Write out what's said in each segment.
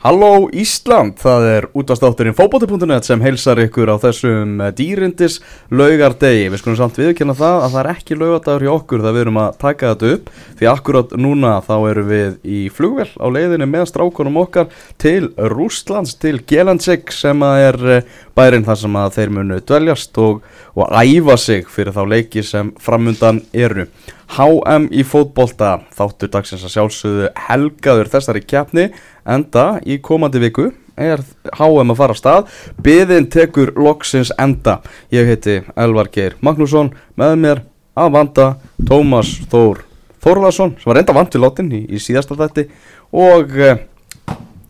Halló Ísland, það er útastátturinn fókbóti.net sem heilsar ykkur á þessum eh, dýrindis laugardegi. Við skulum samt viðkynna það að það er ekki laugadagur hjá okkur þegar við erum að taka þetta upp því akkurat núna þá erum við í flugvel á leiðinu með strákunum okkar til Rústlands, til Gelansik sem er eh, bærin þar sem að þeir munu dveljast og, og æfa sig fyrir þá leiki sem framundan eru. HM í fótbolta, þáttur dagsins að sjálfsögðu helgaður þessari kjapni enda í komandi viku er HM að fara að stað. Byðin tekur loksins enda. Ég heiti Elvar Geir Magnússon með mér að vanda Tómas Þór Þórðarsson sem var enda vant við látin í, í síðasta þætti. Og eh,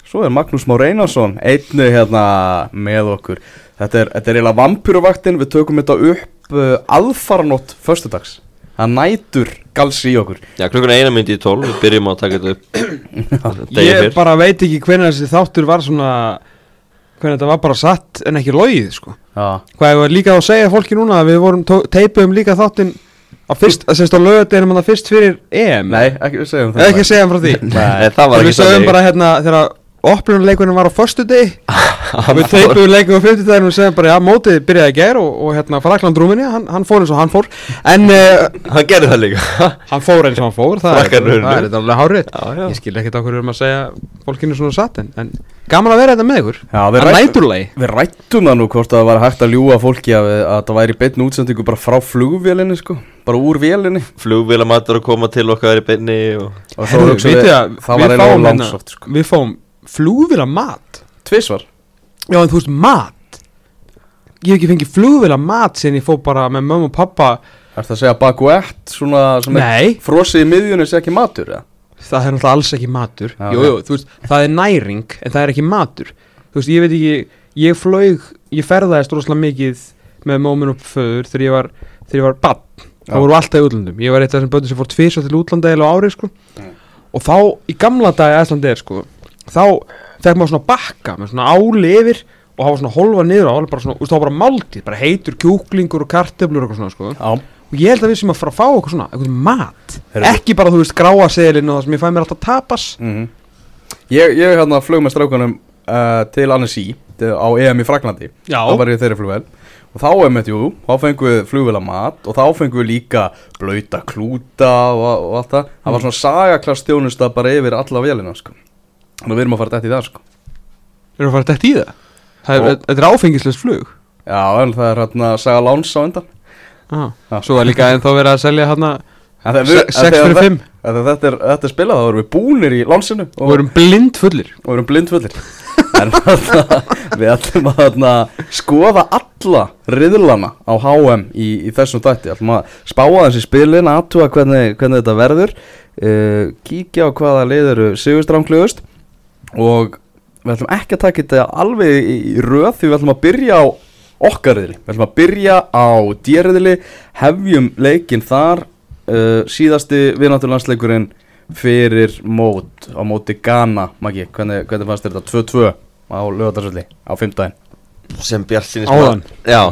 svo er Magnús Már Einarsson einnu hérna með okkur. Þetta er, þetta er eiginlega vampyruvaktin við tökum þetta upp uh, aðfaranótt förstudags það nætur galsi í okkur. Já, klukkan eina myndi í tól, við byrjum að taka þetta upp. Ég fyrr. bara veit ekki hvernig þessi þáttur var svona hvernig þetta var bara satt en ekki logið sko. Já, Hvað ég var líka að segja fólki núna að við vorum teipuðum líka þáttinn á fyrst, að sérst á lögadeginum að það fyrst fyrir EM. Nei, ekki við segjum Eða ekki að segja frá því. Nei, það var Við ekki sögum bara hérna þegar opnunarleikurinn var á förstu degi Við teipuðum leikum á 50 daginn og segjum bara já, mótið byrjaði í gær og, og hérna Frakland Rúminni, hann, hann fór eins og hann fór. En uh, Hann gerði það líka. Hann fór eins og hann fór, það er, er þetta alveg hárið. Ég skil ekkert á hverju við erum að segja fólkinu svona satt en, en gaman að vera þetta með ykkur. Já, við Að rætt- næturlegi Við rættum það nú hvort að það var hægt að ljúa fólki að, að það væri beinn útsendingu bara frá flugvélinni sko, bara úr vélinni. Flugvélamatur að koma til okkar í beinni og... og Herru, við, að það við var eiginlega hérna- langsótt sko. Við fáum flugvila mat? Tvisvar. Já en þú veist mat? Ég hef ekki fengið flugvila mat sem ég fór bara með mömmu og pappa. Er það að segja baguett svona sem er Nei, frosið í miðjunni sé ekki matur eða? það er náttúrulega alls ekki matur. Já, Jú, jú, þú veist, það er næring en það er ekki matur. Þú veist, ég veit ekki Ég flög, ég ferðaðist rosalega mikið með mómin og föður þegar ég var, þegar ég var bann. Það voru alltaf í útlandum Ég var eitt af þessum bönnum sem fór tvisvar til útlanda eða á ári sko. Og þá, í gamla dag Æslandi er sko Þá fekk maður svona bakka með svona áli yfir Og það var svona holfa niður á alveg bara svona, þú veist, Það var bara máltið, bara heitur kjúklingur og kartöflur og eitthvað svona sko. Já, Og ég held að við sem að fara að fá okkur svona, eitthvað mat. Heyrðu. Ekki bara, þú veist, gráa seðilinn og það sem ég fæ mér alltaf tapas. Mm Ég, ég hérna flög með strákunum uh, til Annecy á EM í Fraklandi Já, þá var ég þeirri flugvel og þá einmitt, jú, þá fengum við flugvela mat og þá fengum við líka blauta klúta og, og allt það. Það var svona sagaklass þjónusta bara yfir alla vélina sko. Þannig að við erum að fara dætt í það sko. erum við að fara dætt í það? það er, Þetta er áfengislust flug. Já, en það er hérna saga láns á undan. Ah. Svo er líka ennþá verið að selja hérna En þegar við- 6 en þegar fyrir þe- 5 en þegar þetta er, spilað þá erum við búnir í lánsinu og, og erum blind fullir. Og erum blindfullir en þarna, við ætlum að þarna, skoða alla riðlana á HM í, í þessum dætti ætlum að spáa þessi spilin aðtúa hvernig, hvernig þetta verður uh, kíkja á hvaða lið eru sigurstránglegust og við ætlum ekki að taka þetta alveg í, röð því við ætlum að byrja á okkar riðli. Við ætlum að byrja á dýrriðli hefjum leikinn þar uh, síðasti viðnáttúrlandsleikurinn fyrir mót á móti Ghana, Maggi, hvernig, hvernig fannst þetta? 2-2 á lögatarsöldi á 15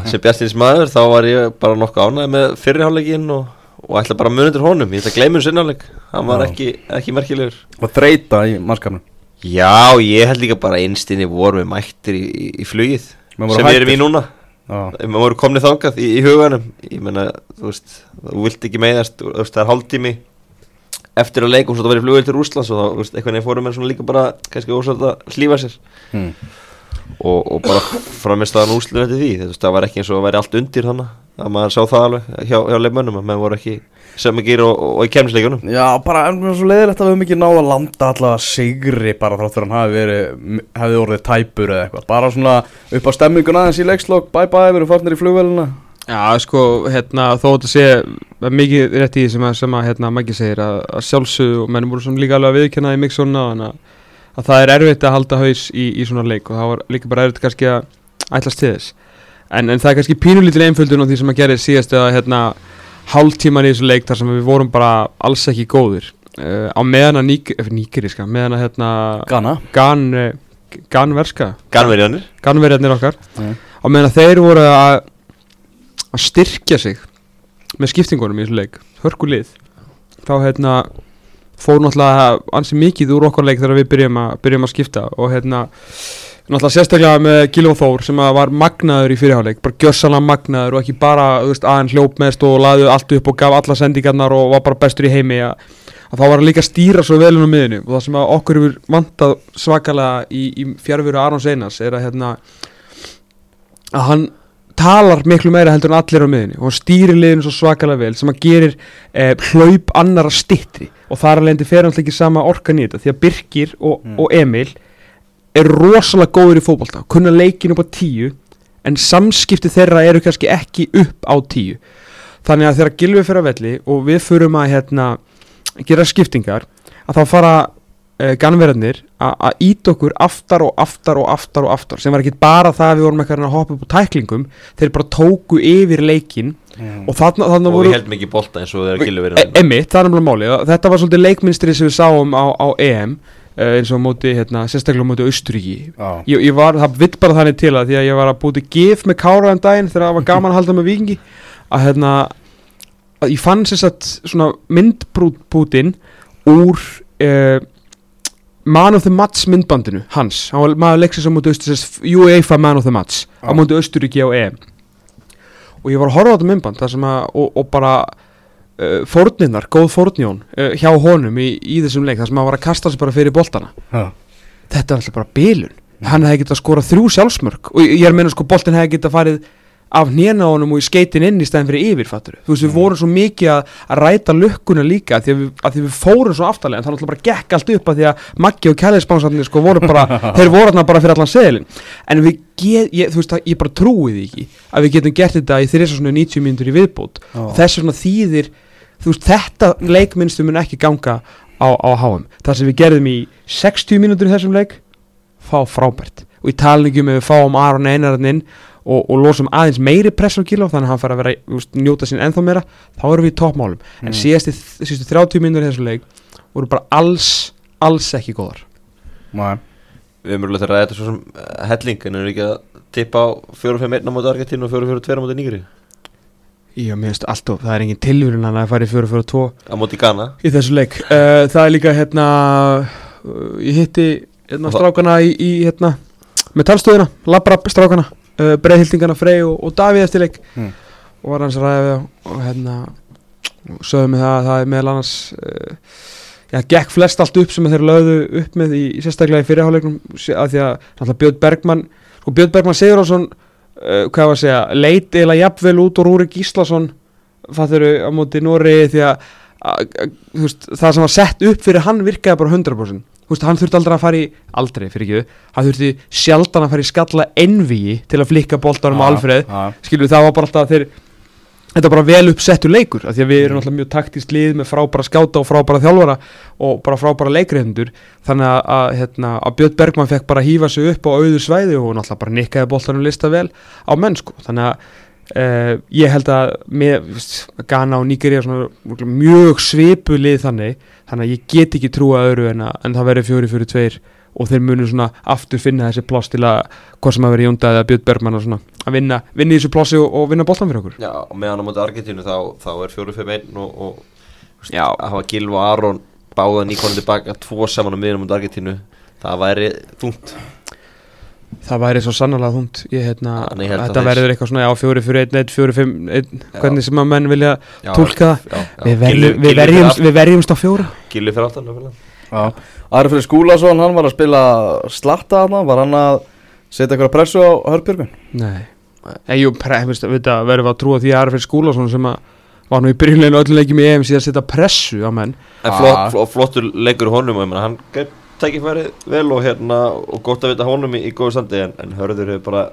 sem Bjartins maður þá var ég bara nokkuð ánægð með fyrrihálegin og, og ætla bara að munundur honum. Ég ætla að gleyma um sinnáleik, hann var ekki, ekki merkilegur. Og þreita í mannskapnum Já, ég held líka bara einstinni vorum við mættir í, í, í flugið sem við erum í núna. Við vorum komnið þangað í, í huganum. Ég menna, þú veist, þú vilt ekki þú veist, það er hálftími. Eftir að leikum svo það verið flugvel til Rúslands og þá, þú veist, einhvern veginn fórum við svona líka bara kannski ósvært að hlífa sér. Hmm. Og, og bara framist að núslu eftir því, veist, það var ekki eins og að væri allt undir þannig, að maður sá það alveg hjá, hjá leifmönnum, að maður voru ekki sem ekki og, og, og í kemnisleikunum Já, bara en mér er svo leiðilegt að við höfum ekki náða að landa allavega sigri bara þrátt fyrir hann hafi verið hefði orðið tæpur eða eitthvað. Bara svona upp á stemmingun aðeins í leikslokk bye bye, við erum farnir í flugvelina Já, sko, hérna, þó þetta sé er mikið rétt í því sem að, sem að hérna, Maggi segir að, að sjálfsög og menn voru svona líka alveg að viðkjanna í mixona þannig að, að það er erfitt að halda haus í, í svona leik og það var líka bara erfitt kannski að ætlast til þess. En, en það er kannski pínulítil einföldun á því sem að gera síðast eða hérna hálftíman í þessu leik þar sem við vorum bara alls ekki góðir. Uh, á meðan að ník, eh, níkiriska, meðan að hérna Ghana. Gan, uh, ganverska Ganverjanir ganverjarnir okkar. Mm. á meðan að þeir voru að að styrkja sig með skiptingunum í þessu leik hörku lið þá hérna fór náttúrulega ansi mikið úr okkar leik þegar við byrjum að, byrjum að skipta og hérna náttúrulega sérstaklega með Gilvo Þór sem var magnaður í fyrirháleik, bara gjössalega magnaður og ekki bara aðeins hljóp meðst og laði allt upp og gaf alla sendingarnar og var bara bestur í heimi að, að þá var hann líka að stýra svo vel inn á miðinu og það sem okkur hefur vantað svakalega í, í fjárfyrir Arons Einars er að hérna að hann talar miklu meira heldur en allir á miðinu og stýrir liðinu svo svakalega vel sem að gerir eh, hlaup annara stittri og þar alveg fer hann ekki sama orkan í þetta því að Birkir og, Mm. og Emil er rosalega góður í fótbolta kunna leikin upp á tíu en samskipti þeirra eru kannski ekki upp á tíu þannig að þegar Gilvi fyrir að velli og við förum að hérna, gera skiptingar að þá fara uh, ganverðarnir að ít okkur aftar og aftar og aftar og aftar sem var ekki bara það að við vorum eitthvað að hoppa upp á tæklingum þeir bara tóku yfir leikin Mm. og þarna, þarna og voru við heldum ekki bolta eins og þeir gilur e, verið Emmitt, það er náttúrulega máli Þetta var svolítið leikminstri sem við sáum á, á EM uh, eins og móti, hérna, sérstaklega móti Austuríki Já. ég, ég var, það vill bara þannig til að því að ég var að búti gif með Kára um daginn þegar það var gaman að halda með vikingi að hérna að ég fann sér satt svona myndbútin úr uh, Man of the Match myndbandinu hans, hann var maður leiksins á móti Austuríki UEFA Man of the Match á Já. móti Austuríki á EM og ég var að horfa á þetta myndband að, og, og bara uh, fórninnar, góð fórnjón uh, hjá honum í, í þessum leik þar sem að var að kasta sig bara fyrir boltana. Já. þetta er alltaf bara bilun. Hann hefði getað skorað þrjú sjálfsmörk. Og ég er að meina sko boltin hefði getað farið af honum og í skeitin inn í stæðin fyrir yfir fattur þú veist við Mm. vorum svo mikið að, að ræta lukkuna líka af því að við, að því við fórum svo aftalega en það náttúrulega bara gekk allt upp að því að Maggi og Kæliðspánsarnir sko voru bara þeir voru þarna bara fyrir allan seðilin en við get, ég, þú veist að ég bara trúi því ekki að við getum gert þetta í þrjus svona 90 mínútur í viðbót. Og þess vegna þýðir þú veist þetta leikminnstu mun ekki ganga á, á HM það sem við gerðum í 60 mínútur í þessum leik fá frábært. Og í talningum ef við fáum Aron Einarinn inn og, og losum aðeins meiri press á kíló þannig að hann fara að vera, veist, njóta sín ennþá meira þá erum við í toppmálum. En Mm. síðasti, síðustu 30 mínútur í þessum leik voru bara alls, alls ekki góðar. Nei. við erum mjög að ræða þetta svo sem uh, helling en erum við ekki að tippa á 4-5-1 á móti Argentínu og 4-4-2 á móti Nýgri Já, mér finnst alltaf, það er engin tilvíðun að það færi 4-4-2 á móti Ghana? í þessu leik. Uh, það er líka hérna uh, ég hitti hérna, strákana í, í hérna með talstöðuna, labra strákana uh, breiðhildingana Frey og, og Davíð eftir leik Mm. og var hans við þá og hérna og sögðu mig það að það er meðal annars uh, já, gekk flest allt upp sem þeir lögðu upp með í, í sérstaklega í fyrirháleiknum að því að náttúrulega Björn Bergmann sko Björn Bergmann Sigurðarsson uh, hvað var að segja, leit eða jafnvel út og Rúrik Gíslason fattur á móti Nóri því að, veist, það sem var sett upp fyrir hann virkaði bara 100% Þú veist, hann þurfti aldrei að fara í aldrei fyrir ekki hann þurfti sjaldan að fara í skalla envíi til að flikka boltanum á Alfreð Já. skilur það var bara alltaf þeir þetta var bara vel uppsettur leikur af því að við erum alltaf mjög taktist lið með frábæra skáta og frábæra þjálfara og bara frábæra leikreifndur þannig að, að, hérna, að Björn Bergmann fekk bara hýfa sig upp á auður svæði og náttúrulega bara nikkaði boltanum lista vel á mennsku þannig að uh, ég held að með Ghana og Nigeria svona, mjög svipu lið þannig þannig að ég get ekki trúa öðru en, að, en það verður fjóri fyrir tveir og þeir munu svona aftur finna þessi pláss til að hvað sem að vera Jónda eða Björn Bergmann og svona að vinna, vinna í þessu plássi og, og vinna boltan fyrir okkur Já, og meðan á móti Argentínu þá, þá er 4-5-1 og, og þú veist, Já. að hafa Gilv og Aron báða nýkonum tilbaka tvo saman á miðjum á móti Argentínu það væri þungt Það væri svo sannarlega þungt. Ég, hérna, Þetta verður eitthvað svona já, fjóri fyrir einn, einn, fjóri fimm einn, hvernig sem að menn vilja Já, túlka það. já, já. Við, verjumst, fyrir við verjumst á fjóra. Gylfi fyrir. Já. Ari Freyr Skúlason, hann var að spila slatta þarna, var hann að setja eitthvað pressu á Hörbjörgun? Nei, Nei jú, pre, veist, við verðum að trúa því að Arfinn Skúlason sem að var nú í byrjunleginu öllum leikjum í EM síðan að setja pressu á menn. En flott, flott, flottur leikur honum og ég meina, hann greip tækifærið vel og hérna og gott að vita honum í, í góðu standi en, en hörður hefur bara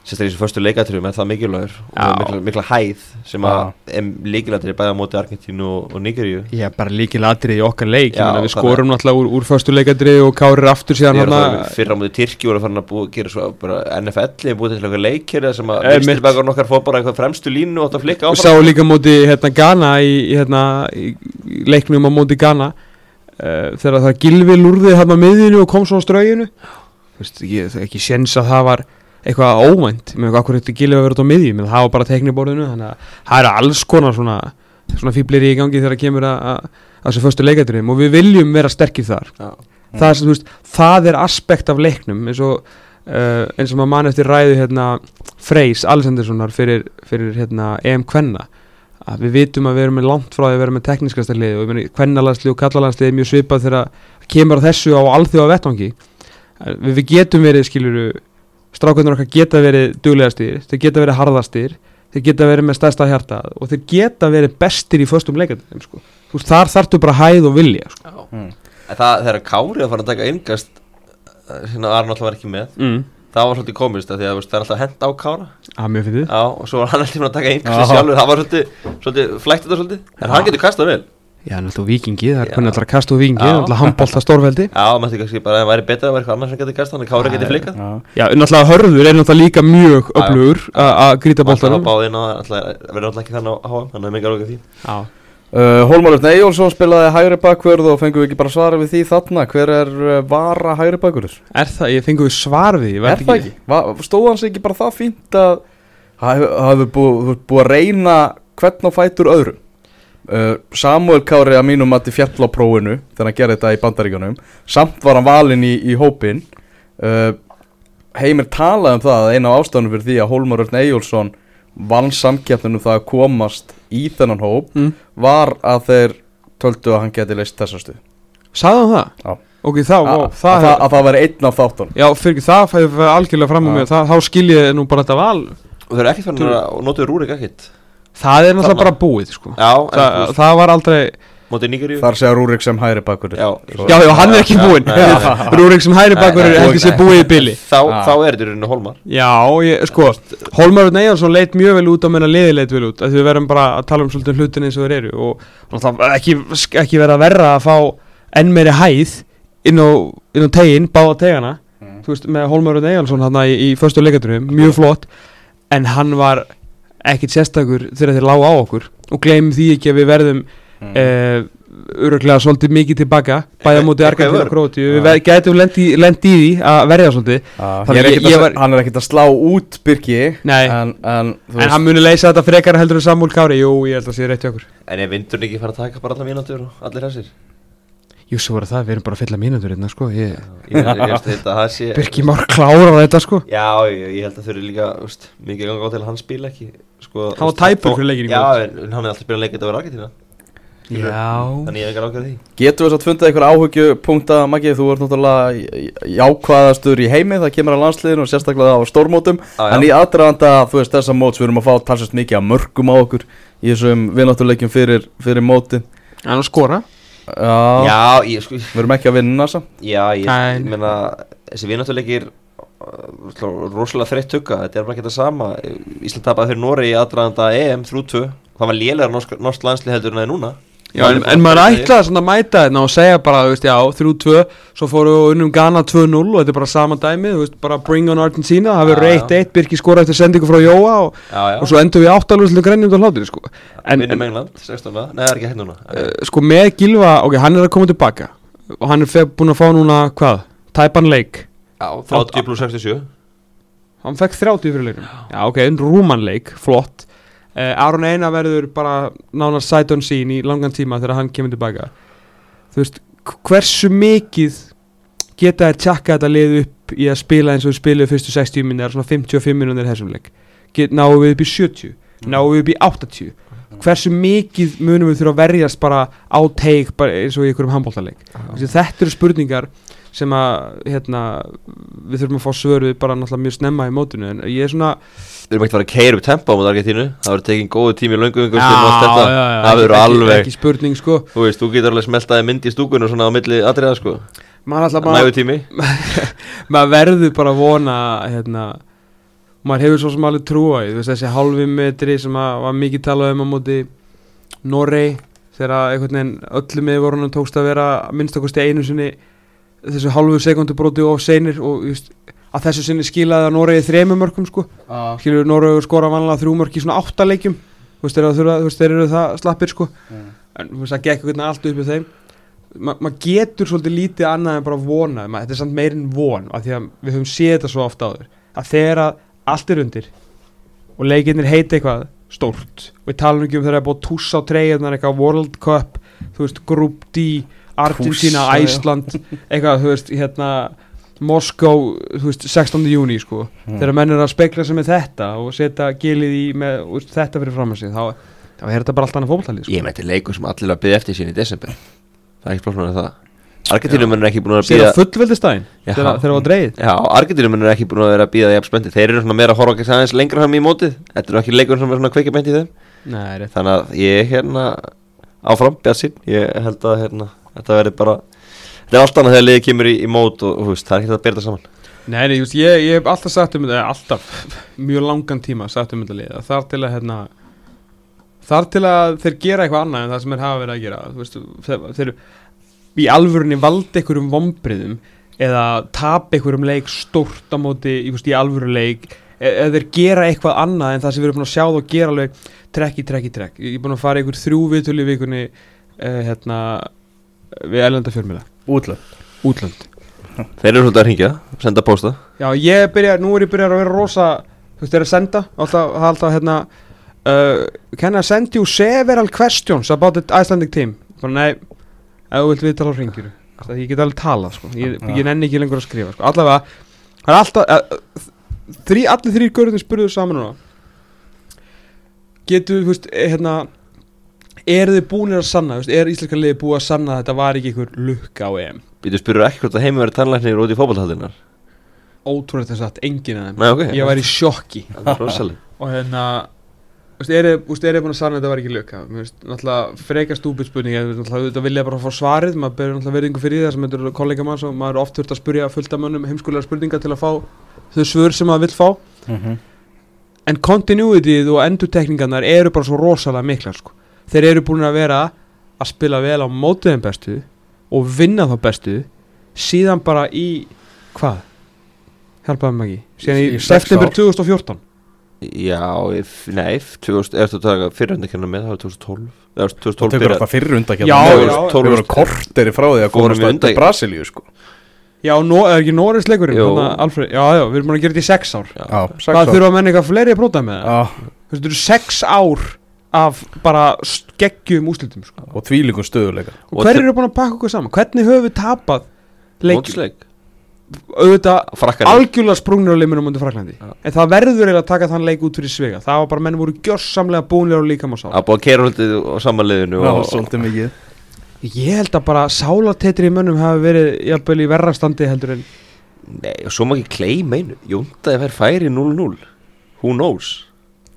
sérstaklega í þessu förstu leikatriðum er það mikilvægur og Já. mikla, mikla hæð sem að er líkilættir bæða móti Argentínu og, og Nigeríu er bara líkil atrið í okkar leik. Já, Við skorum náttúrulega úr, úr föstu leikadri og kárir aftur síðan er hana, það fyrir á móti Tyrki voru farin að búa, gera svo bara NFL er búið til eitthvað leikir sem að vinstir mitt. bakar nokkar fór bara eitthvað fremstu línu og átt að flikka áfram. sá líka móti hérna, Ghana í, hérna, í leiknum á móti Ghana þegar það gilvi lúrði hérna á miðjunu og kom svo á strauginu. Vist, ég, það er ekki séns að það var eitthvað óvænt. Með eitthvað akkur þetta gilvi að vera út á miðjum en það var bara tekniborðinu þannig að það eru alls konar svona, svona fýblir í gangi þegar kemur að, að, þessu fyrstu leikadröfum og við viljum vera sterkir þar. Það, er, sem, veist, það er aspekt af leiknum eins og uh, eins og maður mann eftir ræðu hérna, Freys Alessanderssonar fyrir, fyrir hérna, EM Kvenna að við vitum að við erum með langt frá því að vera með tekniskasta lið og kvennalansli og kallalansli er mjög svipað þegar kemur á þessu á alþjóða vettvangi Eh, við, við getum verið skiluru strákunar okkar geta verið duglegastir þeir geta verið harðastir þeir geta verið með stærsta hjarta og þeir geta verið bestir í föstum leikandum sko. Þar þarftu bara hæð og vilja sko. Mm. En það, þegar Kári að fara að taka innkast hérna Arn alltaf var ekki með mm. Það var svolítið komist að því að veist, það er alltaf hend á Kára. Að mjög fyrir Já, og svo var hann alltaf að taka innkast sjálfur það var svolítið, svolítið flækt þetta svolítið. En Já. hann getur kastað vel. Já, náttúrulega vikingi, það er hvernig alltaf að kasta úr vikingi, náttúrulega handbólta stórveldi. Já, maður þetta kannski bara að það væri betra að vera eitthvað annars sem getur kastað þannig að Kári getur flikað. Já. Já, náttúrulega hörður er náttúrulega líka mjög öflugur a- að grýta Alltaf bóltanum það ekki Uh, Hólmar Örn Eyjólfsson spilaði hægri bakverð og fengum við ekki bara svara við því þarna. Hver er uh, vara hægri bakverður? er það, ég fengi við svar við því, Er það ekki? Va, stóð hans ekki bara það fínt að hafi búið bú að reyna hvern á fætur öðrum? Uh, Samuel Kári að mínum til fjall á prófinu þegar hann gerði þetta í bandaríkjunum. Samt var hann valinn í, í hópin Heimir talaði um það að eina af ástæðunum fyrir því að Hólmar Örn Eyjólfsson vann samkeppninu það að komast í þennan hóp mm. var að þeir töldu að hann geti leist þessa stuð Sagði hann það? Já. Ok, þá, að, það, það, að það veri einn af þáttunum. Já, fyrir ekki það fæði við algjörlega fram á mig. Það, Þá skil ég nú bara þetta val. Og þeir eru ekkert fann að notuðu Rúrik ekkert. Það er náttúrulega bara búið, sko. Já, en Þa, þú veist, Það var aldrei Þar segja Rúrik sem hægri bakverður Já, Já, hann er ekki búinn. Rúrik sem hæri bakur Nei, er ekki sé nei. búið í bili. Þá, þá er þetta í rauninu Hólmar. Já, ég, sko Hólmar Neyjarsson leit mjög vel út á meðan liði leit vel út Við verðum bara að tala um svolítið hlutin eins og þeir eru og náttúrulega ekki, ekki vera verra að fá enn meiri hæð inn á, á tegin, báða tegana. Mm. Þú veist, með Hólmar Neyjarsson hann í, í förstu leikaturum, mjög flott en hann var ekkit sérstakur þegar þeir lágu á okkur. Og gleymum því ekki að við verðum Mm. eh, öruglega svolítið mikið tilbaka bæða mútið vörn. og Króti við ver- gætum lendi, lendi í því að verja svolítið. Er ég- ég var- Hann er ekkert að slá út Birki Nei. En, en, þú en hann muni leysa þetta frekar heldur en Samúl Kári jú, ég held að sé rétt hjá okkur. En er vindurinn ekki fara að taka bara allar mínútur og allir þessir? Jú, svo var það, við erum bara að fylla mínútur hérna sko. Ég, Ég ég veist þetta að það sé Birki Már klárar þetta sko. Já, ég, ég held að þau eru líka úst, mikið ganga á til að hann spila ekki sko, Hann var tæpur fyrir leikinn í Já, en, hann er alltaf spilað leikið þetta var Argentína. já, Þannig ég hef ekki rákað því. Getur við svo að fundið eitthvað áhugjupunkta Maggi, þú ert náttúrulega jákvæðastur í heimi Það kemur að landsliðinu og sérstaklega á stórmótum. Já, En í aðdraðanda, þú veist, þessa móts Við erum að fá talsast mikið að mörgum á okkur Í þessum vinnáttuleikjum fyrir, fyrir mótin. Hann skora? Já, Já, ég sko við erum ekki að vinna samt. Já, ég, Nei. ég meina Þessi vinnáttuleikir rosalega þreytt tugga, þetta er bara ekki það sama. Ísland tapaði fyrir Nóri í aðdraðanda EM 3-2, það var norsk, norsk landslið heldur en það er núna já, en, en maður ætlaði svona að mæta þetta og segja bara, þú veist, já, 3-2 svo fóru við unnum Ghana 2-0 og þetta er bara sama dæmi, þú veist, bara bring on Argentina það verður Já, já. 1-1, Birki skora eftir sendingu frá Jóa og, Já, já, og svo endur við áttalúslu grænjum og hlátur, sko. En, en England, 16. Nei, er uh, sko með Gilva, ok, hann er að koma tilbaka og hann er búinn að fá núna, hvað? Tæpan leik, Já, 30 pluss 67 hann fekk 30 fyrir leiknum. Já, ok, en rúman leik, flott Aron Einar verður bara nánar sight on scene í langan tíma þegar hann kemur tilbaka. Þú veist, hversu mikið geta þær tjakka þetta lið upp í að spila eins og við spiluðu fyrstu 60 minnir, svona 55 minnir þessum leik? Náum við upp í 70 náum við upp í 80 hversu mikið munum við þurfa að verjast bara á teik eins og í einhverjum handbóltaleik þetta eru spurningar sem að hérna, við þurfum að fá svöruð bara náttúrulega mjög snemma í mótinu en ég er svona Við erum ekki að fara að keira upp tempo á mútið Argentínu Það verður tekinn góðu tími í löngu Já, já, já, Það verður ekki- alveg ekki spurning sko Þú veist, þú getur alveg smeltaði mynd í stúkunum svona á milli atriða sko maður, alltaf, Nægu maður, tími maður verður bara að vona hérna, maður hefur svo sem alveg trúa í þú veist, þessi halvi metri sem að, var mikið talað um á móti Norei þegar einhvern veginn öllum með vorunum tókst að vera að minnstakosti einu sinni þessu halvu sekundu broti of seinir og just, að þessu sinni skilaði að Noregi þremur mörgum sko. Skilur Noregu skora vanlega þrjú mörg í svona átta leikjum. Þú veist, þeir, eru það slappir sko. En þú veist, það gekk veginn allt upp með þeim. Ma, maður getur svolítið lítið annað en bara vona Ma, þetta er samt meirinn von af því að við höfum séð þetta svo ofta áður. Að þegar að allt er undir og leikinnir heiti eitthvað stórt við talum ekki um þegar það er búið að tússa á treyjarnar eitthvað World Cup þú veist, Group D Argentina. Æsland eitthvað, þú veist, hérna Moskó, þú veist, 16. júni sko, Mm. þegar menn er að spekla sig með þetta og setja gilið í með veist, þetta fyrir fram að sig, þá, þá er þetta bara allt annað fótballtalið sko. Ég meinti leikur sem allir að byggja eftir sín í desember. Það er ekki flóknar en það. Argentínum er ekki búin að Sér byggja að fullveldistæðin, Já. þegar það var dreigð Já, Argentínum er ekki búin að vera að býða jafn spendi Þeir eru svona meira að horfa ekki aðeins lengra fram í mótið. Þetta eru ekki leikur sem er svona kveikja beint í þeim. Nei, Þannig að ég er hérna áfram, bjassinn Ég held að hérna, þetta verði bara Þetta er allt annað þegar liðið kemur í, í mót og, og veist, það er ekki hægt að bera það saman. Nei, ég, ég hef alltaf sagt um þetta, alltaf, mjög langan tíma sagt um þetta lið, að þar til að hérna, þar til að þeir gera eitthvað annað en það sem þeir hafa verið að gera veist, þeir, þeir í alvörunni valdi einhverjum vombriðum eða tap einhverjum leik stórt á móti í, veist, í alvöru leik e- eða þeir gera eitthvað annað en það sem við erum búin að sjá þá gera alveg trekk í trekk í trekk. Ég er búin að fara einhver þrjú viðtölu í vikunni eh, hérna við elenda fjörmjöla, Útlönd. Útlönd. Þeir eru svolítið að ringja, senda pósta. Já, ég byrja, nú er ég byrjað að vera rosa Þú veist, þeir eru að senda Alltaf, alltaf, hérna uh, Can I send you several questions about the Icelandic team? Bara, nei, ef þú vilt við tala á ringir Það ég get alveg talað, sko. Ég, ég nenni ekki lengur að skrifa, sko. Allavega, það er alltaf uh, þrý, Allir þrýr görðin spurðu saman núna. Getur, þú veist, eh, hérna Eru þið búinir að sanna, veist, er íslenska liði búið að sanna að þetta var ekki einhver lukka á EM? Býtu spyrur ekki hvort að heimi verið tannlæknir út í fótballhaldinar Ótrúlega þess að enginn af þeim. Nei, ok. Ég var í sjokki. Og hérna Þú veist, er þið búin að sanna að þetta var ekki lukka Mér finnst náttúrulega frekar stúpid spurning ég, náttúrulega, Þetta vilja bara fá svarið Maður ber náttúrulega verðingu fyrir það sem þetta eru kollega manns og maður er oft þurft að spurja fullt af mönnum heimskulega spurninga til að fá þau svör sem maður vill fá. En continuityð og endurtekningarnar eru bara svo rosalega miklar sko. Þeir eru búin að vera að spila vel á mótiðin bestu og vinna þá bestu síðan bara í hvað? Hjálpaði mig ekki síðan í, Í september ár. 2014 Já, nei, 2000, er þetta að taka fyrirhundikina með, það var 2012 Það var Það 2012 tekur alltaf fyrir undan Já, já, Við vorum korteri frá því að komast undan- Brasilíu sko. Já, nó, er ekki Norris leikurinn já, já, við erum búin að gera þetta í sex ár. Já, Hvað sex ár. þurfa að menna eitthvað fleiri að próta með það? Já, Þú veist, þetta eru sex ár af bara geggjum úslitum sko. og þvílíkum stöðuleika Og Og hver eru búin að pakka okkur saman? Hvernig höfum við tapað leikjum? Auðvitað algjörlega sprungnir á limunum undir Fraklandi Já. En það verður eiginlega að taka þann leik út fyrir svega Það var bara menn voru gjörsamlega búinlega og líkam og sál að búið að keira haldið á samanliðinu Já, og, svolítið mikið. Ég held að bara sálatetri í mönnum hafi verið jafnvel í verra standi heldur en Nei, og svo má ekki kleima einu. Jóndaði fær færi 0-0 Who knows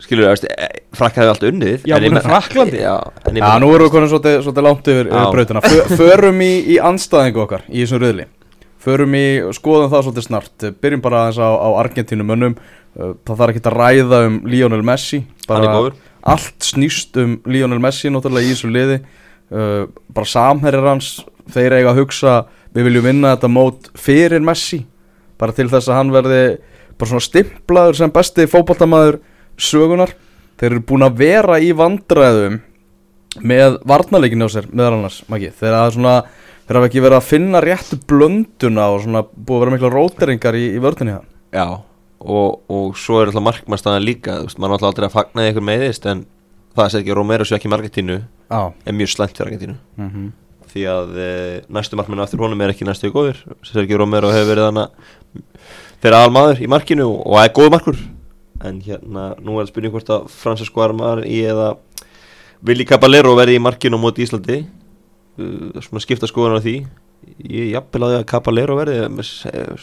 Skilur þú, frakkaði allt unnið Já, búin meina- Frakklandi? Já, Já, nú erum við konin svolítið, svolítið langt yfir, yfir brautina. Fö- Förum í, í anstæðingu okkar í þessum riðli. Förum í, skoðum það svolítið snart. Byrjum bara aðeins á, á Argentínu mönnum Það þarf ekki að ræða um Lionel Messi. Hann er bara góður. Allt snýst um Lionel Messi náttúrulega í þessu liði. Uh, Bara samherjar hans Þeir eiga að hugsa Við viljum vinna þetta mót fyrir Messi. Bara til þess að hann verði Bara svona stimplaður sem besti fótboltamaður Sögunar Þeir eru búin að vera í vandræðum Með varnarleikin á sér Meðal annars, Maggi. Þeir hafa svona Þeir hafa ekki verið að finna réttu blönduna Og svona búið að vera mikla róteringar í, í vördunni það Já, og, og svo er alltaf markmannstæðan líka Þú veist, maður er alltaf aldrei að fagna eitthvað meðist En það að segja ekki Romero sé ekki í Argentínu Já. Er mjög slæmt fyrir Argentínu. Mm -hmm. Því að e, næstu markmenn aftur honum er ekki næstu góður Sergio Romero hefur verið hana Þeirra aðalmaður í markinu og, og er góð markur En hérna, nú er það spurning hvort að Francesco Armar í eða Willi Caballero verði í markinu á móti Íslandi. Uh, Svona skipta skoðan á því. Ég jafnvel að því að Caballero verði með,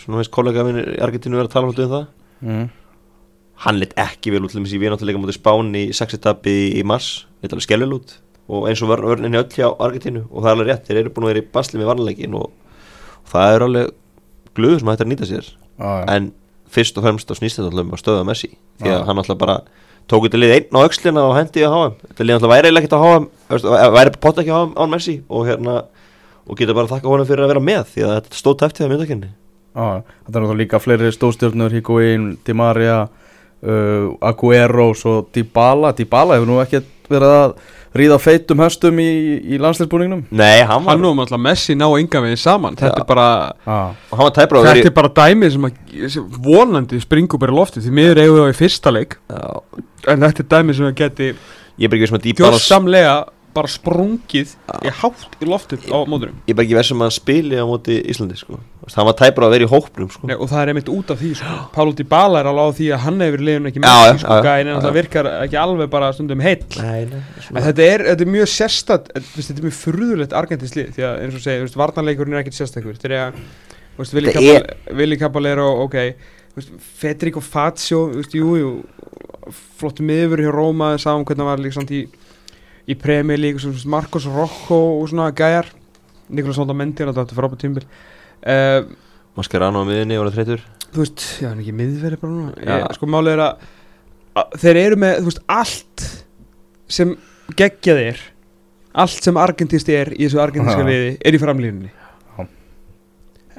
Svona veist kollega minni í Argentínu verið að tala svolítið um það. Mm. Hann lit ekki vel út til þess að við náttúrulega mútið spán í sexetapi í mars. Lit alveg skelvel út. Og eins og vörn- vörninni öll hjá Argentínu. Og það er alveg rétt, þeir eru búin að vera í basli með varnleikin og, og það er alveg glöður sem hægt er að nýta sér. Já, já. En fyrst og fremst á snýst þetta alltaf um að stöða Messi. Því að hann alltaf bara tók þetta lið einn á öxlina og hendi á HM Þetta lið alltaf væri ekkert á HM Væri potta ekki á HM án Messi Og hérna og geta bara þakka honum fyrir að vera með Því að þetta stóð tæft í það myndakenni þetta er náttúrulega líka fleiri stóðstjórnur Higuain, Di Maria uh, Aguero og Dybala. Dybala hefur nú ekki verið að ríða feitum höstum í, í landsleisbúningnum Nei, hann var, Hann og alltaf Messi ná enga veginn saman. Þetta er bara ah. og hann var tæpra Þetta er bara dæmið sem, að, sem vonandi springur bara í lofti Því miður eigum við þá í fyrsta leik. Já, En þetta er dæmið sem að geti Ég er bara ekki veist með Dybala gjörsamlega bara sprungið í hátt í loftum á móturum Ég er bara ekki veist sem að spili á móti Íslandi sko. Hann var tæpur að vera í hópnum sko. Og það er einmitt út af því sko. Pálu Dybala er alveg á því að hann hefur liðin ekki með sko, en já. það virkar ekki alveg bara stundum heill þetta er, þetta er mjög sérstætt Þetta er mjög furðulegt argentinslið Því að eins og segja, varnarleikurinn er ekkert eru að Vili Caballero, ok Federico Fazio, þú veist, jú, jú flottu miður hjá Róma sáum hvernig hann var líka samt í í Premier League, svo, þú veist, Marcos Rocco og svona gæjar, Nikolas Sondamendi þetta er frábært tímbil uh, Mascherano á miðinni, voru þreytur þú veist, já, hann er ekki miðverði bara núna. Já. ég, sko málið er að, að þeir eru með, þú veist, allt sem geggja þeir allt sem argentist er í þessu argentinska liði er í framlínunni. Já.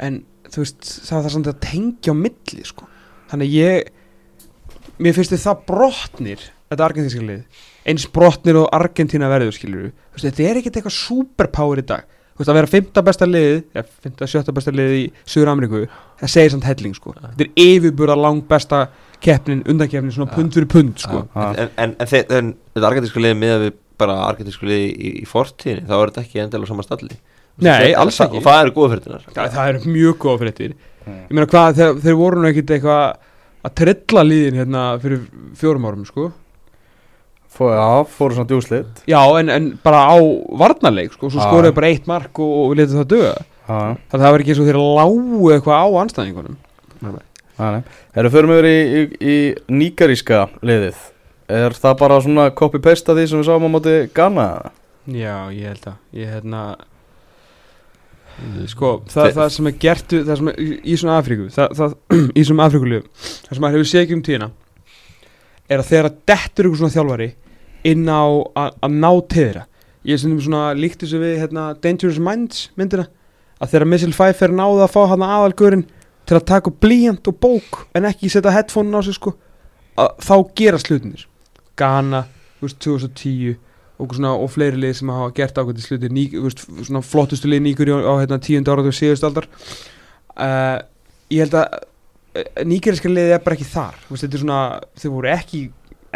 en þú veist það var það samt að tengja á milli sko. þannig ég mér finnst það brotnir þetta argentinska lið eins brotnir og Argentina verður veist, þetta er ekkert eitthvað superpower í dag þú veist að vera 5. besta liðið ja, 5. 7. besta liðið í Suður Ameríku það segir samt helling sko þetta er yfirbúra langt besta keppnin undankeppnin svona pund fyrir pund sko. En, en, en, þe- en þetta argentísku liði miða við bara argentísku liði í, í fortíðinni þá er þetta ekki endilega á sama stalli Nei, alls ekki. Og það eru góða fyrirtinar það, það eru mjög góða fréttir Mm. ég meina hvað þeir, þeir voru nú ekkert eitthvað að trilla liðin hérna fyrir fjórum árum sko Fó, Já, fóru svona djúslit já en, en bara á varnarleik sko svo skoruðu bara eitt mark og, og letið það döga Já, þannig að það var ekki eins og þeir lágu eitthvað á anstæðingunum nei Erum förum yfir í, í, í níkaríska liðið. Er það bara svona copy-paste af því sem við sáum á móti Ghana? já ég held að ég hérna sko það, það sem er gert það sem er í, í svona Afríku það, það, í svona Afríkulegu það sem maður hefur séð ekki um tíðina er að þegar að dettur ykkur svona þjálfari inn á að ná til þeirra. Ég er svona líkt þessu við hérna, Dangerous Minds myndina að þegar Missile Pfeiffer náði að fá hann aðalgurinn til að taka blíjant og bók en ekki setja headphone á sig sko þá gera slutinir Ghana, þú veist, 2010 og, svona, og fleiri lið sem hafa gert ákveðið sluti ný, veist, flottustu lið nýgur á, hérna, tíundu ára og síðust aldar. Uh, ég held að uh, nýgeriska liðið er bara ekki þar. Þú veist, þetta er svona, þau voru ekki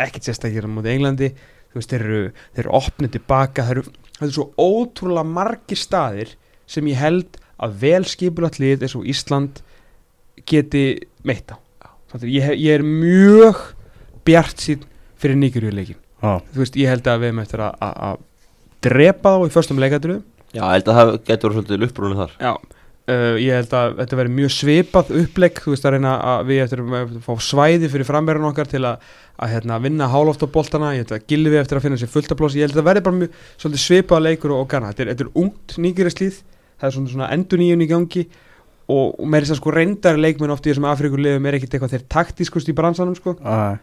ekkert sérstakir á móti Englandi. Þú veist, þeir eru, þeir eru opnið tilbaka þeir eru, það er svo ótrúlega margir staðir sem ég held að vel skipulagt lið eins og Ísland geti meitt á. Ég, ég er mjög bjart sín fyrir nýgeriuleikin Já, þú veist, ég held að við að- að að drepa þá í förstum leikadröðum Já, ég held að það getur verið svolítið luftbrúinu þar. Já, uh, ég held að þetta verði mjög svipað upplegg, þú veist að reyna að við eftir að fá svæði fyrir framverðan okkar til að, að hérna, vinna hálóft á boltana, ég held að gilvi eftir að finna sér fulltablós, ég held að það verði bara mjög svolítið svipað leikur og, og gana, þetta er, þetta er ungt nýgirislið, það er svona, svona endur nýjun í gangi. Og, og með þess að sko reyndari leikmenn oft í þessum Afrikulegum er ekkit eitthvað þeir taktískust í bransanum sko. Já,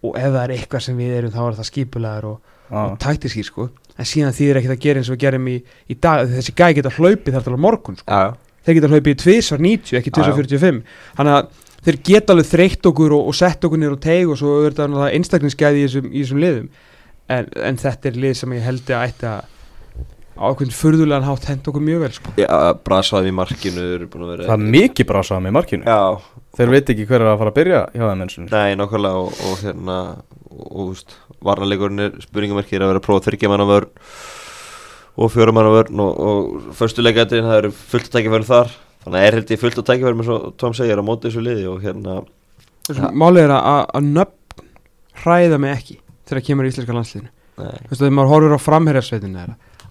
og ef það er eitthvað sem við erum þá er það skipulaður og, og já taktískir sko. En síðan þýðir ekkert að gera eins og við gerum í, í dag. Þessi gæði geta hlaupið þar til á morgun sko. Já, þeir geta hlaupið í 2.90 ekki Já, já. 2.45 þannig að þeir geta alveg þreytt okkur og, og sett okkur niður á teig og svo er þetta náttúrulega einstaklingsgæði í þessum, í þessum liðum. En, en þetta er lið sem ég held að ætti að á einhvern furðulegan hátt henda okkur mjög vel sko. já brasaði í markinu Það er mikið brásaða með markinu. Já, Þeir veit ekki hver er að fara að byrja hjá þeim eins og nei, nákvæmlega og, og hérna og, og veist, varnarleikurinn er spurningamerkir að vera að prófa þryggja manna vörn og fjóra manna vörn og, og förstu leikættin það eru fullt að tækifærum þar. Þannig að er held ég fullt að tækifærum eins og Tom segir á móti þessu liði og hérna ja. málið er að, að, að nöfn hræða mig ekki þegar kemur í íslenska landsliðinu. Nei, þú veist, þegar maður horfir á framherjarsveitinu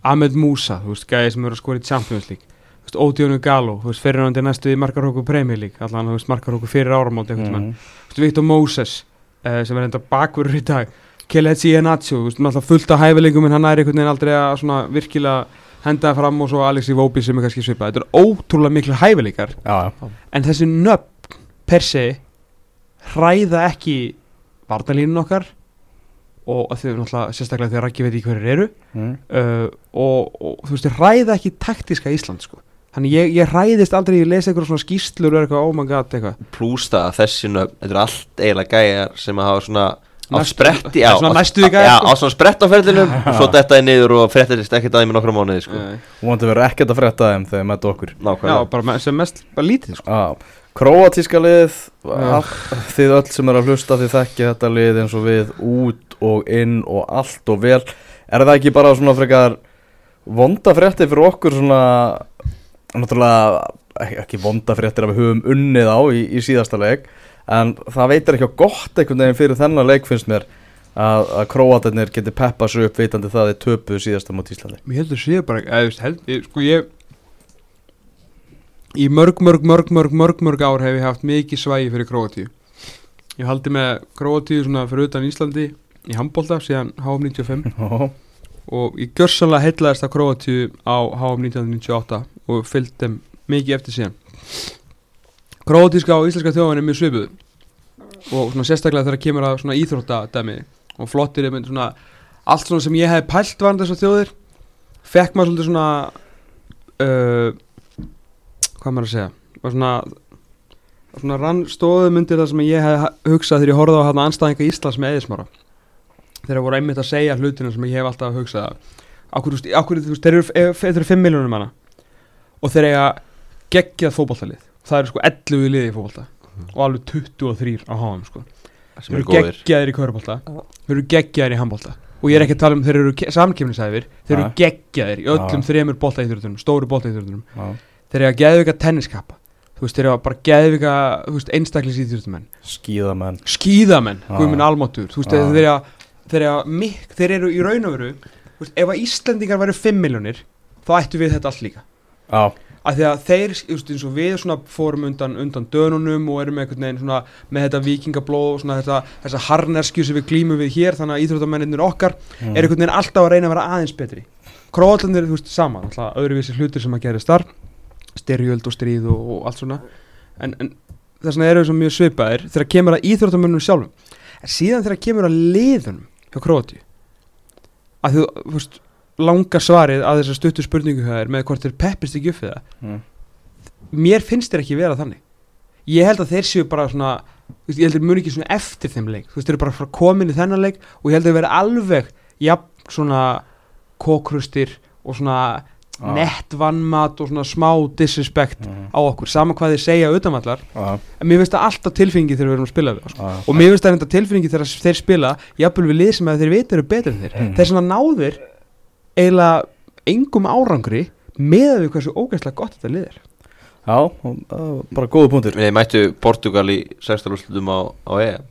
Ahmed Musa, þú veist, gæði sem eru að skora í Champions League. Þú veist, Odionu Galo, þú veist, fyrir hann til næstu í markarhóku Premier League, allan, þú veist, markarhóku fyrir áramót einhvern veginn, mm. þú veist, Victor Moses uh, sem er enda bakverður í dag Kelechi Iheanacho, þú veist, náttúrulega fullt af hæfileikum en hann er einhvern veginn aldrei að svona virkilega henda það fram og svo Alex Iwobi sem er kannski svipað, þetta er ótrúlega miklu hæfileikar Já, já. en þessi nöfn per se hræða ekki varnalínun okkar og þau náttúrulega sérstaklega þegar ekki veit ekki hverjir eru mm. uh, og, og þú veist, ég ræða ekki taktiska Ísland sko. Þannig ég, ég ræðist aldrei, ég lesi eitthvað svona skýslur og er eitthvað, oh my god, eitthvað. Plús það að þessi nöfn þetta eru allt eiginlega gæjar sem að hafa svona á spretti á- svona sprett á ferðinum og svo þetta er niður og fréttist ekkert aðeins með nokkra mánuði sko. uh, Vonandi verður ekkert að frétta þeim þegar mæta okkur. Já, bara me- sem mest, bara lítið sko. Já, Króatíska lið Þið öll sem eru að hlusta þið þekki þetta lið eins og við út og inn og allt og vel. Er það ekki bara svona frekar vonda frétti fyrir okkur svona náttúrulega ekki- vonda fréttir að við höfum unnið á í, í síðasta leik en það veitir ekki á gott einhvern veginn fyrir þennan leik finnst mér að, að króatarnir geti peppa sig upp vitandi það þeir töpu síðasta mót Íslandi. Mér heldur sé bara eða, þú veist, Sko ég Í mörg, mörg, mörg, mörg, mörg, mörg ár hef ég haft mikið svægi fyrir Króatíu. Ég haldi með Króatíu svona fyrir utan Íslandi í handbólta síðan HM95 Já, og ég gjörsanlega heitlaðist af Króatíu á HM 1998 og fylgd þeim mikið eftir síðan Króatíska og íslenska þjóðan er mjög svipuð. Og svona sérstaklega þegar kemur að svona íþróttadæmi og flottir er svona allt svona sem ég hef pælt varðan þessar þjóðir fekk maður svolítið svona uh, hvað maður að segja var svona svona rann stóðum undir það sem ég hef hugsað þegar ég horfði á hérna anstæðinga Íslands með eðismára. Þeir voru einmitt að segja hlutina sem ég hef alltaf hugsað veist, ákveður, þú veist, þeir eru, ef- þeir eru 5 miljónum manna og þeir eiga geggjað fótballtalið það eru sko 11 liði í fótballta og alveg 23 á HM sko. Sem þeir eru geggjaðir í körbólta þeir eru geggjaðir í handbólta og ég er ekki að tala um þeir eru samkefnisæðir þeir eru Ja. geggjaðir í öllum þremur bóltaíþjóðunum stóru bóltaíþjóðunum já, þeir eru að geðvika tenniskappa. Þú veist þeir eru að bara geðvika þú veist einstaklis íþjóðumenn skíðamenn skíðamenn guðminn almáttur þú veist Ja. þeir eru að þeir eru að mik þeir eru í raun og veru ef að Íslendingar væru 5 miljónir þá ættu við þetta allt líka. Já, að því að þeir, þú veist, eins og við svona fórum undan, undan dönunum og erum einhvern veginn svona með þetta vikingablóð og svona þetta, þessa harneskju sem við glímum við hér þannig að íþróttamennir okkar mm. er einhvern veginn alltaf að reyna að vera aðeins betri. Króatlandir, þú veist, sama alltaf öðruvísi hlutir sem að gerist þar styrjöld og stríð og, og allt svona. En, en þess vegna eru við mjög svipaðir þegar kemur að íþróttamennum sjálfum. En síðan þegar kemur að liðunum hjá Króati að þú, þú veist, langa svarið að þessar stuttu spurningu hjá þér með hvort þeir peppist ekki upp við það Mm. mér finnst þeir ekki vera þannig ég held að þeir séu bara svona ég held að þeir muni ekki svona eftir þeim leik þú veist, þeir eru bara komin í þennan leik og ég held að þeir vera alveg jafn svona kókrustir og svona Já. nett vannmat og svona smá disrespect Mm. á okkur, sama hvað þeir segja utanvallar, Já, en mér finnst það alltaf tilfengi þegar við erum að spila við sko. já, og mér finnst það enda tilfinningi þegar þeir spila jafnvel við lið sem að þeir vita eru betur en þeir Mm. Þeir eiginlega engum árangri með við hversu ógæslega gott þetta lið er. Já og, uh, bara góðu punktur. Við mættu Portugal í 16 úrslutum á, á EM.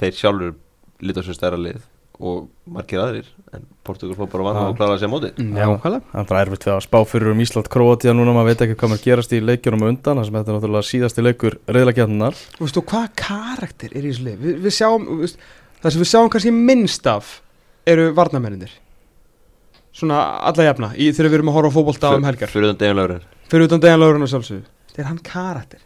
Þeir sjálfur líta sem stærra lið og margir aðrir en Portugal fór bara vann Já. og kláraði sér móti. Já, hvaða? Það er erfitt við að spá fyrir um Ísland Króatíða núna, maður veit ekki hvað maður gerast í leikjunum á undan, það sem þetta er náttúrulega síðasti leikur reyðlakjarnar Þú veist, og hvaða karakter er í þessu lið? Vi, við sjáum, þú veist, það sem við sjáum kannski minnst af eru varnamennir Svona alla jafna, í, þegar við erum að horfa á fótbolta um helgar. Fyrir utan deginlaurin Fyrir utan Dejan Laurun og sjálfsögðu. Það er hann karakter.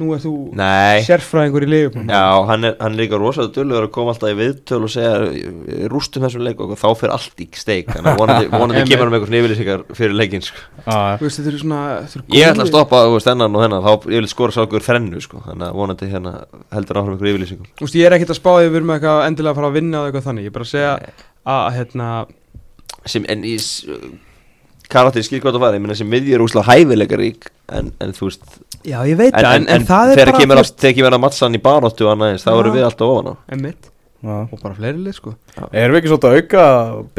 Nú er þú Nei. sérfræðingur í liðupum Já, hann er, hann er líka rosalega dölur að koma alltaf í viðtöl og segja "Við rústum þessum leik og þá fyrir allt í steik þannig að vonandi, vonandi kemur hann með svona yfirlýsingar fyrir leikin sko. Já, Þú veist, þetta svona þetta Ég ætla að stoppa þú veist, þennan og þennan. Þá ég vil skora sá okkur þrennu sko. þannig að vonandi hérna heldur áfram Þú veist, ég er ekkert að spá því að við erum eitthvað endilega að fara að vinna eða eitthvað þannig. Ég er bara að segja að, hérna sem, en í s- karakter skil hvað það var, ég meina sem miðjur úslega hæfileikarík en, en þú veist Já, ég veit en, það, en, en, en það er bara að, þegar kemur að mattsan í baróttu og annað eins, þá Já. erum við alltaf ofan á Einmitt, já. og bara fleiri lið, sko Erum við ekki svolítið að auka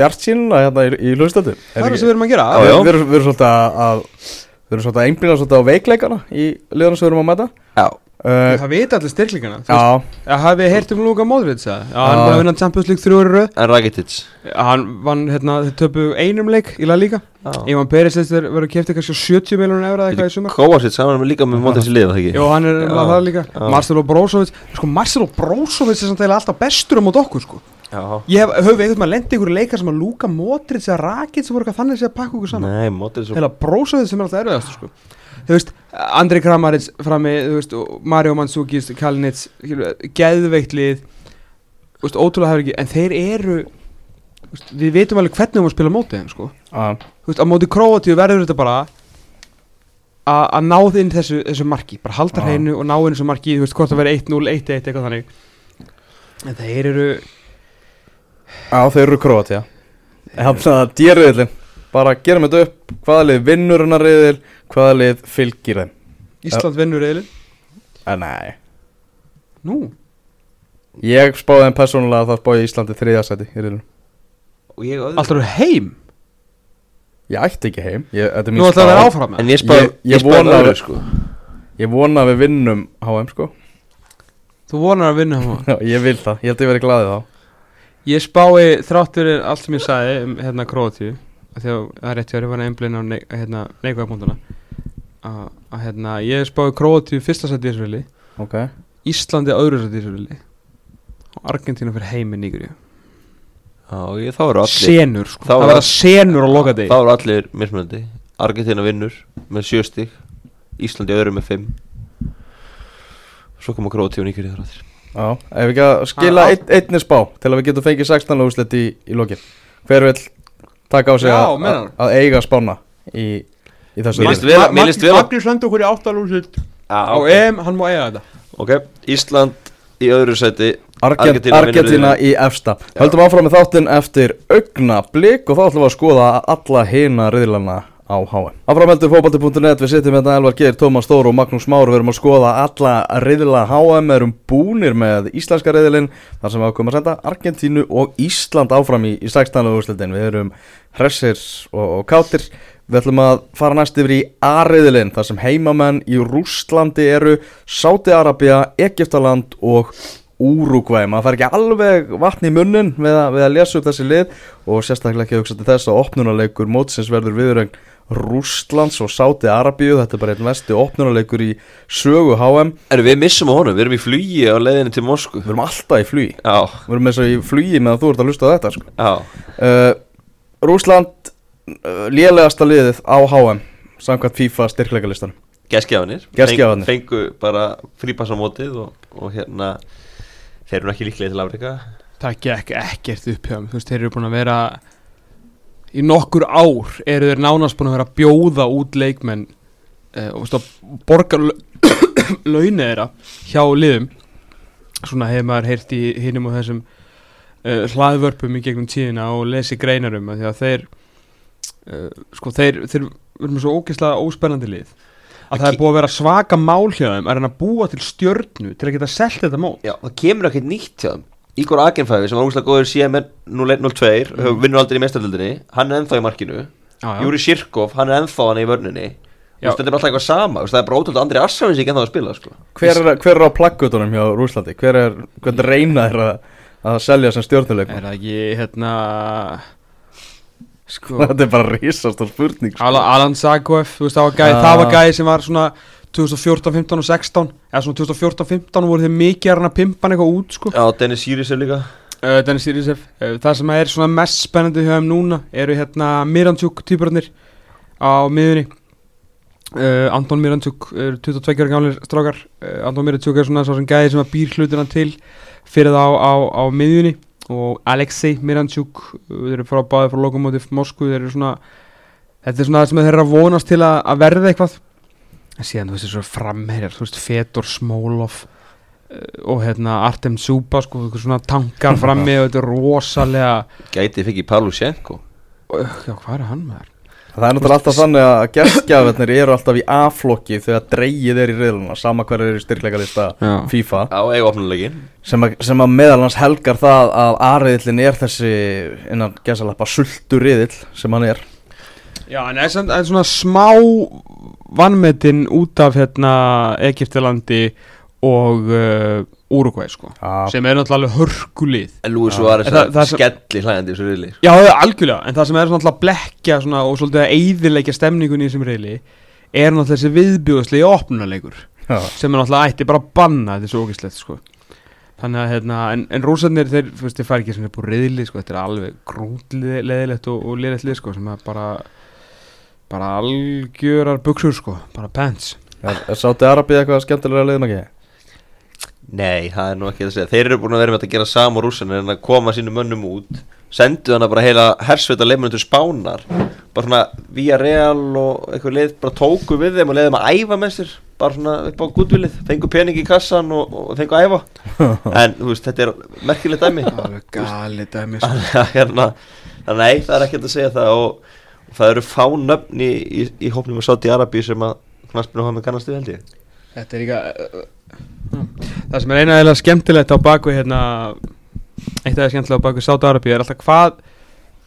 bjart sínuna hérna í, í hlustöldu? Það er það sem við erum að gera Já, já. Við erum við erum svolítið að, að Við erum svolítið að einblýna svolítið á veikleikana í liðanum sem við erum að mæta Já, uh, Það veit allir Já, hafið þið heyrt um Luka Modric? Já, hann er búin að vinna Champions League þrjú ári röð. En Rakitic? Hann vann, hérna, þið töpu einum leik í La Liga. Já. Ivan Perisic er verið að kæfti kannski á 70 miljónur eða eitthvað í sumar. Kovacic, hann var líka með mótið sér liða, það ekki? Jó, hann er að það líka. Já. Marcelo Brozovic Sko, Marcelo Brozovic er samt eiginlega alltaf bestur á mót okkur, sko. Já, Ég hef, höfum við einhvern veginn lendi ykkur leikar sem að Luka Modric eða Rakic sem voru eitthvað þannig að pakka okkur saman? Nei, mótið er Þú veist, Andri Kramaric frammi, þú veist, og Mario Mandzukic, Kalinic Geðveikt lið. Þú veist, ótrúlega hefur ekki En þeir eru þú veist, Við veitum alveg hvernig við erum að spila á móti þeim, sko. Já, Þú veist, á móti Króatíu verður þetta bara a- að náð inn þessu, þessu marki bara halda hreinu og ná inn þessu marki þú veist hvort það verður 1-0, 1-1 eitthvað þannig. En þeir eru já þeir eru Króatía Þannig að dýrriðlinn Bara gerum þetta upp. Hvaða lið vinnur hennar riðil? Hvaða lið fylgir þeim? Ísland vinnur uh, Nei. Nú, Ég spáði þeim persónulega að það spáði Íslandi þriðasæti í riðlunum og ég öðru Alltaf eru heim? Ég ætti ekki heim. Ég, Nú ætlaðu að vera áfram með En ég spáði Ég- ég ég spáði vona- öðru sko. Ég vona að við vinnum HM sko. Þú vonar að vinna hann Já, Ég vil það, ég held að ég verið glaðið þá. Ég spái þráttur allt sem ég sagði um hérna Króatíu Að það er rétt hjá að var einblinn á ne hérna, neikvæðapunktuna að að, hérna, ég spái Króatíu fyrsta sæti í þessu vili Ok. Íslandi öðru sæti í þessu vili og Argentína fyrir heimi nýgur Já, ég, þá eru allir Senur sko, Þá það var- verða senur á loka degi Þá eru allir mismunandi. Argentina vinnur með sjö stig Íslandi öðru með fimm. Svo koma Króti og Níkri þar áttir Já, ef við ekki að skila Ah, ein, einni spá til að við getum fengið 16 úrslit í, í lokin. Hver vil taka á sig Já, að, að, meinar. að eiga spána í, í þessu Mér líst liði? vel- mér líst vel á- Magnús lendur okkur í áttalúsitt á EM, hann má eiga þetta. Ok Ísland í öðru Argentína Argentina vinnur í efsta. Höldum áfram með þáttinn eftir augna blik og þá ætlum við að skoða alla hina riðlana á HM Áfram heldur fókbalti.net, við sittum hérna Elvar Geir, Tómas Stóru og Magnús Már. Við erum að skoða alla riðla HM erum búnir með íslenska riðlin þar sem við ákveðum að senda Argentínu og Ísland áfram í, í 16. úrslitin. Við erum hressir og, og kátir Við ætlum að fara næst yfir í A-riðlin þar sem heimamenn í Rússlandi eru Sáti-Arabia, Egyptaland og Úrúkvæm, maður fær ekki alveg vatn í munnin við að, við að lesa upp þessi lið og sérstaklega ekki að hugsa til þess að opnunarleikur mótsins verður viðrögn Rústlands og Sáti Arabíu, þetta er bara einn vesti opnunarleikur í sögu HM Erum við missum á honum, við erum í flugi á leiðinni til Moskvu. Við erum alltaf í flugi, Já, við erum eins og í flugi meðan þú ert að hlusta á þetta sko. já. Uh, Rústland uh, lélegasta liðið á HM samkvæmt FIFA styrkleikalistan Gæskjafanir Gestgjafarnir. Fengu bara frípassa mótið og, og hérna Þeir eru ekki líklega til Afrika Það gekk ekkert upp hjá þeim, þú veist, þeir eru búin að vera í nokkur ár eru þeir nánast búin að vera að bjóða út leikmenn uh, og veist, borga launið þeirra hjá liðum. Svona hefur maður heyrt í hinnum og þessum uh, hlaðvörpum í gegnum tíðina og lesi greinarum því að þeir uh, sko þeir, þeir verðum svo ógeðslega óspennandi lið. Að það er búið að vera svaka mál hjá þeim að reyna að búa til stjörnu til að geta selt þetta mót. Já, það kemur ekkert nýtt hjá þeim Ígor Agenfæfi sem var úrslega góður CMN 0102 mm. vinnur aldrei í mestaröldinni hann er ennþá í markinu já, já. Júri Sirkov, hann er ennþá hann í vörninni þetta er alltaf eitthvað sama það er bara ótrúlega Andri Arsafins ekki ennþá að spila sko. hver, er, hver er á plaggutunum hjá Rúslandi hver er, hvernig reyna þeir að, að selja sem stjórnuleik Er það ekki, hérna Sko þetta er bara risast og spurning sko. Alan, Zagoev, þú veist, það var gæði, Já. það var gæði sem var svona 2014, 15 og 16 eða svona 2014, 15 voru þeir mikið að reyna að pimpa hann eitthvað út, sko. Já, Dennis Sirius er líka. Uh, Dennis Sirisev, uh, það sem er svona mest spennandi hjá þeim núna eru hérna Mirantjúk týpurarnir á miðunni uh, Anton Mirantjúk er 22 ára gamlir strákar. Anton Mirantjúk er svona svo sem gæði sem að býr hlutina til fyrir það á, á, á miðunni og Alexei Mirantjúk þeir eru frá báði frá Lokomotiv Moskvu þeir eru svona þetta er svona það sem þeir eru að vonast til að, að verða eitthvað síðan þú veist þessu framherjar þú veist Fedor Smolov uh, og hérna Artem Zuba sko svona tankar frammi og þetta er rosalega Gæti fikk í Palushenko uh, já hvað er hann með þar Það er náttúrulega alltaf þannig að gestgjafirnir eru alltaf í A-flokki þegar dreigið er í riðluna sama hver er í styrkleikalista Já. FIFA. Á eigu opnulegin sem að, sem að meðal hans helgar það að A-riðlinn er þessi innan gesalappa sultu riðill sem hann er já en það er svona smá vannmetin út af hérna Egiptilandi og uh, Uruguay sko Já. sem er náttúrulega alveg hörkulið En Lúi. Suárez En það- það skelli hlæðandi í þessu riðli Já, algjörlega, en það sem er svona alltaf að blekja svona, og svolítið að eyðileggja stemningunni í þessum reyli er náttúrulega þessi viðbjóðslegi opnunarleikur Já. sem er náttúrulega ætti bara að banna þetta er svo ógislegt sko. þannig að hérna, en, en rúsarnir þeir, þú veist, þeir fær ekki sem er búið reyðli sko, þetta er alveg grúnleðilegt og, og liðlegt lið sko, sem er bara bara algjörar buksur sko, bara pants. Sátti Arabið eitthvað skemmtilega liðin ekki? Nei, það er nú ekki að segja. Þeir eru búin að vera með að gera sama og rússan en að koma sínum mönnum út sendu hana bara heila hersveita leifmennu til spánar. Bara svona via real og eitthvað leið bara tóku við þeim og leiðum að æfa með sér. Bara svona upp á gúdvilið fengu pening í kassan og, og fengu að æfa. En þú veist, þetta er merkilegt dæmi. Alveg gali dæmi sko. Þannig að hérna, þannig að nei, það er ekkert að segja það. Og það eru fá nöfn í, í, í hópnum með Saudi Arabi sem að knaspinu hafa með kannastu held ég. Þetta er líka uh, Það sem er eina eða skemmtilegt á baku hérna Eitt af það skemmtilega á baku Sáta Arabi er alltaf hvað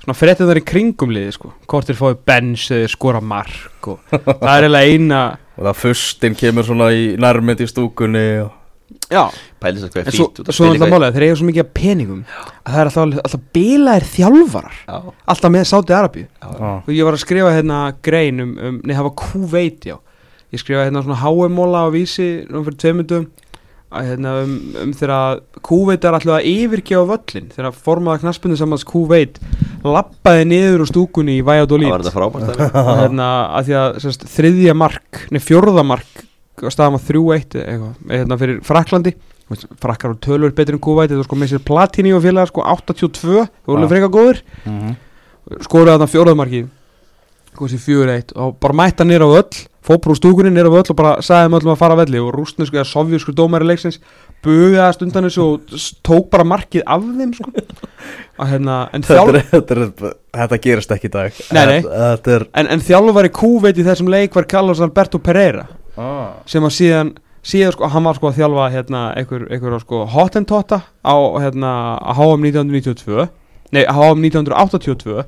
svona fréttið þar í kringum liði sko. Hvort þeir fáið bens eða skora mark og það er eiginlega eina Og það fyrstinn kemur svona í nærmynd í stúkunni og... já, Pæli þess að hvað en er út af svo er alltaf málega þeir eiga svo mikið af peningum að það er alltaf, alltaf bilaðir þjálfarar Já, alltaf með Sáti Já. og ég var að skrifa hérna grein um, um nei það var Kuveit já ég skrifaði hérna svona HM-móla á vísi nú fyrir tveimundum að hérna um, um þegar Kuveit er alltaf að yfirgefa völlin þegar formaða knaspinu samans Kuveit lappaði niður úr stúkunni í það Valladolid var þetta frábært hérna að því að sérst, þriðja mark, nei fjórða mark staðan var 3-1 eða hérna fyrir Fraklandi frakkar og tölur betri en Kuveit þetta var sko með sér Platini og félagar sko 82 það voru Já. frekar góður Mhm. skoraði þarna fjóraðmarki í fjögur eitt. Og bara mætta nýra á öll fópur úr stúkunni nýra á öll og bara sagði þeim öllum að fara að velli. Og rústnesku eða sovjusku dómæri leiksins bugaði stundan þessu og tók bara markið af þeim sko. Hérna en Þetta, þjálf er, þetta, er, þetta gerist ekki í dag. Nei, nei. Er en, en þjálfari Kuveit í þessum leik var Carlos Alberto Pereira ah. sem að síðan síðan sko, hann var sko að þjálfa hérna einhver, einhver sko Hottentotta á hérna HM 1992 nei, HM 1982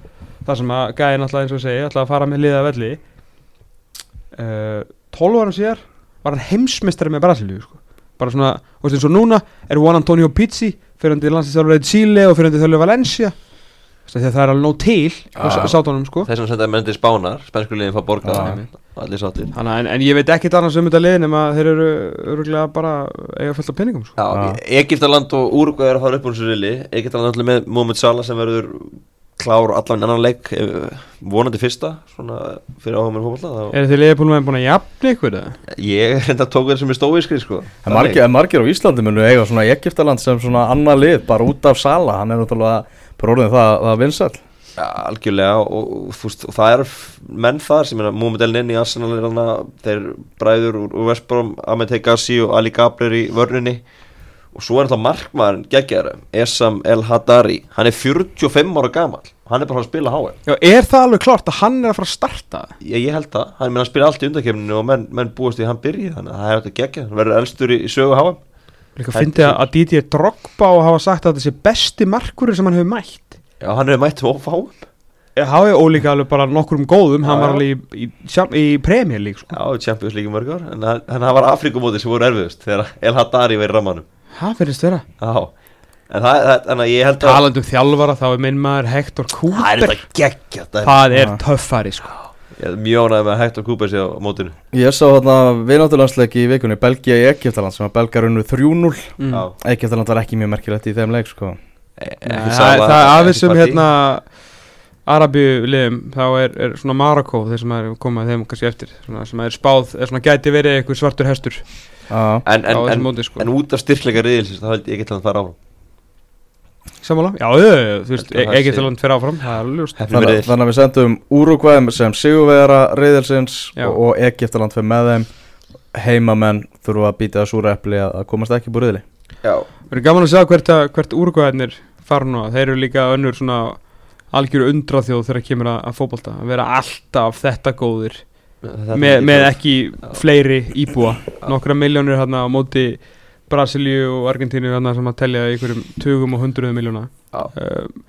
þar sem að gæði náttúrulega eins og segi ætlaði að fara með liða velli uh, 12 árum síðar var hann heimsmeistari með Brasilíu sko. bara svona, og eins og núna er Juan Antonio Pizzi fyrirandi landslýstjálfur í Chile og fyrirandi þjálfur Valencia Þess að það er alveg nóg til á Ah. sátunum sko Þess vegna sendaði menn til Spánar Spænsku liðin fá borgað og Allir sáttir Þannig, að- en, en ég veit ekkit annars um þetta liðin nema þeir eru öruglega bara eiga fullt af peningum sko. Já, Já. Egiptaland og Úrugvæði er að fara upp úr þessu rili Egiptaland allir með Mohamed Salah sem verður klár allan annan leik eh, vonandi fyrsta svona fyrir áhuga mér fólkvalla Er þið liðbúlum með búin að jafna ykkur eða? Ég er enda tók þetta sem er stóiskri sko En margir, en margir á Íslandi munu eiga svona Egyptaland sem svona annað lið bara út af Sala, hann er náttúrulega bara orðin það, það vinsall Ja, algjörlega og, og, veist, og það er menn þar sem er Mohamed El Neni Arsenal er hana, þeir bræður úr, úr Vestbrom Ahmed Hegassi og Ali Gabler í vörninni. Og svo er alltaf markmaðurinn geggjara Esam El Hadari hann er 45 ára gamal hann er bara að spila Já, er það alveg klart að hann er að fara að starta? ég, ég held það, hann, menn, hann spila allt í undakefninu og menn, menn búast að hann byrji þannig að það er þetta geggja, hann verður elstur í, í sögu HM Líka Það fyndi að, Didier Drogba og hafa sagt að sé besti markurinn sem hann hefur mætt. Já, hann hefur mætt of HM Ég hafi ólíka alveg bara nokkur um góðum, hann Já, var já. alveg í, í, í Premier League sko. já, Champions League í mörg ár en hann, hann var Afrikumóti sem voru erfiðust þegar El Hadari var í rammanum. Það finnst vera? Já, en það, það, þannig að ég held að Talandi um þjálfara þá er minn maður Hector það er Cooper. þetta geggja það er, Það er töffari sko. Er mjög ánægð með að Hector Cooper sé á mótinu Ég sá þarna vináttulandsleik í vikunni Belgia í Egyptaland sem að belgar unnu 3-0 mm. já, Egyptaland var ekki mjög merkilegt í þeim leik sko e- Nei, ekki Það er aðeins sem Partey. hérna Arabíu liðum þá er, er svona Marokko þeir sem er komað þeim kannski eftir svona, sem er spáð, er svona gæti verið einhver svartur hestur en, en, en, móti sko. en út af styrkleika riðilsins þá held ég ekki til að fara áfram Sammála? Já, þú veist, Egyptaland fyrir áfram, er þannig, að við sendum Uruguay sem sigurvegara reyðilsins Já. og, Egyptaland fyrir með þeim. Heimamenn þurfa að býta súra epli að, að komast ekki búið reyðili já, Það er gaman að sjá hvert, að, hvert úrgóðarnir fara nú Þeir eru líka önnur svona algjöru undraþjóð þegar kemur að, að fótbolta. Að vera alltaf þetta góðir þetta með, með ekki ekki fleiri íbúa. Nokkra miljónir hérna á móti Brasilíu og Argentínu sem að í einhverjum tugum og hundruðum miljóna Já. um,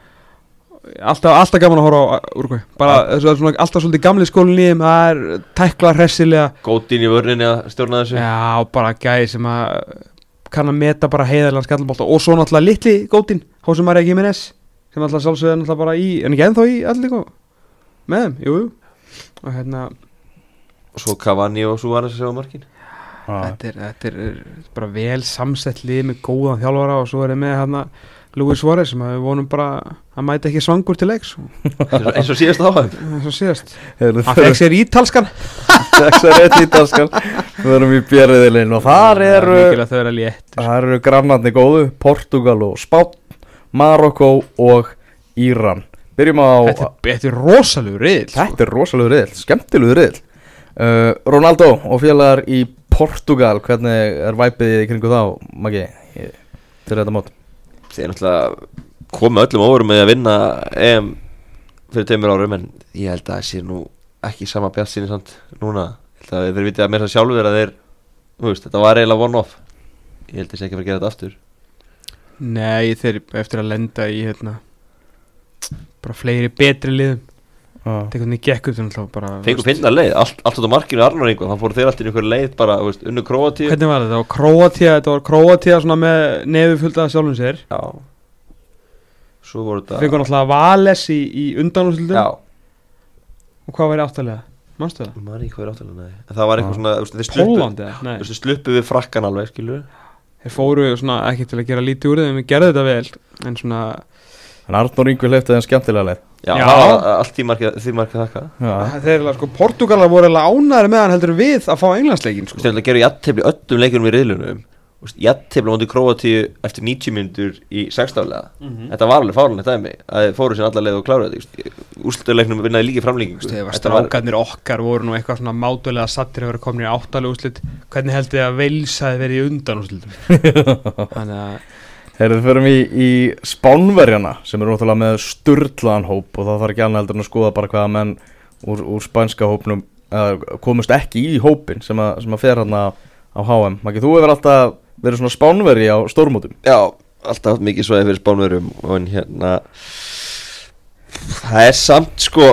alltaf, alltaf gaman að horfa á Úrgóð bara þessu, svona, alltaf svolítið gamli skólinn í þeim það er tækla hressilega. Góðin í vörninni að stjórna þessu. Já, bara gæði sem að kann að meta bara heiðarlega skallabólta. Og svo náttúrulega litli gótin Hósum Marja Gimenez sem alltaf sjálfsögði náttúrulega bara í en ekki ennþá í allir með þeim, jú, jú. Og hérna, og svo Cavani og Suárez sem á markin. Þetta er, þetta er bara vel samsett lið með góðan þjálfara og svo er það með hérna Luis Suárez sem að við vonum bara að mæta ekki svangur til leiks. Eins og- eins og síðast áhæm eins og síðast. Hann fekk sér ítalskan. Þessar eitt ítalskan. Við erum í björriðilinn og þar eru þar eru grannarnir góðu Portugal og Spán Marokko og Íran. Byrjum á þetta, er- þetta er rosalegur riðil sko. Þetta er rosalegur riðil, skemmtilegur riðil uh, Ronaldo og félagar í Portugal Hvernig er væpið í kringu þá, Maggi í- til þetta mót? þeir náttúrulega komu öllum óverum með að vinna EM fyrir tveimur árum en ég held að það sé nú ekki sama bjart sinni samt núna. Ég held að þeir vitið að mér það sjálfur að þeir veist, þetta var eiginlega one off ég held að það sé ekki að fara að gera þetta aftur. Nei, þeir eftir að lenda í hérna bara fleiri betri liðum Er hvernig gekk upp þannig að bara Fengur finna leið, allt, allt á markinu Arnur Ingo, þannig fóru þeir alltaf í einhver leið bara, þú veist, unnu Króatíu. Hvernig var þetta, það var Króatíða þetta var svona með nefi fullt af sjálfum sér. Já. Svo voru það þetta náttúrulega Vales í, í undanúsildum Já, og hvað var í áttalega, mannstu það? man ekki hvað er áttalega nei. En það var eitthvað svona, þú veist, þeir sluppu Pólandi? Nei, þeir sluppu við frakkan alveg, skilur þeir fóru svona ekki til að gera lítið úr þeim, við gerðu þetta vel en svona, En Arnór Yngvi hleypti þeim skemmtilega leið Já, Já. var allt því markið þakka þeir eru sko, Portugalar voru alveg ánæri með hann heldur við að fá englandsleikin sko. þeir gera jættefli öllum leikunum í riðlunum Jættefli móti Króatíu eftir 90 minnur í sextálega Mhm. Þetta var alveg fárlega dæmi að þeir fóru sér allar leið og klára þetta Úrslutaleiknum vinnaði líki framlíkingu Þegar strákarnir okkar voru nú eitthvað svona mátulega sattir að vera komin í áttalega úslit hvernig heldur þið að Veils hafi verið í undan úslitum þannig að Heyrðu, förum í, í Spánverjana sem eru náttúrulega með sturlaðan hóp og það þarf ekki annað heldur en að skoða bara hvaða menn úr, úr spænska hópnum komust ekki í hópin sem að, sem að fer hann á HM Maki, þú hefur alltaf verið svona Spánverji á stórmótum. Já, alltaf mikið svoðið fyrir spánverum og hérna það er samt sko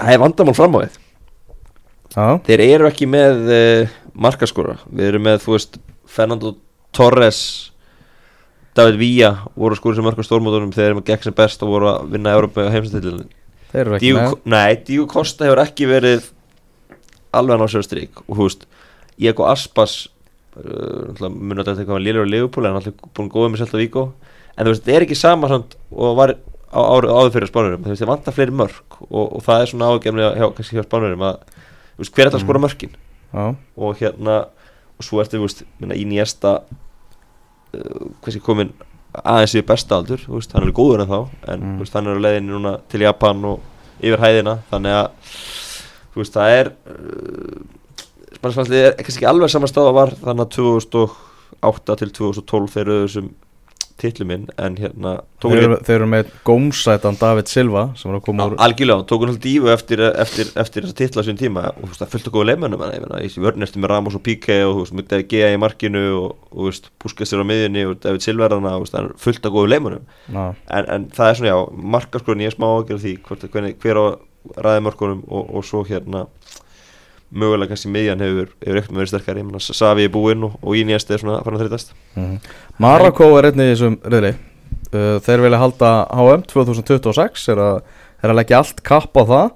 það er vandamál fram á við Já, þeir eru ekki með uh, markaskora við erum með, þú veist, Fernando Torres David Villa voru að skora sem mörgum stórmótunum þeir eru með gegn sem best og voru að vinna Európa heimstættilin þeir eru ekki með. Nei, Díu Kosta hefur ekki verið alveg á sér strík og þú veist, Diego Aspas uh, munið að þetta eitthvað lélur á Leopold en alltaf búin góðið með Selta Víkó en þú veist, þetta er ekki sama samt og var á, áður fyrir spánurum þú veist, þeir vantar fleiri mörg og, og það er svona ágefni kannski hjá spánurum að veist, hver er þetta að skora mörkin? Já, og hérna og svo ertu, þú veist, minna, í nýjasta uh, hversi komin aðeins yfir besta aldur, veist, hann er góður en þá en Mm. veist, hann er á leiðinni núna til Japan og yfir hæðina, þannig að veist, það er uh, Spansfannslið er kannski ekki alveg saman stáða var þannig að 2008 til 2012 þeir eru þessum titluminn en hérna þeir, eru, þeir eru með gómsætan David Silva sem er að koma úr algjörlega, tók hann alltaf dífu eftir, eftir, eftir þessa titla á sín tíma og þú veist, það fylgta góða leimannum ég meina, í vörnesti með Ramos og Pique og þú veist, með David Gea í markinu og, og þú veist, Puskas er á miðjunni og David Silverana og þú veist, það er fullt af góða leimannum en, en það er svona, já, markaskorun ég er smá ágjörð því hvort, hvernig, hver á ræði mörkunum og, og svo hérna mögulega kannski miðjan hefur, hefur ekkert með verið sterkari, Savi er búinn og, og Iniesta er svona farin að þreytast. Mhm. Marokko er einnig í þessum riðli. Uh, Þeir vilja halda HM 2026 er að, er að leggja allt kapp á það.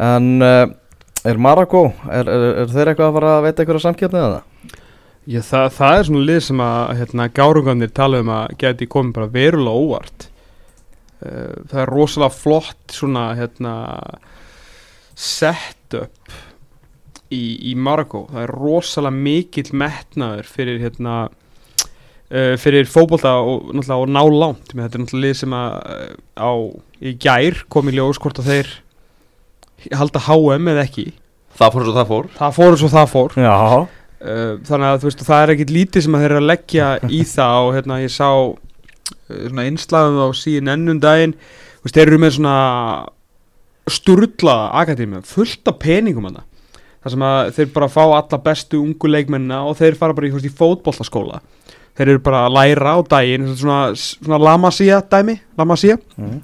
En uh, er Marokko, er, er, er þeir eitthvað að fara að veita eitthvað samkjöfni eða? Já, það, það er svona lið sem að hérna, gárungarnir tala um að geti komið bara verulega óvart. Uh, það er rosalega flott svona hérna setup í, í Marokko. Það er rosalega mikill metnaður fyrir hérna uh, fyrir fótbolta og náttúrulega og ná langt. Menn, þetta er náttúrulega lið sem að uh, á í gær kom í ljós hvort að þeir halda HM eða ekki. Það fór svo það fór. Það fór og það fór. Uh, þannig að þú veist það er ekkit lítið sem að þeir eru að leggja í það og hérna ég sá uh, svona innslagum á CNN um daginn. Þú veist þeir eru með svona sturlaða akademi fullt af peningum hann þar sem að þeir bara fá alla bestu ungu leikmennina og þeir fara bara í, veist, í fótbollaskóla þeir eru bara að læra á daginn svona, svona lamasía dæmi lamasía mm.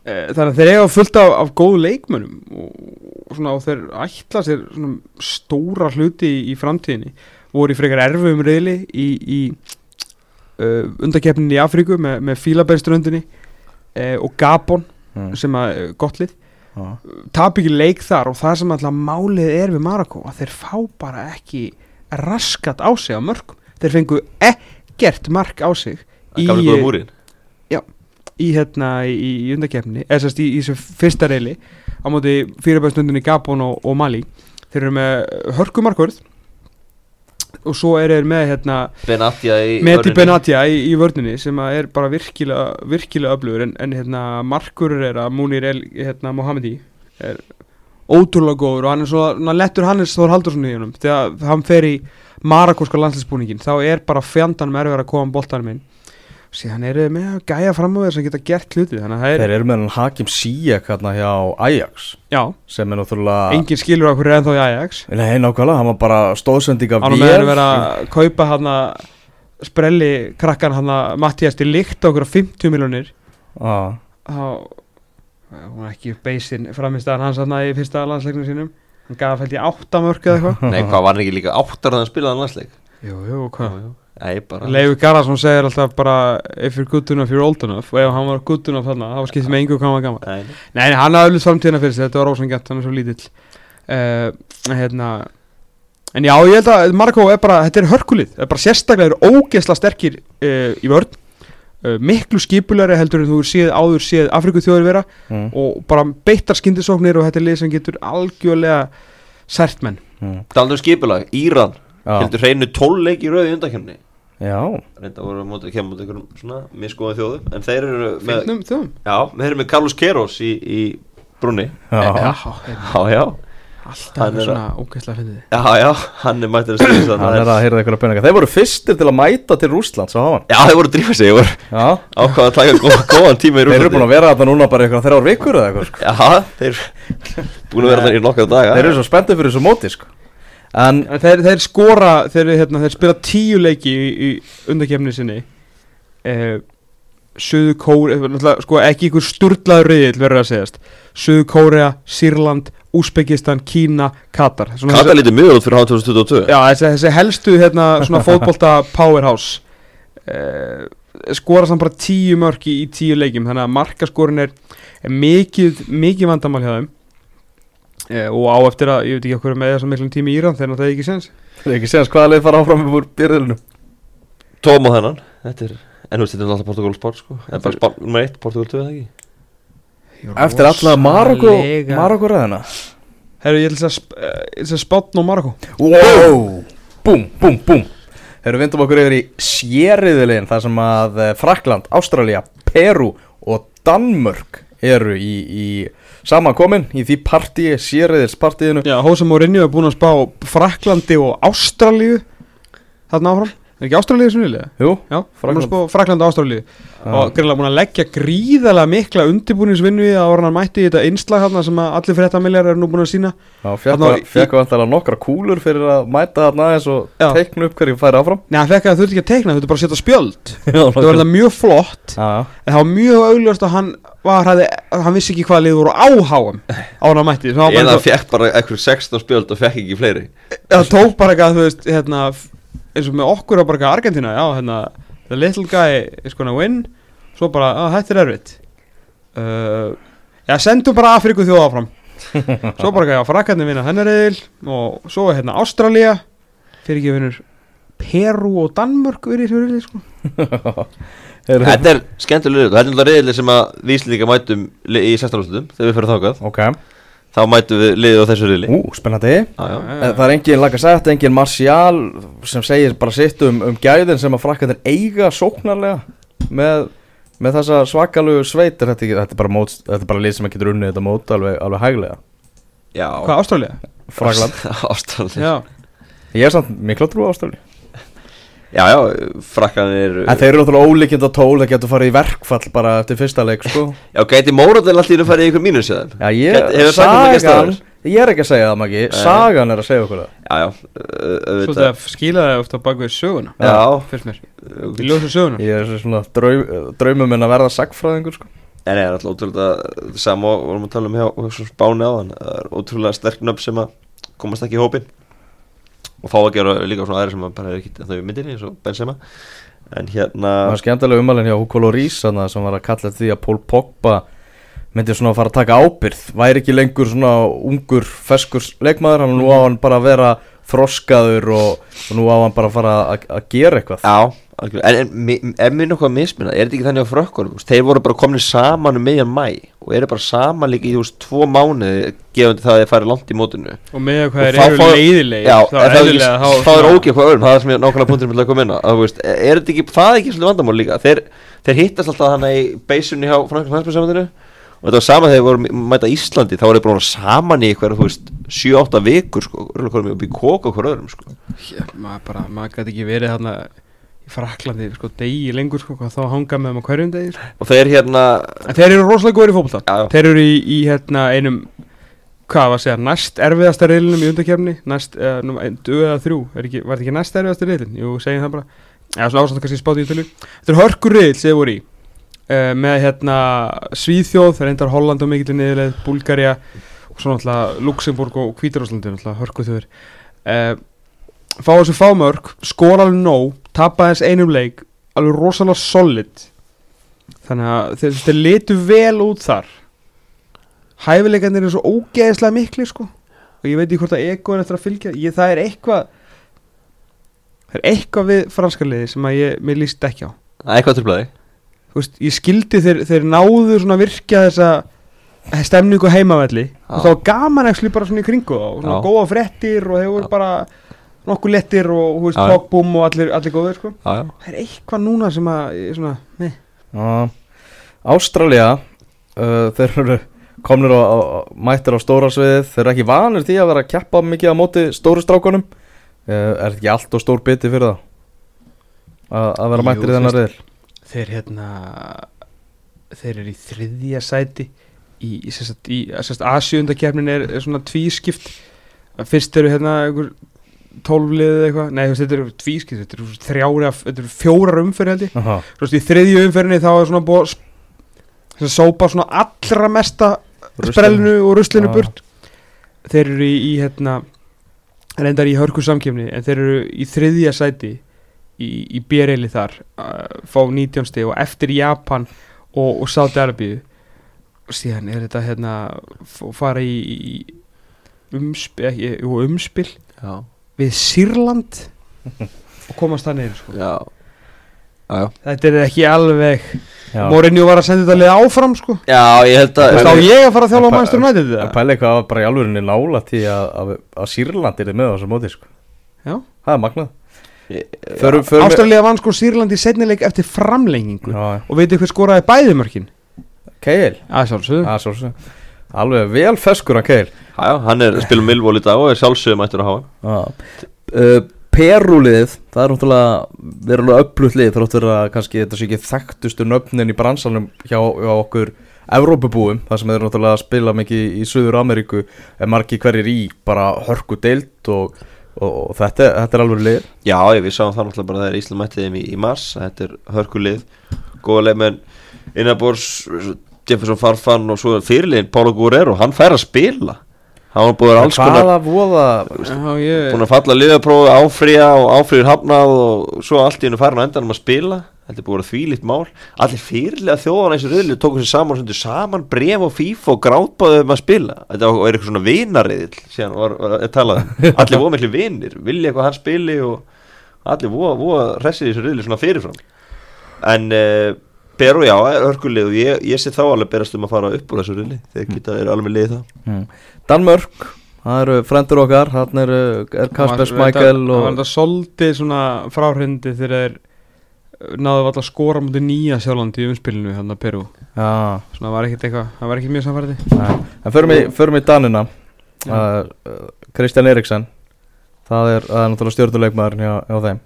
Eh, Þannig að þeir eiga fullt af, af góðu leikmönnum og, svona, og þeir ætla sér stóra hluti í, í framtíðinni voru í frekar erfum reyðli í, í uh, undarkeppninni í Afríku með, með fílaberströndinni uh, og Gabon Mm. sem að uh, gott lið Já. Tap ekki leik þar og það sem alltaf málið er við Marokko að þeir fá bara ekki raskat á sig á mörgum þeir fengu ekkert mark á sig góða múrin í hérna í, í undarkeppni eða sérst í, í þessu fyrsta reyli á móti fyrirbæðstundinni Gabon og, og Mali. Þeir eru með hörkumarkvörð og svo eru þeir með hérna Benatia í vörninni. Benatia í, í vörninni sem er bara virkilega, virkilega öflugur. En, en hérna markurur er að Munir El, hérna, Mohamedi er ótrúlega góður og hann er svona lettur Hannes Þór Haldursson í hennum þegar hann fer í marakóska landslisbúningin þá er bara fjandanum erfið að koma boltanum inn síðan eru þeir með að gæja fram á þess að geta gert hluti þannig að það er, Þeir eru með hann Hakim Ziyech hérna hjá Ajax já, sem er náttúrulega engin skilur okkur ennþá í Ajax. Nei, nákvæmlega, hann var bara stóðsending af hann var með að vera að kaupa hann að sprelli krakkan hann að Mattias til líkt okkur á 50 miljonir Já, þá hún var ekki beisin framistæðan hans aðna í fyrsta landsleiknum sínum. Hann gaf held ég áttamörk eða eitthvað. Nei, hvað var hann ekki líka áttar að hann spilaði hann landsleik? Jú, jú, hvað Leifi Garðarsson segir alltaf bara if you're good enough, you're old enough og ef hann var good enough þarna, þá skiptir með engu hvað hann var gammal Nei, nei. Hann hafði auðvitað framtíðina fyrir sig, þetta var ósangjart, hann er svo lítill uh, hérna, En já, ég held að Marokko er bara, þetta er hörkulið, það er bara sérstaklega ógeðsla sterkir uh, í vörn uh, miklu skipulari heldur en þú séð áður séð Afriku þjóður vera mm. og bara beittar skyndisóknir og þetta er lið sem getur algjörlega sært menn Mm. Talandi um skipulag, Íran. Heldur hreinu tólleik í rauði undakemni Já, reynda voru að kemja móta einhverjum svona miskoða þjóðum en þeir eru með, Finnum þjóðum? Já, þeir eru með Carlos Queiroz í, í brunni já, Já, já, já, alltaf Hann er svona ógeðsla fyndið. Já, já, hann er mættir að spila þess hann er að heyra eitthvað peninga. Þeir voru fyrstir til að mæta til Rússland, svo hafa hann. Já, þeir voru drífa sig, þeir voru Já, ákvað að taka góð, góðan tíma í þeir eru búin að vera þarna núna bara eitthvað þrjár vikur eða eitthvað sko. já, þeir búin að vera þarna í nokkað daga. Þeir eru svo spenntið fyrir þessu móti sko. En, En þeir, þeir skora, þeir, hérna, þeir spila tíu leiki í, í undakefni sinni. Eh, Suðu Kóri, sko ekki ykkur sturlaður reyðil verður að segjast. Suðu Kórea, Sýrland, Úsbekistan, Kína, Katar. Svona Kata lítið mjög út fyrir hann 2022 Já, þessi, þessi helstu hérna, svona fótbolta powerhouse. Eh, skora samt bara tíu mörki í tíu leikjum þannig að markaskorin er, er mikið, mikið vandamál hjá þeim og á eftir að, ég veit ekki okkur með þessum miklum tími í Íran þegar það er ekki sens það er ekki séðans hvaða leið fara áfram úr byrðilinu Tóm á þennan, þetta er en þú veist, þetta er alltaf Portugal sport sko en bara sport nummer 1, Portugal 2 eða ekki? Eftir alla Marokko Marokko ræðina Herru, ég ætla að, eh, að spátna á Marokko. Wow! Búm, búm Þegar við vindum okkur yfir í sériðilegin þar sem að eh, Frakland, Ástralía, Peru og Danmörk eru í, í samankomin í því partíi, sériðilspartíinu Já, Hósa Mourinho er búin að spá Fraklandi og Ástralíu þarna áfram Er ekki Ástralíu sem vilja? Jú, að Frakkland. spá Fraklandi og Ástralíu og greinlega búin að leggja gríðalega mikla undirbúningsvinnu í það ára hann mætti í þetta innslag þarna sem að allir fréttamiljar eru nú búin að sína Já, fekk við vantilega nokkra kúlur fyrir að mæta þarna aðeins og Já. teikna upp hverju færi áfram Nei, hann fekk að það þurfti ekki að teikna, þurfti bara að setja spjöld Já, Það var þetta mjög flott Já, já. en það var mjög augljóst að hann var, hafði, hann vissi ekki hvað lið voru á háum á hann mætti hann var Eða fekk bara eitthvað 16 spjöld og fekk ekki fleiri það tók bara eitthvað, þú veist, hérna eins og með okkur á bara Argentina já, hérna, the little guy is gonna win. Svo bara, að þetta er erfitt. Uh, já, sendum bara Afriku þjóða áfram. Svo bara, já, frakkarnir vinna hennar eðil og svo er hérna Ástralía. Fyrir ekki vinnur Peru og Danmörk verið í þessu sko. Þetta er skemmtilega Þetta er náttúrulega reyðil sem að við Íslendinga mætum í sextarúslutum þegar við fyrir þákað Ok, þá mætum við liðið á þessu reyðli ú, spennandi. Já, já. Eh, Það er engin Lacazette, engin Martial sem segir bara sitt um, um gæðin sem að frakkandir eiga sóknarlega með, með þessa svakalugu sveitir þetta, er þetta, er bara mót, þetta er bara lið sem að getur unnið þetta mót alveg, alveg hæglega. Já. Hvað, Ástralía? Frakland. Ástralja já, Ég er samt mikla trú á Ástrali Já, já, frakkanir En þeir eru náttúrulega ólíkind á tól Það getur farið í verkfall bara eftir fyrsta leik sko. Já, gæti Móraðil alltaf inn að fara í ykkur mínus Já, ég, Gæti- hefur sagt um ekki sagan? Ég er ekki að segja það Maggi. Sagan er að segja okkur það. Já, já, uh, svo auðvitað þetta skilaði ofta bak við söguna Já, fyrst mér, í ljósu söguna Ég er svona draum, draumum minn að verða sagfræðingur sko. En það er alltaf ótrúlega Sama og vorum að tala um hjá Spáni á hann Það er ótrúlega sterk nöfn sem að komast ekki í hópin Og fá að gera líka svona aðri sem bara er ekki Það er myndinni eins og Benzema. En hérna Það var skemmtilega umalinn hjá Hugo Lloris sem var að kalla því að Pól Pogba myndi svona að fara að taka ábyrð væri ekki lengur svona ungur feskur leikmaður, hann nú á hann bara að vera þroskaður og, og nú á hann bara að fara að, að gera eitthvað. Já, er mér nokkuð að misminna Er þetta ekki þannig á frökkunum? Þeir voru bara komin saman um meðjan mæ Og eru bara saman líka í þú veist, tvo mánuði Gefandi það að þeir fari langt í mótinu. Og með Og hvað þeir þá eru Já, þá það er er svona- ógeð hvað öðrum Það er sem ég nákvæmlega punktur með að koma inn á. Að, þú veist, Er þetta ekki, það er ekki svolítið vandamál líka. Þeir, þeir hittast alltaf hana í beisunni hjá Frankar Hansbjörnsamandinu Og þetta var sama þegar þeir voru að mæta Íslandi Þá voru þeir bara saman í eitthvað, þú veist 7-8 vikur, sko hverjum upp í kók og hver öðrum, sko. Já, maður bara, maður gæti ekki verið þarna Fraklandi, sko, degi lengur, sko, þá hanga með á hverjum degi, sko. Og þeir hérna En þeir eru rosalega góður í já. Þeir eru í, í hérna, einum, hvað var að segja, næst erfiðasta reylinum í undakefni, næst, uh, nú, ein, dö eða þrjú, ekki, var þetta ekki næst erfiðasta reylin? Jú, segjum það bara. Já, svona ásamt kannski spátt í tölu. Þetta er hörkur reyl sem voru í. uh, með hérna Svíþjóð, þeir reyndar Holland og mikill niðurleið, Búlgaria og svo náttúrulega Luxemburg og Hvítarúslandi náttúrulega hörku þjóður uh, fá þessu fámörk, skora alveg nóg tapa þess einum leik alveg rosalega solid. Þannig að þeir litu vel út þar. Hæfileikarnir eru svo ógeðislega mikli sko. Og ég veit ekki hvort að ego er eftir að fylgja. Ég, það er eitthvað það er eitthvað við franska liði sem að ég, mér líst ekki á. Það er eitthvað veist, ég skildi þeir, þeir náðu svona virkja þessa stemningu heimavelli. Og það var gaman ekki bara svona í kringu þá. Og svona Já. góða fréttir og þeir voru bara nokkuð lettir og tókbúm og allir, allir góðir sko. Já, já. Það er eitthvað núna sem að. Ástralía uh, þeir eru komnir á, á, mættir á stóra sviðið. Þeir eru ekki vanir því að vera að keppa mikið á móti stóru strákunum. Uh, er ekki allt og stór biti fyrir það? Að, að vera Jú, mættir í veist- reyðil þeir hérna þeir eru í þriðja sæti í, í, í sérst, A7-kefnin er, er svona tvískipt. Fyrst eru hérna einhver tólflið eða eitthvað, nei þú veist, þetta eru tvískipt þetta eru þrjára, þetta eru fjórar umferð held ég. Þú veist, í þriðju umferðinni þá er svona búið að sópa svona allra mesta Ruslinu. sprellinu og ruslinu Já. burt þeir eru í, í hérna reyndar í hörku samkefni en þeir eru í þriðja sæti í, í bérili þar fá 19 stig og eftir Japan og, og Saudi Arabíu og síðan er þetta hérna fara í, í umspil, ekki, jú, umspil Já við Sýrland. Og komast það neyri sko. Já. Já, já. Þetta er ekki alveg Já. Mourinho var að senda þetta lið áfram sko. Já, ég held að Þá ég að fara að þjálfa En Manchester United En þetta pæli eitthvað bara í alvörinni nála til að, að, að Sýrland er með á þessu móti sko. Já. Það er magnað. Ástralía vann sko Sýrland í setnileik eftir framlengingu. Já, Og veitir hver skoraði bæði mörkin? Keil Að Það svolítið Alveg vel feskur hann Keil Já, já, hann er spilum Milvól í dag og er sjálfsögum mættur að hafa. Uh, Perúlið, það er náttúrulega verulega upplutt lið þrótt verið að kannski þetta sé ekki þekktustu nöfnin í bransanum hjá, hjá okkur Evrópubúum, það sem er náttúrulega að spila mikið í Suður Ameríku er margi hverjir í bara hörku deilt og, og, og þetta, þetta er alveg lið. Já, ég við sáum það náttúrulega bara þegar Ísland mætti þeim í, í mars Þetta er hörkulið Góða leikmenn Innabors Jefferson Farfan og svo fyrirliðin Pála Guerrero, hann fær að spila Hann var búið að alls konar Hvaða voða Já, ég Búin að falla liðaprófi, áfrýja og áfrýjur hafnað og svo allt í hennu farin á endanum að spila. Þetta er búið að vera þvílíkt mál. Allir fyrirlega þjóðan eins og riðli tóku sér saman sendu saman bref og FIFA og grátbáðu um að spila. Þetta var- er eitthvað svona vinariðil síðan var, var að tala um. Allir voru miklu vinir, vilja eitthvað hann spili og allir voru, voru hressið í þessu riðli svona fyrirfram. En uh, Peru, já, hörkulið og ég, ég sé þá alveg berast um að fara upp úr þessu riðli Þeir geta, eru alveg liðið það mm. Danmörk, það eru frendur okkar hann er, er Kasper Smækel Það var og þetta svolítið svona fráhrindi þegar þeir náðu alltaf skora mútið nýja sjálfandi í umspilinu hann að Peru Já, Svona var ekkert eitthvað, það var ekki mjög samfærdi nei. en förum í Danina. Uh, uh, Kristján Eriksen. Það er, það er náttúrulega stjórnuleikmaður hjá, hjá þeim.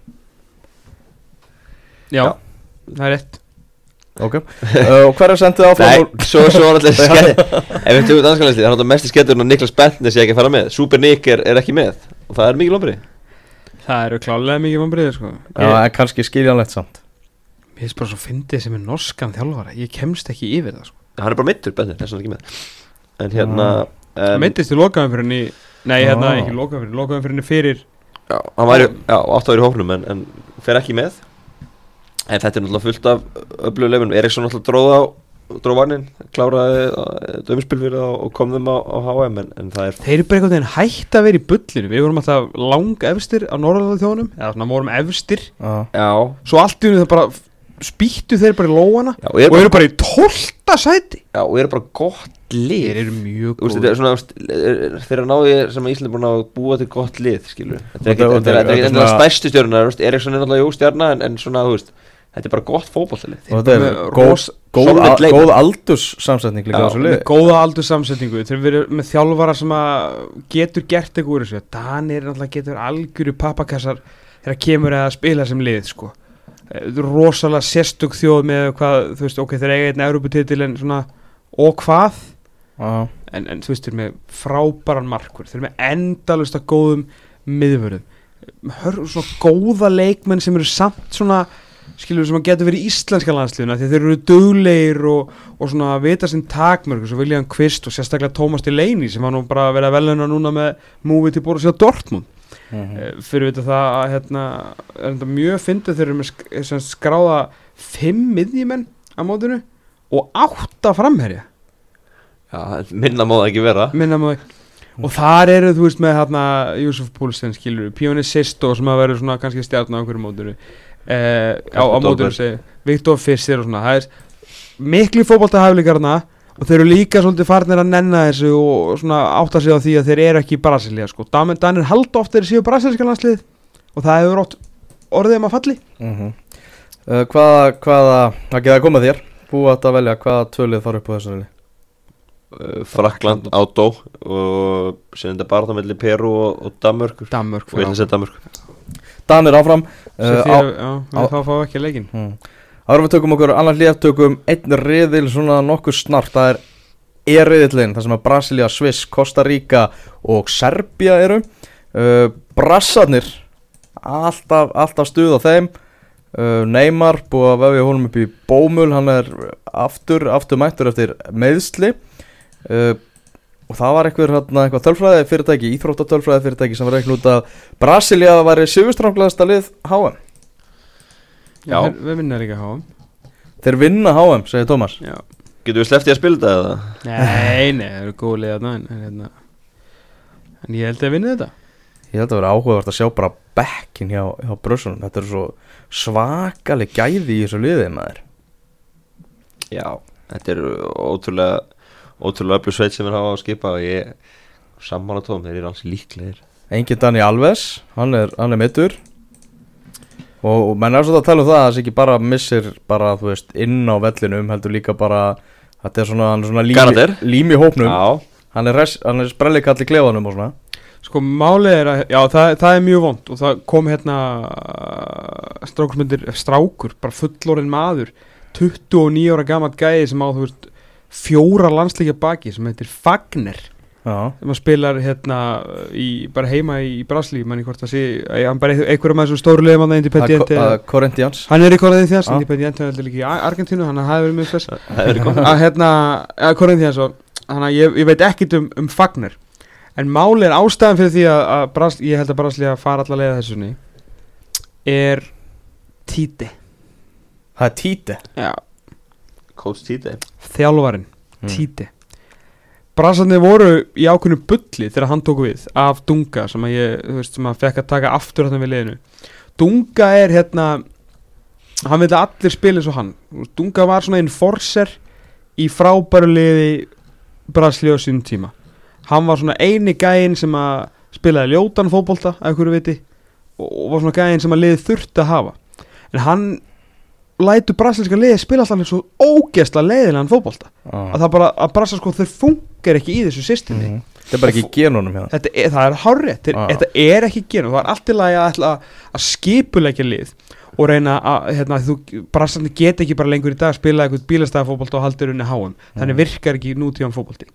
Já, Já. það er rétt Ok, uh, og hver er sendið áfram? Nei, svo, svo var alltaf skell Ef við tökum danskanlæsli, það er náttúrulega mest skellur að Niklas Bentnes sé ekki að fara með. Super Nick er, er ekki með. Og það er mikið lómbri Það eru klálega mikið vombriðir sko. Já, Ég, en kannski skiljanlegt samt. Mér finnst bara svo fyndið sem er norskan þjálfara. Ég kemst ekki yfir það sko. Hann er bara mittur, Bentnes, þess að hann er ekki með. En hérna Það um, meittist í lokaðumfyrinni Nei, hérna Já. ekki lokaðumfyrinni Lokaðumfyrinni fyrir já, Hann var já, átt að vera í hóknum en, þetta er náttúrulega fullt af öflugum leifunum Eriksson náttúrulega dróð á Dróð varnin, kláraði dömspil fyrir það og kom þeim á, á HM en, en það er Þeir eru bara einhvern veginn hætt að vera í bullinu. Við vorum alltaf lang efstir á Norrlanda þjónum Eða svona vorum efstir. Já, Já, Svo allt í henni það bara spýttu þeir bara í lóana já og, er Og bara, eru bara í tólta sæti. Já, og er bara gott lið. Þeir eru mjög góð þetta er svona, þeir eru náði sem Ísland er búin að búa til gott lið, skilur Þetta er Þetta- ekki, stjórnar, þú veist, Eriksson er náttúrulega jú stjórna en, en svona, þú veist, þetta er bara gott fótballtalið og þetta er með góð, góð, al, góð aldurs samsetning líka þessu liði. góða aldur samsetningu þeir eru með þjálfara sem að getur gert eitthvað úr þessu. Danir náttúrulega getur algjöru pappakassar þegar kemur að spila sem lið sko. Eh, rosalega sérstök þjóð með hvað, þú veist, ok, þeir eiga einn Európa-titil en svona, og hvað? Já, en, en þú veist, þeir eru með frábæran markur. Þeir eru með endalust að góðum miðvörðum. Hör, svona góða leikmenn sem eru samt svona skilur sem að getur verið í íslenska landsliðuna því að þeir eru duglegir og, og svona vita sinn takmörg svo William Kvist og sérstaklega Thomas Delaney sem var nú bara að vera veluna núna með múið til Borussia Dortmund Mhm. mm. fyrir við það að hérna, er mjög fyndið þeir eru með sk skráða fimm miðjumenn á mótinu og átta framherja Já, minna það ekki vera minna maður og þar eru þú veist með hérna Júsuf Púlsen skilur Pjóni Sisto sem að vera svona kannski stjarn á einhverju mótinu eh, á, á segi Viktor Fisser og svona það er miklu fótboltahæfleikarna og þeir eru líka svolítið farnir að nenna þessu og svona átta sig á því að þeir eru ekki í Brasilia sko, Dan- Danir halda oft þeir séu brasilíska landslið og það hefur oft orðið um að falli. Mhm. uh, Hvaða, hvaða, það getur að koma þér Búið að velja hvaða tölið fara upp á þessu reyli Uh, Frakland, Átó og sem þetta bara það melli Peru og, og Danmörkur. Danmörk og Danir áfram uh, á, já, þá fá ekki leikinn. Mm. Árum við tökum okkur annar hlið tökum einn riðil svona nokkuð snart það er E-riðillin þar sem að Brasilia, Sviss, Costa Rica og Serbia eru. Uh, Brassarnir alltaf, alltaf stuð á þeim. Uh, Neymar búið að vefja honum upp í bómul hann er aftur, aftur mættur eftir meðsli og það var hérna, eitthvað tölfræði fyrirtæki, íþróttatölfræði fyrirtæki sem var reikn út að Brasilia væri sigurstranglegasta lið HM Já. við, við vinnar ekki hafa Þeir vinna HM, segir Tómas já. Getur við sleftið að spila þetta eða? nei, nei, það eru góð liða en, en, hérna, en ég held að vinna þetta Ég held að vera áhugavert að sjá bara bekkin hjá, hjá brössunum Þetta eru svo svakaleg gæði í þessu liði maður Já, þetta er ótrúlega ótrúlega öflug sveit sem er hafa á að skipa og ég sammála tóðum, þeir eru alls líklegir. Engin Dani Alves, hann er, hann er mittur Og, og menn er svo að tala um það að þessi ekki bara missir bara, þú veist, inn á vellinum heldur líka bara Þetta er svona, er svona lími, lími hópnum Já, Hann er, er sprellikall í klefanum og svona. Sko málið er að, já það, það er mjög vond og það kom hérna strákursmyndir, strákur, bara fullorinn maður 29 ára gamalt gæði sem á þú veist fjóra landsleikja baki sem heitir Fagner. Sem að spilar hérna í, bara heima í, Brasli, manni hvort það sé hann bara einhverjum af þessum stóru liðum að Independiente að Corinthians. Hann er í Corinthians, Já. Independiente er líka í Argentínu, hann hafi verið mjög þess. Er að hérna, að Corinthians þannig að ég, ég veit ekkit um, um Fagner. En máli er ástæðan fyrir því að, að Bras, ég held að Brasli að fara allar leiða þessunni er Títi Það er Títi já, Coach Tite. Þjálfarin, Mm. Títi Brasarnir voru í ákveðnu bulli þegar hann tók við af Dunga sem að ég, þú veist, sem að fekk að taka aftur þarna við leiðinu Dunga er hérna hann vil allir spila eins og hann. Dunga var svona einn forser í frábæru liði Brasli á sínum tíma. Hann var svona eini gæinn sem að spilaði ljótan fótbolta að einhverju viti og, og var svona gæinn sem að liði þurfti að hafa. En hann lætur brasilíska liði spila alltaf svo ógeðsla leiðilegan fótbolta. Að það bara, að brasa sko þau funkar ekki í þessu systemi. Mhm. Þetta er bara ekki genunum hérna þetta er, það er hárrétt, Ah. þetta er ekki genum það er allt í lagi að, ætla að skipulegja lið og reyna að hérna, brasandi get ekki bara lengur í dag að spila eitthvað bílastæðafótbolta og haldur unni háum. Þannig Mhm. virkar ekki nútíðan fótbolti.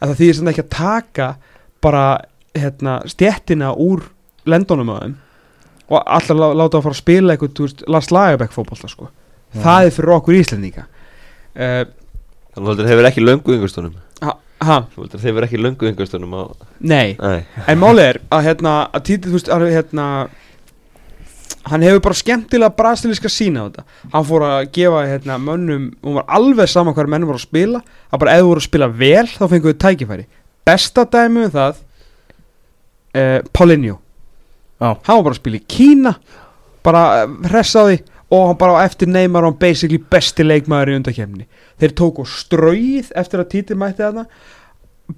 En það þýðir sem ekki að taka bara hérna, stjettina úr lendunum á þeim og alltaf lá, láta að fara að spila eitthvað þú veist, Lars Lagerbäck fótbolta sko. Mhm. það er fyrir okkur íslendinga. Uh, Þannig að þeir hefur ekki löngu yngustunum ha, Þú heldur þeir hefur ekki löngu yngustunum á nei. Nei, En málið er að hérna að títið, þú veist, að hérna hann hefur bara skemmtilega brasilíska sína á þetta. Hann fór að gefa hérna mönnum hún var alveg sama hver menn voru að spila. Að bara ef þú voru að spila vel þá fenguðu tækifæri. Besta dæmi um það uh, Paulinho. Hann var bara að spila í Kína bara hressaði og hann bara eftir Neymar og hann basically besti leikmaður í undakefni þeir tóku ströyð eftir að títið mætti þarna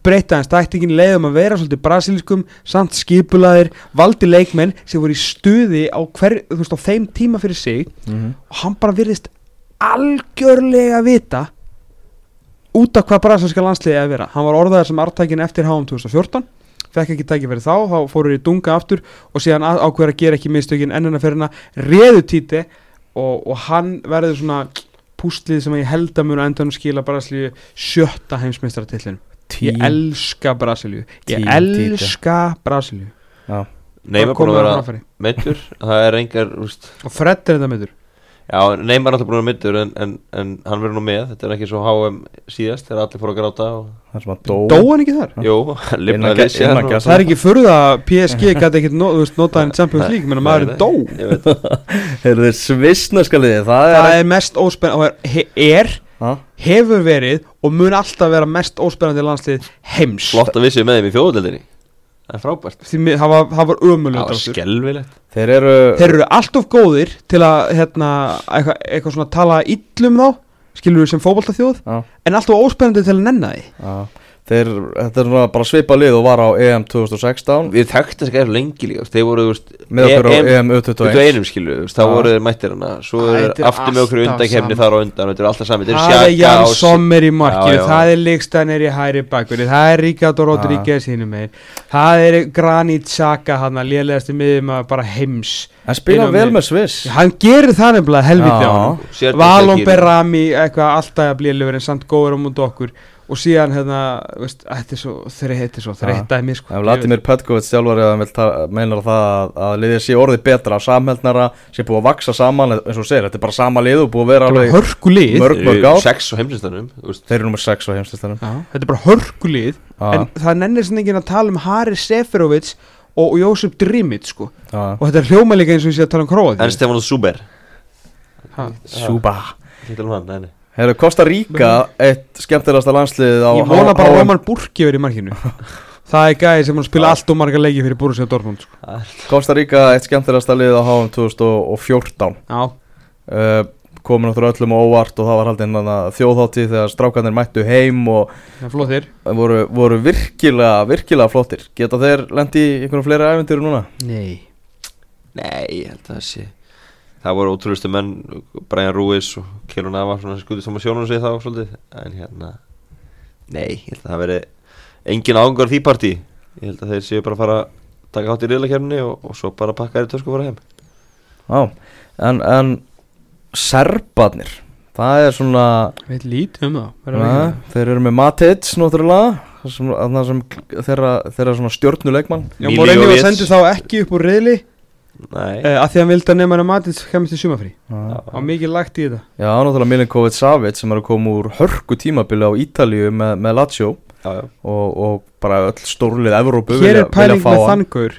breyta hans tæktingin leiðum að vera svolítið brasilískum, samt skipulaðir valdi leikmenn sem voru í stuði á, hver, veist, á þeim tíma fyrir sig. Mhm. og hann bara virðist algjörlega vita út af hvað brasilíska landsliði að vera. Hann var orðaður sem artækin eftir HM 2014 fekk ekki tækifæri þá, þá fóru í dunga aftur og síðan ákveður að gera ekki mistökin ennina fyrir hana, reðu títi og, og hann verður svona pústlið sem ég held að munu að endanum skila Brasilíu sjötta heimsmeistaratillin ég elska Brasilíu. Ég Tím elska Brasilíu. Já. Neymar búin komið að vera meittur Það er engar, úst, og Fred er þetta meður Já, Neymar er alltaf búin að middur en, en, en hann verður nú með, þetta er ekki svo HM síðast þegar allir fóru að gráta og, Það sem að dó Dó hann ekki þar? Jú, lifnaði og- gæsa. Það er ekki furða að PSG gæti ekkert no, þú veist, notað en Champions League menn að maðurinn Nei, dó nei, ég veit. Heyrðu þið svissneska liði Það er er mest óspenn og er, he- er Ha? hefur verið og mun alltaf vera mest óspennandi landslið heims Flott að séum með þeim í þjóðudeldinni Það er frábært Því mi- það var, það var Það ömulegt var áttur. skelvilegt Þeir eru Þeir eru allt of góðir til að hérna, eitthvað, eitthvað svona tala illum þá skilur við sem fótboltaþjóð Já. en allt of óspennandi til að nenna því Já. Þeir, þetta er bara svipa lið og var á EM 2016 Við þekktum þess að gæða lengi líka Þeir voru, þú veist með okkur á EM EM U21 21 skilu, þá voru þeir mættir hana Svo er er aftur með okkur sama. þar á undan Þetta er alltaf sami Þetta Það er Xhaka Jan og- Sommer í markinu, já. það er Líkstanir í hæri bakverði, það er Ríkard Rodríguez hínum megin, það er Granit Xhaka hann að lélegasti miðum að bara heims En spila vel með Sviss. Hann gerir það nefnilega hann Sér Valon ekki- Berami, eitthvað alltaf að blíðlega og síðan hérna, veist, þetta er svo þreytt, þetta er svo þreyttaði mér sko. Ef Vladimir Petkovic sjálfur meinar það að, að liðið sé orðið betra samheldnara, sé búið að vaksa saman eins og segir, þetta er bara sama lið og búið að vera er alveg bara hörkulið mörg mörg ár. Sex á heimsistanum Þeir eru nummer 6 á heimstistanum Já, Þetta er bara hörkulið en það nennir svona enginn að tala um Haris Seferovic og, og Jósef Drimit sko. Og þetta er hljóma líka eins og ég sé að tala um Króat En Stefán Súber Sjúba Er Herru, Costa Rica, eitt skemmtilegasta landslið á Ég vona bara HM. að Roman Burki verið í markinu Það er gæði sem hann spila allt og marga leiki fyrir Borussia Dortmund sko. Costa Rica, eitt skemmtilegasta lið á HM 2014 Já, uh, komin áttur öllum á óvart og það var haldinn þjóðhátti þegar strákanir mættu heim og það er flottir voru, voru virkilega, virkilega flottir Geta þeir lendi í einhvern fleiri æventyru núna? Nei Nei, ég held að það sé Það voru ótrúlustu menn Brian Ruiz og Kjellur Nava skutið saman sjónum sig þá svolítið. En hérna Nei, ég held að það veri Engin ágangur því partí. Ég held að þeir séu bara að fara að Taka hátt í riðlakefni og, og svo bara pakka þér í tösku og fara heim. Já, en, en Serbarnir Það er svona Veit lítið um það na. Þeir eru með Matic náttúrulega þeirra, þeirra svona stjórnuleikmann Já, Miljovic. Mourinho sendi þá ekki upp úr riðli uh, að því að hann vildi að nefna að Matins kemur til sumafrí og mikið lagt í þetta. Já, náttúrulega Milinkovic Savic sem er að koma úr hörku tímabili á Ítalíu með, með Lazio. Já, já. Og, og bara öll stórlið Evrópu Hér vilja, er pæling með hann. þanngaur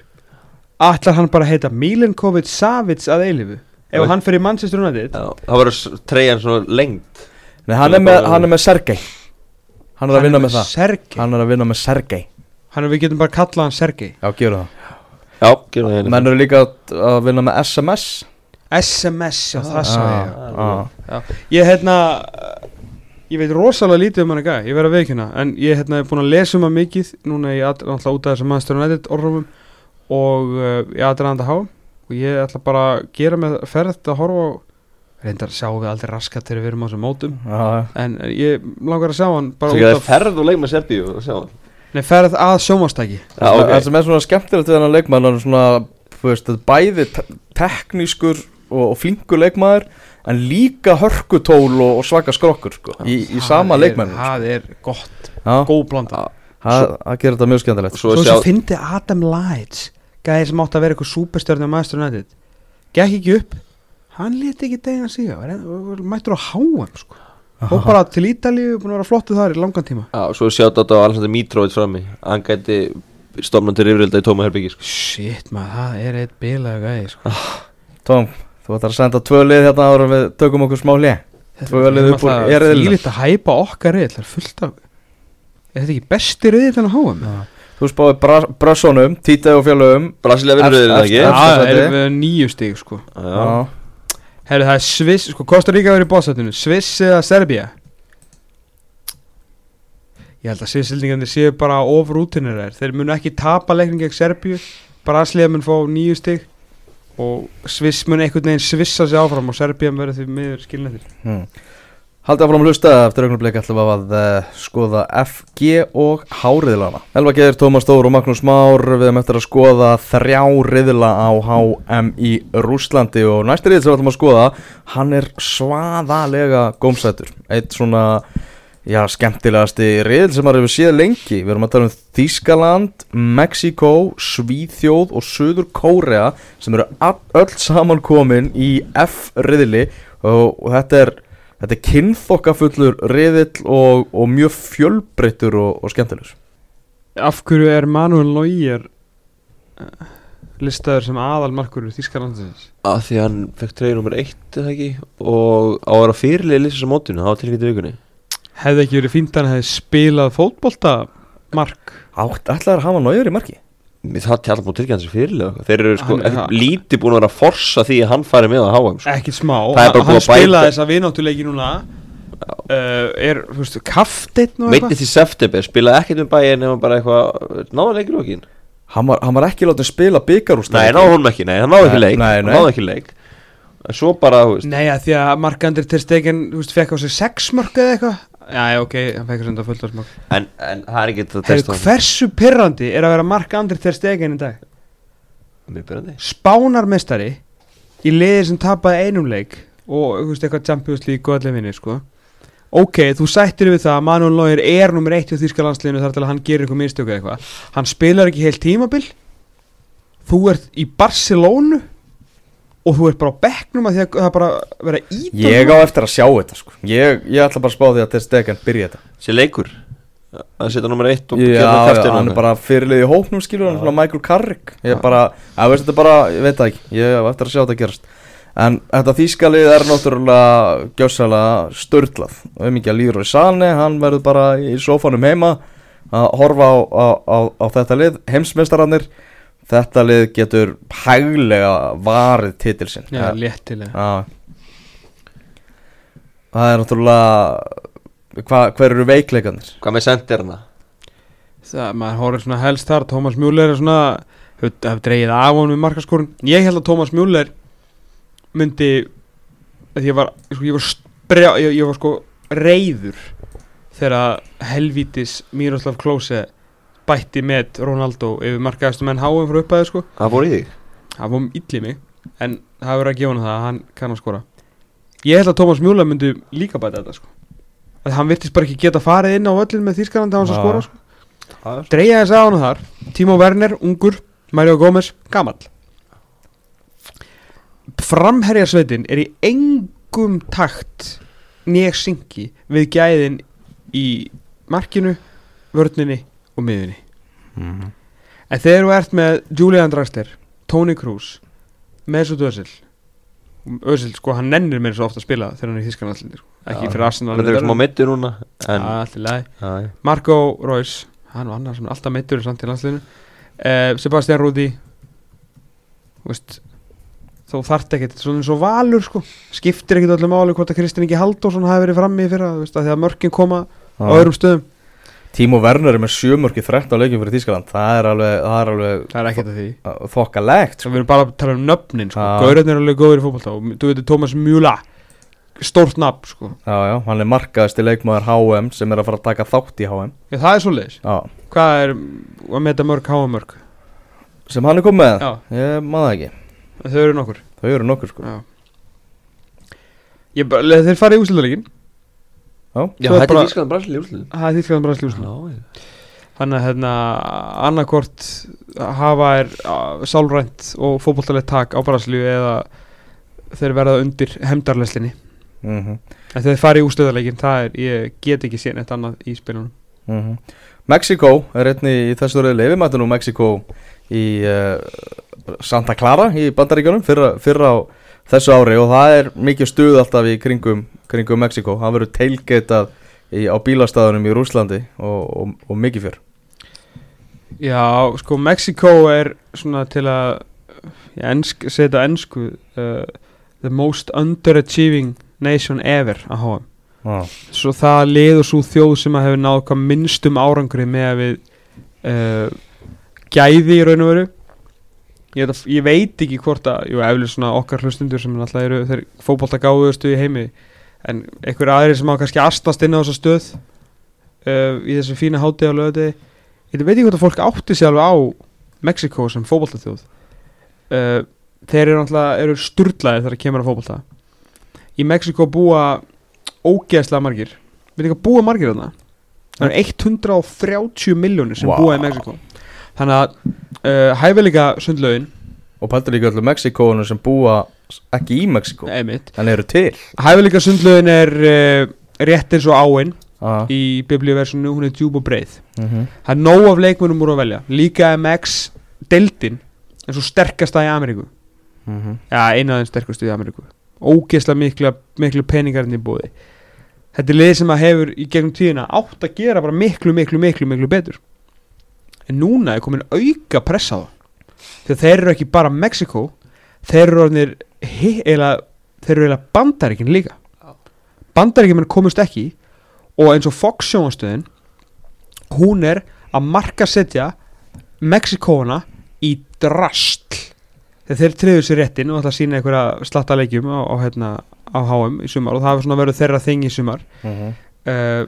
Ætlar hann bara að heita Milenkovic Savic að eilifu Ef Já. hann fyrir Manchester United? Já, það verður treyjan svona lengt Nei, hann er með, hann er með Sergei. Hann er að vinna með það. Sergei? Hann er að vinna með Sergei. Hann er við getum bara kallað hann Sergei. Já, gera það Já, gerum það Menn eru líka að, að vinna með SMS SMS, já það sá ég. Já, Ég hérna uh, Ég veit rosalega lítið um hann ekki Ég verð að veikina En ég hérna er búin að lesa um hann mikið. Núna ég er alltaf út af þessum Manchester United orðrumum Og uh, ég aðdraðandi að háa Og ég ætla bara að gera með ferð að horfa á Reyndar sjáum við aldrei raskat þegar við erum á þessum mótum. Já, En ég langar að sjá hann út það er ferð og leik með Serbíu og sjá hann Nei, ferð að sjómanstæki Já, Það ok sem er svona skemmtilegt við hennar leikmann hann er svona, þú veist, þetta er bæði te teknískur og, og flinkur leikmaður en líka hörkutól og, og svaka skrokkur sko, í, í sama leikmann Það er gott, Já, góð blanda. Það það gerir þetta mjög skemmtilegt. Svo sem fyndi Adam Lights Gæði sem átti að vera eitthvað súperstjörn á United Gekk ekki upp. Hann leti ekki degina sig á var- Mættur á HM sko Og bara til Ítalíu, búin að vera flottu þar í langan tíma. Já, svo sjátt á Alexander Mitrovic frammi. Hann gæti stofnum til yfirilda í Tóma Herbyggi sko. Shit maður, það er eitt bilaðu gæði sko. Tom, þú ætlar að senda tvö lið hérna ára við tökum okkur smá lið Tvö lið upp úr eriðilnum. Því lítið að hæpa okkar reyð Það er fullt af Er þetta ekki besti reyð en á HM? Þú spáði bra Brössonum, Títei og fjölögum Brasilia vinnur það ekki? Já, Herru, það er Sviss, sko, Costa Rica verið í bóðsættinu Sviss eða Serbia? Ég held að Svissildingarnir séu bara ofur útinnir þær. Þeir munu ekki tapa leikning gegn Serbíu. Brasilia mun fá nýju stig Og Sviss mun einhvern veginn svissa sig áfram Og Serbia verður því miður skilnættir hmm. Haldið áfram að hlusta eftir augnablik ætlum við að uh, skoða FG og Háriðlana Elva Geir, Tómas Stór og Magnús Már við erum eftir að skoða þrjá riðla á HM í Rúslandi og næsti riðl sem við ætlum að skoða hann er svaðalega gómsætur. Eitt svona já, skemmtilegasti riðl sem maður hefur séð lengi. Við erum að tala um Þískaland Mexiko, Svíþjóð og Suður Kórea sem eru öll saman komin í F-riðli og, og þetta er þetta er kynþokkafullur riðill og, og mjög fjölbreyttur og, og skemmtilegur. Af hverju er Manuel Neuer uh, listaður sem aðalmarkur Þískalandsins? að því hann fekk treyður nummer 1 eða ekki? Og á að vera fyrirlið lýsast á var tilkynnt í vikunni. Hefði ekki verið fínt að hann hefði spilað fótbolta mark Átt, ætlaður að hafa nájur í marki það til allar búin og eitthvað. þeir eru sko ekki lítið búin að vera að forsa því að hann fari með á HM sko. Ekkert smá, hann að spilaði þessa vináttuleiki núna. Uh, Er, þú veist, kafteinn og Meittist í september, spilaði ekkert með bæinn nema bara eitthvað, náða leikir okkin Hann var, hann var ekki látið spila byggarúst Nei, náða honum ekki, nei, hann náði ekki leik. nei, Hann náði ekki leik. En svo bara, þú veist Nei, að því að Mark-Andri Ter Stegen, þú veist, fekk á sig sex mörg eða eitthvað Já, já, ok, hann fekk að senda smörg En, en það er ekki að Hefur, testa hann hversu pirrandi er að vera Mark-Andri Ter Stegen í dag? Mjög byrjandi Spánarmestari í liði sem tapaði einum leik og, þú veist, eitthvað Champions League og allir vinni, sko. Ok, þú sættir við það að Manuel Neuer er nummer eitt í Þýska landsliðinu þar til að hann gerir eitthvað mistöku eða eitthvað. Hann spilar ekki heilt tímabil. Þú ert í Barcelónu og þú ert bara á bekknum að því að það bara vera ít Ég á eftir að sjá þetta sko. Ég, ég ætla bara að spá því að Ter Stegen byrja þetta. Sér leikur. Að setja nummer 1 og Já, já, hann er bara fyrirlið í hópnum skilur hann er svona Michael Carrick. Ég er bara, að veist þetta bara, ég veit það ekki. Ég á eftir að sjá þetta gerast. En þetta þýskalið er náttúrulega gjössalega störtlað og um ekki að Lýroi Sane, hann verður bara í sófanum heima að horfa á, á, á, á þetta lið, heimsmeistararnir þetta lið getur hæglega varið titilsinn Já, léttilega Já Það er náttúrulega hva, hver eru veikleikarnir? Hvað með sendirna? Það, maður horfir svona helst þar Thomas Müller er svona hef dreigið af honum í markaskorun Ég held að Thomas Müller myndi að ég var, sko, ég var sprjá, ég, ég var sko reyður þegar helvítis Miroslav Klose bætti með Ronaldo yfir markaðastu menn háum frá upphæðu sko. Það fór í þig? Það var illa í mig en það verður að gefa hann það að hann kann að skora. Ég held að Thomas Müller myndi líka bæta þetta sko. Að hann virtist bara ekki geta farið inn á öllin með Þýskalandi á hans að skora sko. Það er dreigja þess að hann þar. Timo Werner, ungur, Mario Gómez gamall. Framherjarsveitin er í engum takt nýg syngi við gæðin í markinu, vörninni og miðunni Mm. En þegar þú ert með Julian Draxler, Tony Cruz Mesut Özil Özil, sko, hann nennir mér svo ofta að spila þegar hann er í Þískanallindir sko. ekki Já. fyrir Arsenal Það er smá meittur núna en. Marco Reus, hann var annar sem er alltaf meittur samt í landslinu uh, Sebastian Rudi veist þó þarft ekkert, svona eins og valur sko skiptir ekkert öllu máli hvort að Kristinn ekki Halldórsson hafi verið frammi í fyrra, þú veist, að því að mörkin koma á öðrum stöðum, Tímo Werner er með sjömörki 13 leikjum fyrir Þískaland Það er alveg, það er alveg það er ekkert að því. þokkalegt. Svo við erum bara að tala um nöfnin sko. Gaurarnir er alveg góður í fótbolta og þú veitir Thomas Müller stórt nafn sko. Já, já, hann er markaðasti leikmaður HM sem er að fara að taka þátt í HM Já, það er svo leiðis Já, Hvað er að meta mörg, háa mörg sem hann er komið með? Já, Ég maður ekki. Þau eru nokkur. Þau eru nokkur sko. Já. Ég þeir fara í úsliðarleikin Já, þetta er Þískland Brasil í úrslitum Það er bara slúslu Já, Þannig að hérna annarkort hafa er sálrænt og fótboltalegt tak á Brasilíu eða þeir verða undir hemdarleslinni mm En þeir fara í úsliðarleikin, það er, ég get ekki séð neitt annað í spilunum. -hmm. Mexiko er einni í þessu mætum nú Mexiko í uh, Santa Clara í Bandaríkjunum fyrra, fyrra á þessu ári og það er mikið stuð alltaf í kringum, kringum Mexiko Það verður teilgeitað í, á bílastæðunum í Rúslandi og, og, og mikið fyrr Já, sko, Mexico er svona til að ensk, setja ennsku uh, the most underachieving nation ever að háa Já, svo það lið og svo þjóð sem að hefur náð hvað minnstum árangri með að við uh, gæði í raun og veru ég, að- ég veit ekki hvort að jú, eflir svona okkar hlustundur sem alltaf eru þeir fótbolta gáðustu í heimi en einhver aðri sem á kannski astast inn á þessa stöð uh, í þessu fína hátíð á lögði ég veit ekki hvort að fólk átti sér alveg á Mexiko sem fótbolta þjóð uh, þeir eru alltaf eru sturlaði þegar kemur að fótbolta. Í Mexiko búa ógeðslega margir. Veit ekki að búa margir þarna? Það eru 130 miljónir sem Vá. búa í Mexiko þannig að uh, hæfileika sundlaugin og pæltur líka öllu Mexikóinu sem búa ekki í Mexiko einmitt. En eru til. Hæfileika sundlögin er uh, rétt eins og áin ah. í biblíuversinu, hún er djúb og breið. Mm Það er nóg af leikmönum úr að velja. Líka MX deildin er svo sterkasta í Ameríku. -hmm. Já, eina af þeim sterkustu í Ameríku. Ógeðslega miklu, miklu peningarinn í búði Þetta er lið sem að hefur í gegnum tíðina átt að gera bara miklu, miklu, miklu, miklu betur En núna er komin auka pressa á það Þegar þeir eru ekki bara Mexiko Þeir eru orðinir eiginlega, Þeir eru eiginlega bandaríkin líka. Bandaríkin komust ekki Og eins og Fox sjónastöðin Hún er að marka setja Mexikóna í drastl þegar þeir triður sér réttin og ætla að sína einhverja slatta leikjum á, á, hérna, á HM í sumar og það hefur svona verið þeirra þing í sumar. Mhm. uh,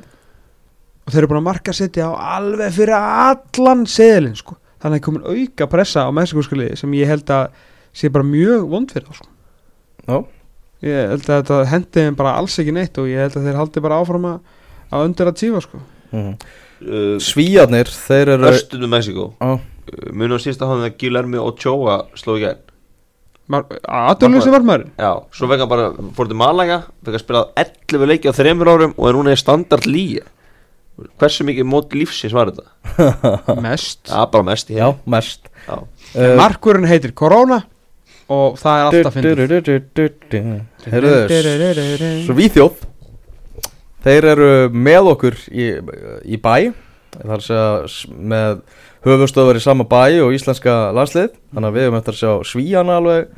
og þeir eru búin að marka setja á alveg fyrir allan seðilinn sko. þannig að komin auka pressa á Mexikoskaliði sem ég held að sé bara mjög vond fyrir þá sko. Já. ég held að þetta hendi þeim bara alls ekki neitt og ég held að þeir haldi bara áfram að, að undir að tífa sko. Mhm. uh, Svíjarnir, þeir eru Östunum Mexiko uh, Munum á síðasta hafði það Guillermo Ochoa sló í gegn aðdurlösi varmaðurinn Já, svo vegna bara fór til Malaga Fekk að spila 11 leiki á þreymur árum Og er núna í standard líi Hversu mikið mót lífsins var þetta? mest Já, bara mest já, mest Já. uh, Markurinn heitir Corona og það er alltaf fyndið Herðu, svo Víþjóð Þeir eru með okkur í, í bæ Það er að segja með höfustöðvar í sama bæ og íslenska landslið Þannig að við höfum eftir að sjá svíjana alveg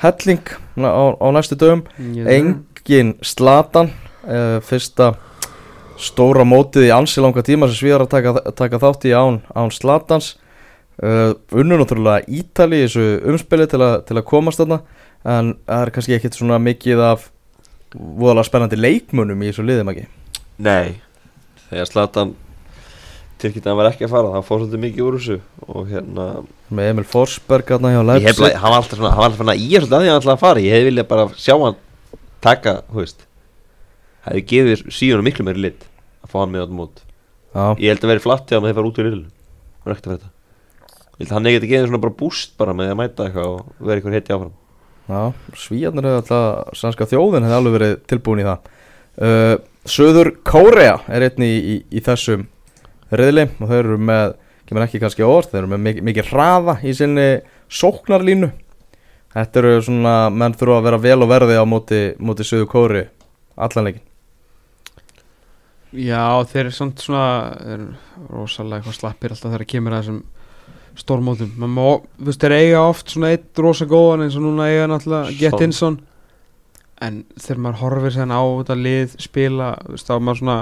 helling na- á, á næstu dögum Engin slatan uh, Fyrsta stóra mótið í ansi langa tíma sem svíjar að taka, taka þátt í án, án slatans uh, Unnu náttúrulega Ítali í þessu umspili til, a, til að komast þarna En það er kannski ekkit svona mikið af voðalega spennandi leikmunum í þessu liðum ekki Nei Þegar að hann var ekki að fara Það fór svolítið mikið úr þessu Og hérna Með Emil Forsberg aðna hjá hef, Leipzig. bara- hann var alltaf svona Hann var alltaf svona í þessu að því hann ætlaði að fara Ég hef viljað bara sjá hann Taka, hú veist. Hefði gefið síðan miklu meiri lit Að fá hann með á þetta mót. Já, Ég held að veri flatt að þeir fara út úr yllu Hann er ekkert að fyrir þetta Ég held að hann ekkert að geða svona bara búst bara með að mæta eitthvað Og vera eitthvað heiti áfram. Já, svíjarnir hefur alltaf sannska þjóðin hefði alveg verið tilbúin í það. Uh, Söður Kórea er einni í, í, í þessum riðli og þeir eru með, kemur ekki kannski orð þeir eru með mikið, mikið hraða í sinni sóknarlínu. Þetta eru svona, menn þurfa að vera vel og verði á móti, móti Söður Kóri allanleikin Já, þeir eru samt svona er rosalega eitthvað slappir alltaf þegar kemur að þessum stórmótum. Maður þú veist, þeir eiga oft svona eitt rosa góðan eins og núna eiga náttúrulega Son. Gettinsson en þegar maður horfir sen á þetta lið spila, þú veist, þá er maður svona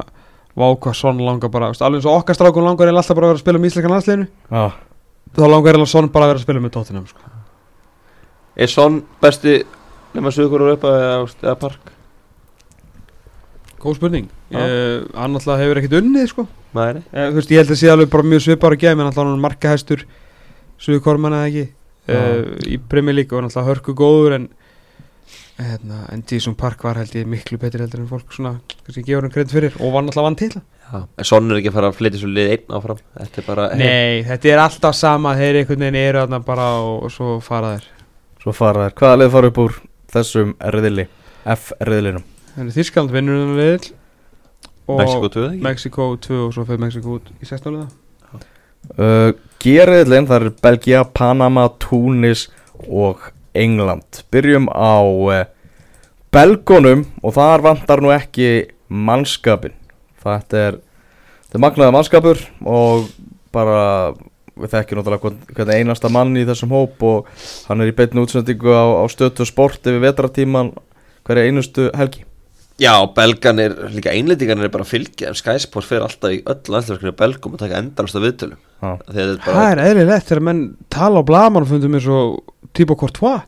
váka svon langar bara, veist, alveg eins og okkar strákun langar er alltaf bara að vera að spila með íslenska landsliðinu. Já, þá langar er svon bara að vera að spila með tóttinum sko. Er Son besti Nefna sögur upp eða, eða park Góð spurning. Uh, Hann alltaf hefur ekkert unnið, sko. Nei, nei. Eh, þú veist, ég held að sé alveg bara mjög svipar að gefa en alltaf hann er markahæstur Suðu Korman eða ekki? Uh, í Premier League og hann alltaf hörku góður en hérna, en Jason Park var held ég miklu betri heldur en fólk svona kannski gefur hann kredd fyrir og var alltaf vann til Já, en Son er ekki að fara að flytja svo lið einn áfram. Þetta er bara Nei, þetta er alltaf sama þeir einhvern veginn eru þarna bara og, og svo fara þeir. Svo fara þær Hvaða lið fara upp úr þessum riðli? F-riðlinum Þannig Þískland vinnur hann við og Mexiko 2 ekki? Mexico 2 og svo fyrir Mexico út í 16 liða uh, G-riðlin, það er Belgia, Panama, Túnis og England. Byrjum á uh, Belgonum og þar vantar nú ekki mannskapin Þetta er, er magnaða mannskapur og bara við þekkjum náttúrulega hvern, hvern einasta mann í þessum hóp og hann er í beinni útsendingu á, á stötu sport yfir vetratíman hverja einustu helgi Já, belgan er, líka einlendingan er bara að fylgja En Sky Sports fer alltaf í öll landslöfskunni Belgum og taka endalast af viðtölum. Er Það bara er eðlilegt þegar menn tala á blamanfundum eins og Thibaut Courtois.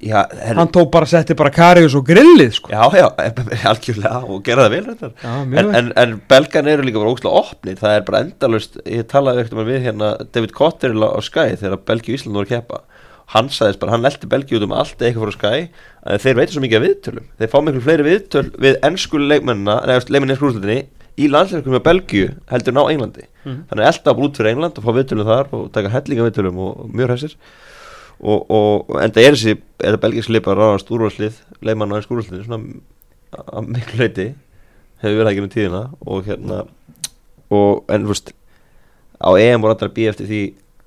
Já, her, Hann tók bara, setti bara Karius og grillið sko. Já, já, algjörlega og gera það vel þetta Já, en, en, en belgan eru líka bara ógslag opnir Það er bara endalust, ég talaði ekkert um við hérna David Cotterill á Sky þegar Belgi og Ísland voru að keppa Hann sagðist bara, hann eldi Belgi út um allt eða eitthvað frá að Þeir veitir svo mikið af viðtölum. Þeir fá miklu fleiri viðtöl við ennsku leikmennina Nei, leikmennin í skrúslutinni í landsleikum með Belgíu heldur en á Englandi. Mhm. þannig að elda út fyrir England og fá viðtölum þar og taka hellinga viðtölum og, og mjög hæsir og, og en það er þessi er það belgísk bara ráðast úrvarslið leimann og enn skúrvarslið svona að miklu leiti hefur verið ekki með tíðina og hérna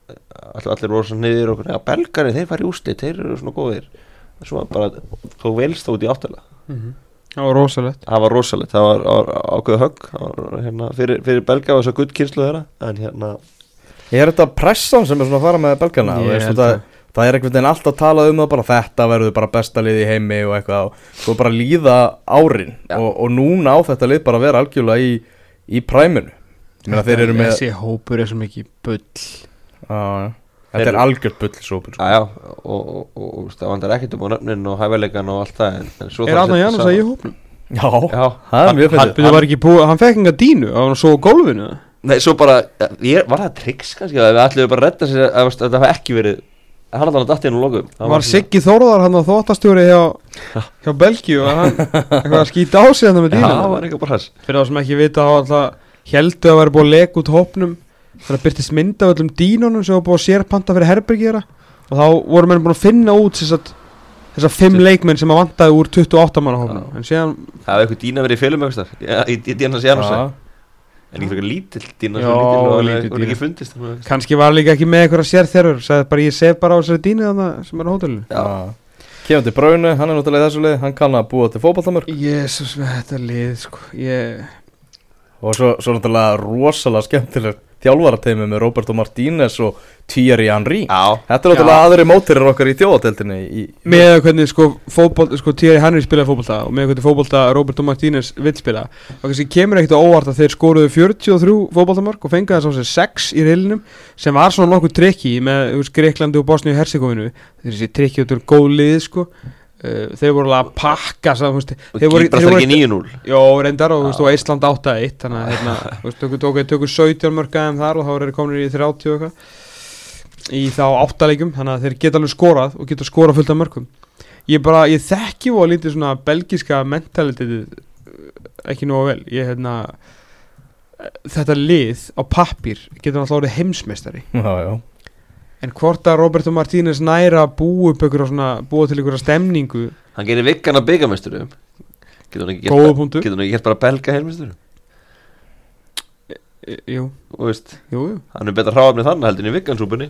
að all, allir voru svona niður og ja, belgari þeir fari úslit, þeir eru svona góðir svo bara tók velst út í áttala Það var rosalegt það var rosalegt, það var, var ákveðu högg það var hérna fyrir, fyrir belga og þess að gutt kynslu þeirra en hérna Er þetta pressan sem er svona að fara með belgana? Það, það. er einhvern veginn alltaf talað um það bara þetta verður bara besta lið í heimi og eitthvað og svo bara líða árin Já. og, og núna á þetta lið bara að vera algjörlega í, í præminu Ég meina þeir eru með Þessi hópur er svo mikið bull já. Þetta er algjört bullsópin sko. Já, já, og, og, og, og það vandar ekkert um á nöfnin og hæfileikan og allt það en, en svo Er að Janus að saman. hópnum? Já, Já, það er mjög Hann, fyndið hann, var hann fekk enga dínu á hann svo á gólfinu. Nei, svo bara, ég, var það triks kannski að við ætlum bara að redda sér að, að það hafa ekki verið hann alltaf dætti inn og lokum Var svona- Siggi Þórðar hann á þóttastjóri hjá, hjá Belgíu og hann eitthvað að skýta á sig hann með Já, dínu það var eitthvað bara hæs Fyrir þá sem ekki vita þá alltaf heldu að vera búið að leka út hópnum það byrtist mynda af öllum dínunum sem var búið að sérpanta fyrir herbergjera og þá voru menn búin að finna út þessar þessar fimm leikmenn sem að vantaði úr 28 manna hópnum. Já. en síðan, Það hefði eitthvað dýna verið í eitthvað í, dýna sér en ekki fyrir lítill lítill og ekki fundist að- kannski var líka ekki með eitthvað sérþjörfur sagði bara ég sef bara á þessari dínu þarna sem er á hótelinu. Til Braunu, hann er náttúrulega í þessu lið Hann kann að búa til fótballtamör Jésús, þetta lið sko. Ég, Og svo, svo náttúrulega rosalega skemmtilegt Þjálfarateimi með Roberto Martínez og Thierry Henry. Já, Þetta er náttúrulega aðri mótirir okkar í þjóðateltinni í, með hvernig sko fótboll, sko Thierry Henry spilaði fótbolta og með hvernig fótbolta Roberto Martínez vill spila. Og kannski kemur ekkert á óvart að þeir skoruðu 43 fótboltamörk og fengi þess sig 6 í reilinum sem var svona nokkuð trikki með Greiklandi og Bosníu og Herzegovinu þessi trikki út úr góð lið sko uh, þeir voru alveg að pakka og þeir voru, kýprast þeir ekki voru 9-0 Jó, reyndar og, þú veist, og Ísland 8-1 þannig að hérna, þú veist, tökur, tökur, tökur 17 mörkaðum þar og þá eru þeir komin í 30 og eitthvað. Í þá áttalegjum þannig að þeir geta alveg skorað og geta skorað fullt af mörkum. Ég bara, ég þekki og lítið svona belgiska mentalitið ekki nú vel. Ég hérna þetta lið á pappir getur alltaf orðið heimsmeistari. Já, já en hvort að Roberto Martínez næra búa upp ykkur svona, búa til ykkur stemningu? Hann gerir vikkan að byggamesturu Getur hann ekki gert bara- punktur. getur hann ekki gert bara belga heilmesturu E- jú, og veist, jú, jú. hann er betra hráfnið þannig heldur en í vikkansúpunni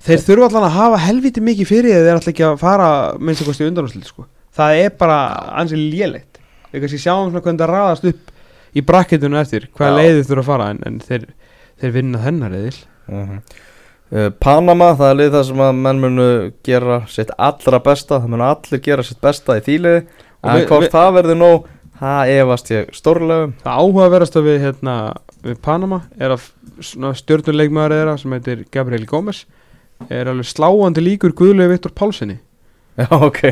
Þeir þurfa allan að hafa helviti mikið fyrir þeir ætla ekki að fara minnst að kosti undanúslit sko. Það er bara ansið lélegt. Við kannski sjáum svona hvernig það raðast upp í brakketunum eftir hvaða Já. leiðið þurfa að fara en, en þeir, þeir vinna þennar eðil Mhm. Uh, Panama, það er lið það sem að menn munu gera sitt allra besta það munu allir gera sitt besta í þýliði en við- hvort við- það verður nóg það efast ég stórlega um. Það áhugaverðasta við, hérna, við Panama er að stjórnuleikmaður þeirra sem heitir Gabriel Gómez er alveg sláandi líkur Guðlegu Viktor Pálssoni Já, ok,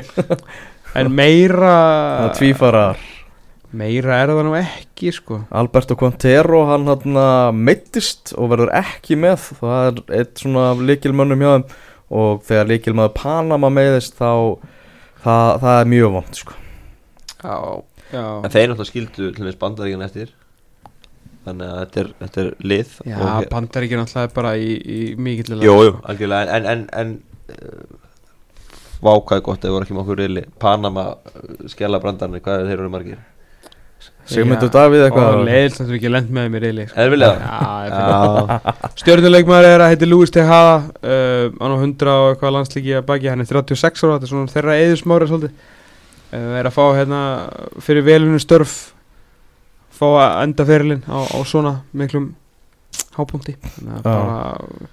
en meira tvífarar meira er það nú ekki sko. Alberto Quintero, hann hann meittist og verður ekki með. Það er eitt svona líkilmönnum hjá þeim. Og þegar líkilmöður Panama meiðist þá það, það er mjög vond sko. Já Já, En þeir náttúrulega skildu til þess bandaríkan eftir. Þannig að þetta er, þetta er lið. Já, og Bandaríkjun alltaf er bara í, í mikill Jú, jú, algjörlega. En, en, en, en Vákaði gott ef voru ekki með okkur reyli Panama, skella brandarni, hvað er þeir eru margir Sigmundur Davíð Og eitthvað leiðilt að þú ekki lent með mér reyli Eða vilja það? Já, Stjórnuleikmaður er að heiti Lúis Tejada uh, Hann á 100 og eitthvað landslíki að baki. Hann er 36 ára, þetta er svona þeirra eðismári svolítið. Uh, Er að fá hérna fyrir velunum störf Fá að enda ferilinn á, á svona miklum hápunkti. Þannig að Já. bara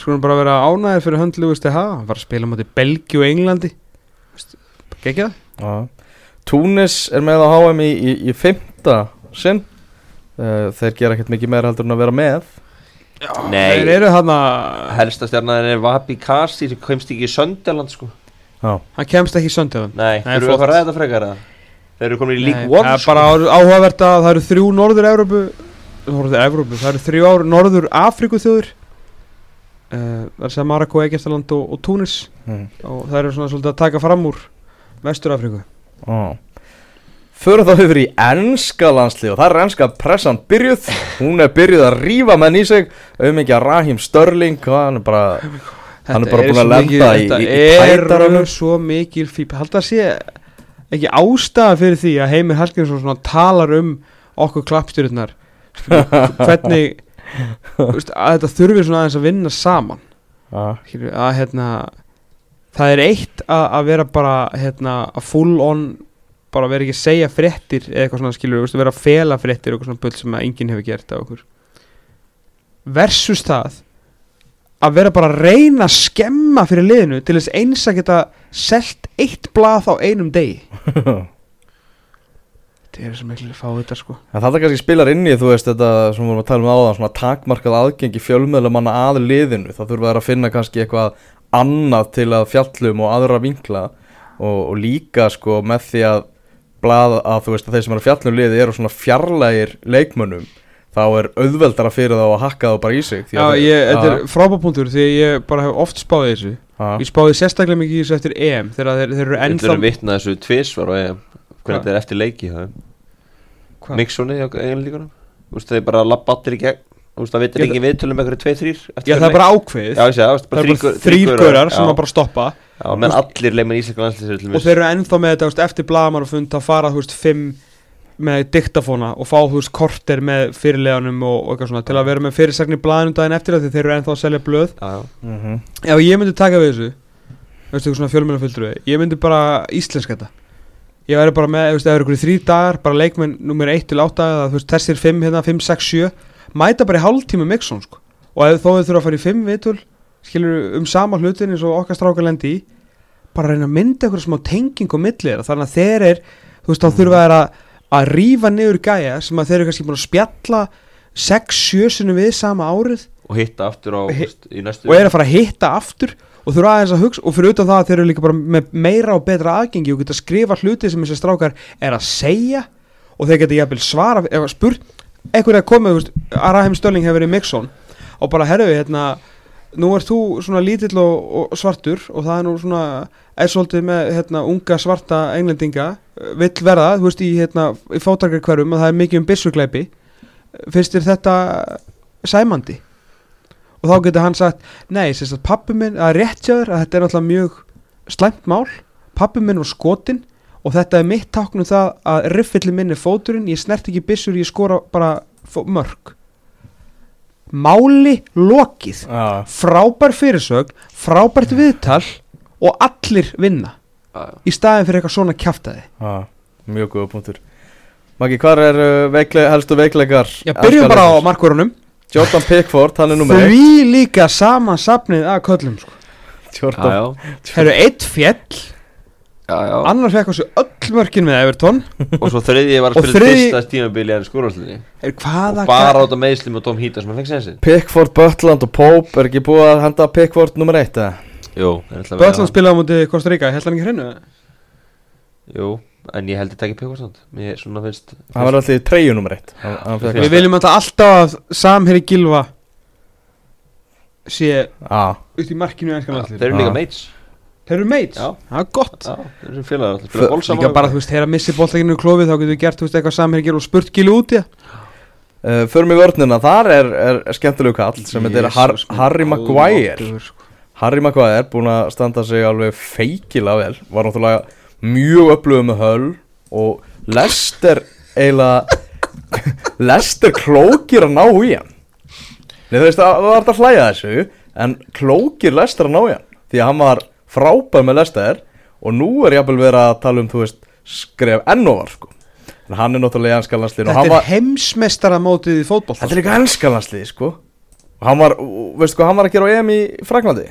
Skulum bara vera ánæðir fyrir hönd Lúis Tejada Hann var að spila moti Belgi og Englandi. Gekki það? Já. Túnis er með á HM í, í, í fymta sinn uh, þeir gera ekkert mikið meira heldur en að vera með Nei. Þeir eru hann Helsta stjarnan er Vapi Kasi sem komst ekki í Sönderland sko Já, Hann kemst ekki í söndaðan Nei, Nei, þurfum við flott. að fara að ræða þetta frekar eða? Þeir eru komin í League Nei, One það er sko. bara áhugavert að það eru þrjú norður Evrópu Norður Evrópu, það eru þrjú ár norður Afríku þjóður uh, Það er sem Marokko, Egertaland og, og Túnis mm. og það eru svona svolítið að taka fram úr Vestur Já. Förum þá yfir í ennska landslið og það er ennska pressan byrjuð. Hún er byrjuð að rífa menn í sig. Auðmikið Rahim Störling hann er bara Hann er bara Þetta búinn að lenda í- í- í Þetta tætaranum. er svo mikil fíp Hald að sé ekki ástæða fyrir því að Heimir Hallgrímsson talar um okkur klappstyrurnar hvernig þú veist, þetta þurfi svona aðeins að vinna saman. Skilur, að hérna það er eitt að, að vera bara hérna að full on bara vera ekki að segja fréttir eða eitthvað svona skilur, veist, vera að fela fréttir og eitthvað svona bull sem að enginn hefur gert af okkur. Versus það að vera bara að reyna að skemma fyrir liðinu til þess eins að geta selt eitt blað á einum degi. Þetta er sem ekki að fá þetta sko. En þetta kannski spilar inn í, þú veist, þetta sem við vorum að tala um áðan, svona takmarkað aðgengi fjölmiðlumanna að liðinu, þá þurfa þær að finna kannski eitthvað annað til að fjallum og aðra vinkla og, og líka sko með því að blaða að þú veist að þeir sem eru fjallum liði eru svona fjarlægir leikmönnum þá er auðveldara fyrir þá að hakka þá bara í sig því Já, ég, þetta er frábápunktur því að ég bara hef oft spáðið þessu. Ha, ég spáði sérstaklega mikið í þessu eftir EM þegar þeir, þeir eru ennþá er vitna þessu tvisvar og EM? Hvernig þetta er eftir leiki Þú veist, þeir bara lappa allir í gegn Þú veist, það veitir ekki viðtölum með eitthvað 2-3 Já, það er bara ákveðið. Já, það er bara þrýr gaurar sem að bara stoppa. Já, menn allir leikmenn íslenska landslýsir og þeir eru ennþá með þetta þú veist, eftir blagamar og fund að fara þú veist, fimm með diktafóna og fá þú veist, korter með fyrirleganum og, og eitthvað svona til að vera með fyrirsagn í blaðinu daginn eftir það því þeir eru ennþá að selja blöð. Já, já mm Ef ég myndi taka við þessu. Eitthvað fjölmjöla fullur við? Ég myndi bara íslenska þetta. Ég væri bara með, þú veist, ef það eru ykkur þrý dagar bara leikmenn nummer 1 til 8 eða þú veist, þessir 5 hérna, 5, 6, 7 mæta bara í hálftíma mixon sko. og ef þó þau þurfa að fara í 5 vitul skilur um sama hlutin eins og okkar strákar lendi í bara reyna að mynda eitthvað smá tenging og milli þeirra þannig að þeir er, þú veist, þá þurfa þeir að að rífa niður gæja sem að þeir eru kannski búin að spjalla 6-7 sinni við sama árið Og hitta aftur á, veist, í næstu og er að fara að hitta aftur og þurfa aðeins að hugsa og fyrir utan það að þeir eru líka bara með meira og betra aðgengi og geta skrifa hluti sem þessi strákar er að segja og þeir geta jafnvel svara að spurt, er þú veist, Araheim Stölling hefur verið Mixon og bara herðu hérna nú ert þú svona lítill og, og svartur og það er nú svona er svolítið með hérna unga svarta englendinga vill verða, þú veist í hérna í fótarkarkverfum að það er mikið um byssugleipi finnst þér þetta sæmandi? Og þá getur hann sagt nei, sérst að pappi minn, að réttjáður að þetta er náttúrulega mjög slæmt mál. Pappi minn var skotin og þetta er mitt táknum það að riffilli minn er fóturinn, ég snert ekki byssur ég skora bara mörg máli lokið. Já, frábær fyrirsögn, frábært viðtal og allir vinna Já, já. í staðin fyrir eitthvað svona kjaftaði. Já, mjög góða punktur. Maggi, hvað er uh, veikle, helstu veikleikar Já, byrjum bara á liðsins? Jordan Pickford, hann er nummer 1 Því líka saman safnið að köllum sko. Jordan eru eitt fjell. Annar fekk á sig öll mörkin með Everton. Og svo þriðji var að spila þriðji- fyrsta stímabili en er Hvaða Og bara át á meðslim og Tom Hítar sem hann fekk sensin Pickford, Butland og Pope er ekki búið að henda Pickford nummer 1 eða? Jú, en ætla að vera Bötland spilaði á móti Kosta Ríka, held hann ekki hreinu? Jú, en ég held að taka Pickford Mér svona finnst Hann var alltaf í treyju nummer 1 hann, hann Við viljum alltaf samherri Gilva sé út í markinu Þeir eru líka mates Þeir eru mates, Já. það er gott. Já, þeir eru félagar alltaf F- Spila bólsam Líka bara, þú veist, þegar að missi bólleginu í klófið þá getur við gert, þú veist, eitthvað samherri Gilva og spurt Gilva út í það. Uh, förum í vörnina. Þar er, er skemmtilegu kall sem heitir Har Jesus, minn Harry Maguire. sko. Harry Maguire búin að standa sig alveg feikilega vel. Var náttúrulega mjög upplöfuð með höll Og Lester eiginlega Lester klókir að ná í hann. Nei þú veist það var alltaf að hlæja þessu En klókir Lester að ná í hann. Því að hann var frábær með Lester Og nú er jafnvel verið að tala um þú veist Skref ennóvar sko. En hann er náttúrulega í ennskalanslið Þetta er heimsmestaramótið í fótboll Þetta er líka ennskalanslið sko. Og hann var, veistu hvað hann var að gera á EM í Fraklandi?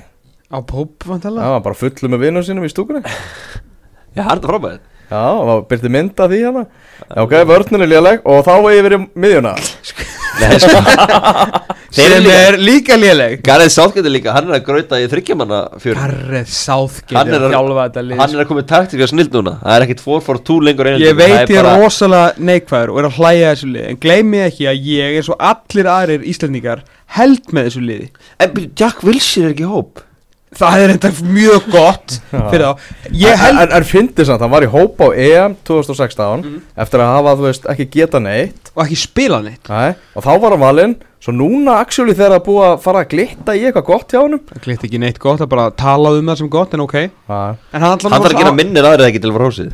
Á Póp, Það vantalega var bara fullu með vinnum sínum í stúkunni. Já, það er þetta frábæð Já, það byrti mynd af því hérna. Já, ok, vörninn er léleg og þá var ég verið miðjuna. sko Þeir eru er líka léleg. Gareth Southgate er líka, hann er að grauta í þryggjamanna fjör Garreth Southgate Hann er að þjálfa þetta lið. Hann er að koma í taktika snild núna. Það er ekkit 4-4-2 lengur Ég veit ég er bara- rosalega neikvæður og er að hlæja þessu liði En gleymi ekki að ég eins og allir aðrir Íslandingar held með þessu liði. En Jack Wilshere er ekki hóp Það er enda mjög gott fyrir þá. Ég held En, en fyndi samt, hann var í hóp á EM 2016 Mhm. Eftir að hafa, þú veist, ekki geta neitt. Og ekki spila neitt. Nei, Og þá var hann valinn. Svo núna, actually, þegar það búið að fara að glitta í eitthvað gott hjá honum. Það klitt ekki neitt gott, það bara talað um það sem gott En ok. En Nei, hann allan Hann þarf að gera minnir aðrið ekki til að fara hósið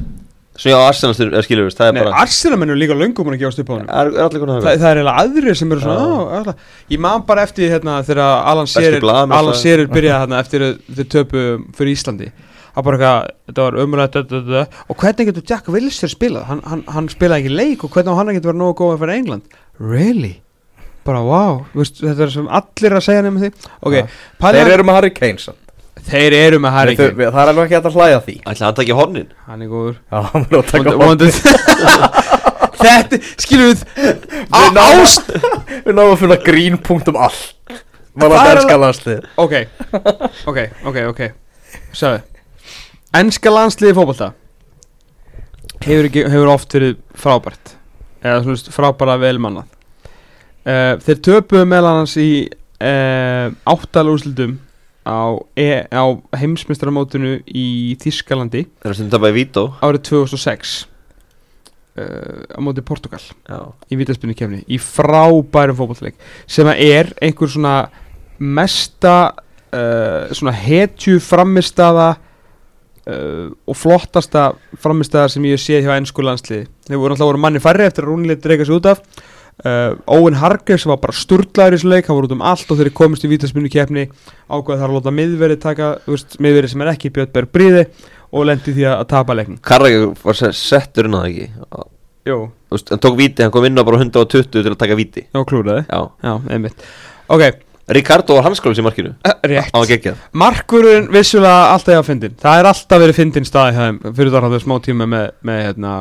Svo já, Arsenal styr- er skilur veist, Það er Nei, bara Arsenal er líka löngum að gefast upp á honum Er, er Þa, að það er eiginlega aðrir sem eru svona á. Ég man bara eftir hérna þegar Alan Shearer Alan. Shearer byrjaði hérna eftir þau töpu fyrir Íslandi Það bara eitthvað, þetta var umrætt og hvernig getur Jack Wilshere spilað hann, hann, hann spilaði ekki leik og hvernig á hann getur verið nógu góð fyrir England Really? Bara wow, Vist, þetta er sem allir að segja nema því Ok, Ja. Þeir hann- eru með Harry Kane samt. Þeir eru með Harry Kane. Það er alveg ekki hægt að hlæja að því. Ætla hann takja hornin? Hann er góður. Já, hann vil að taka vonandi- Þetta, skilum við Við náum- Ást Við náum að finna grínpunkt um allt. Var Það að er elska landslið Ok, ok, ok, ok. Sjáðu Ennska landsliði fótbolta? Hefur, ekki, hefur oft verið frábært. Eða svona frábæra velmannað uh, Þeir töpuðu meðal annars í uh, áttal úrslitum á, e, á heimsmeistaramótinu í Þískalandi árið 2006 uh, á móti Portugal Já. í vítaspinnu kefni í frábærum fótballleik sem er einhver svona mesta uh, svona hetju framistaða uh, og flottasta framistaða sem ég sé hjá ennsku landsliði. Þeir voru alltaf voru manni færri eftir að rúnilegt reyka sig út af uh, Owen Hargreaves var bara sturglaður í þessu leik hann voru út um allt og þeir komist í vítaspinnu kefni ákveða þar að láta miðverið taka veist, miðverið sem er ekki Björn Berg Bríði og lendi því að tapa leiknum. Karrega var se- settur inn á það ekki? Jú, veist, Hann tók víti, hann kom inn á bara 120 til að taka víti. Já klúraði Já. Já, einmitt. Ok, Ricardo var hanskólis í markinu. Uh, rétt. Markurinn vissulega alltaf hjá fyndin Það er alltaf verið fyndin staði hjá þeim Fyrir það hafði smá tíma með, með hérna,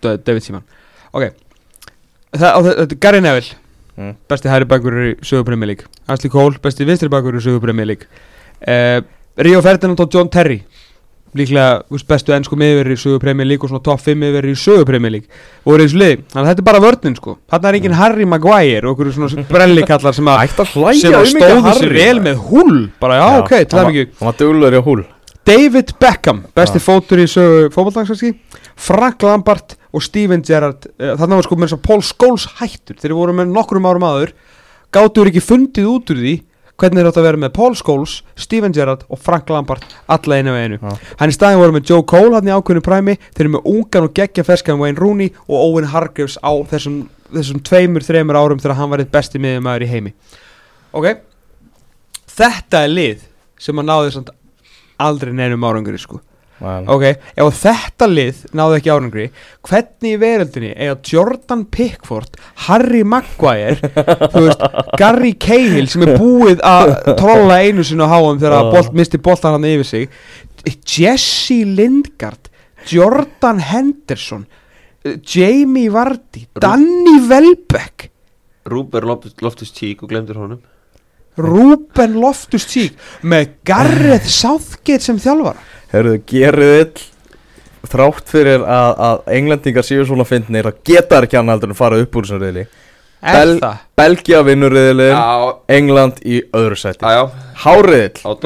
Da- David Seaman. Ok Það, og þetta er Gary Neville. Mm. Besti hæri bakur í sögu Premier League. Ashley Cole, besti vinstri bakur í sögu Premier League. Uh, Rio Ferdinand og John Terry. Líklega veist, bestu ennsku miðverði í sögu Premier League Og svona top 5 miðverði í sögu Premier League. Voru í þessu liði. Þannig að þetta er bara vörnin sko. Þarna er engin Harry Maguire Og okkur svona brellikallar sem að um stóðu sér vel með hull. Bara já, Já, ok, hann það var- mikið. Hann var duglur í húl David Beckham, besti Já. fótur í sögu fótballdagsarski Frank Lampard og Steven Gerrard uh, þarna var sko með þess að Paul Scholes hættur. Þeir voru með nokkrum árum áður gátur ekki fundið út úr því hvernig þeir átt að vera með Paul Scholes, Steven Gerrard og Frank Lampard alla einu og einu Já. hann í staðin voru með Joe Cole hann í ákveðinu præmi þeir eru með ungan og geggja ferskan Wayne Rooney og Owen Hargreaves á þessum, þessum tveimur, þreimur árum þegar hann var eitt besti miðjumæður í heimi. Ok? Þetta er lið sem að náði samt aldrei neinum árangri sko Ok ef þetta lið náði ekki árangri hvernig í veröldinni eiga Jordan Pickford Harry Maguire veist, Gary Cahill sem er búið að trolla einu sinni á háum þegar Já. uh. bolt, misti boltan hann yfir sig Jesse Lingard Jordan Henderson Jamie Vardy Rú- Danny Welbeck Rúber Loftus Cheek og glemdur honum Ruben Loftus-Cheek með Gareth Southgate sem þjálfara Herðu, gerið ill Þrátt fyrir að, að englendingar séu svona fyndnir að geta ekki annað heldur en fara upp úr þessum riðli. Er Bel-? Belgia vinnur Já, England í öðru sæti. Já, Háriðill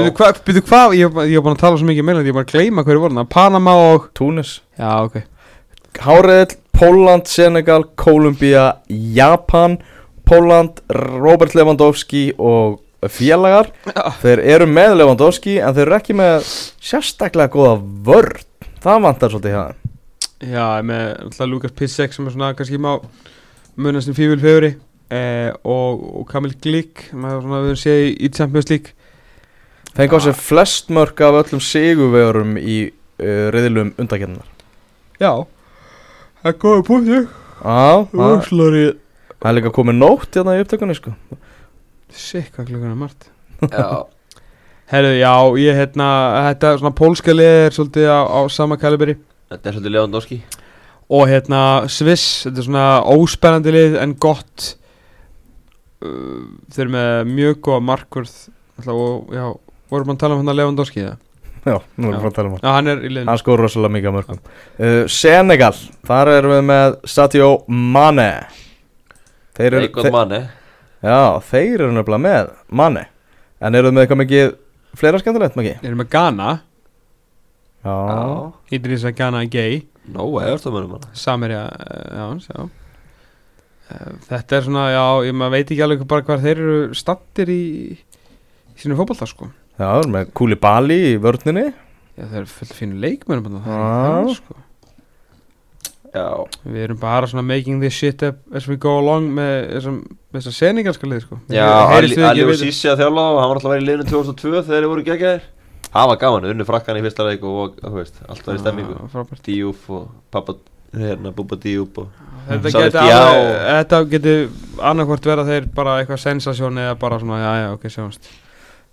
Byrju hvað, ég var ég var búin að tala svo mikið meðlega, ég var að gleyma hverju voru það, Panama og Túnis. Já, ok. Háriðill, Póland, Senegal, Kolumbía, Japan Póland, Robert Lewandowski og félagar Þeir eru með Lewandowski en þeir eru ekki með sérstaklega góða vörn. Það vantar svolítið þeim. Já, með alltaf Lukas Pissek sem er svona kannski má munast um fífil feguri eh, og, og Kamil Glik maður svona við höfum séð í, í Champions League. Fengi á sig flest mörg af öllum sigurvegurum í uh, riðlum undakjarnar Já, það er góða punkti Já, það Úrslari það er líka komið nótt hérna í upptökunni sko Sikk, hvað klukkan er margt? Já, Herðu, já, ég hérna, þetta er svona pólska lið er svolítið á, á sama kalibri. Þetta er svolítið Lewandowski. Og hérna Sviss, þetta er svona óspennandi lið en gott uh, þeir eru með mjög góða markvörð. Alltaf, og já, vorum við að tala um hann að Lewandowski það? Já, nú erum við að tala um hann. Já, hann er í liðinu. Hann skor rosalega mikið af mörgum uh, Senegal, þar erum við með Sadio Mane. Þeir eru Eikon manni Já, þeir eru nefnilega með Mane En eru með eitthvað mikið fleira skemmtilegt, Maggi? Við erum með Ghana. Já, Idrissa Ghana Gay. Nó, eða það mönnum hana Samerja, já, hans, já Eh, Þetta er svona, já, ég maður veit ekki alveg bara hvað þeir eru stattir í, í sínu fótbolta, sko. Já, við erum með Kúli Bali í vörninni. Já, þeir eru fullt fínu leikmennum þarna, það er Já. það, sko. Já, Við erum bara svona making this shit up as we go along með þessar seningalska lið, sko já Ali og Sissi að þjála og hann var alltaf að vera í liðinu 2002 þegar þeir voru geggjaðir Það var gaman, unnu frakkan í fyrsta leik og, og þú veist, allt var í stemmingu. Díúf og pappa, hérna, Búba Díúf og já. alveg, þetta geti annarkvort vera þeir bara eitthvað sensasjón eða bara svona, já, já, ok, sjáumst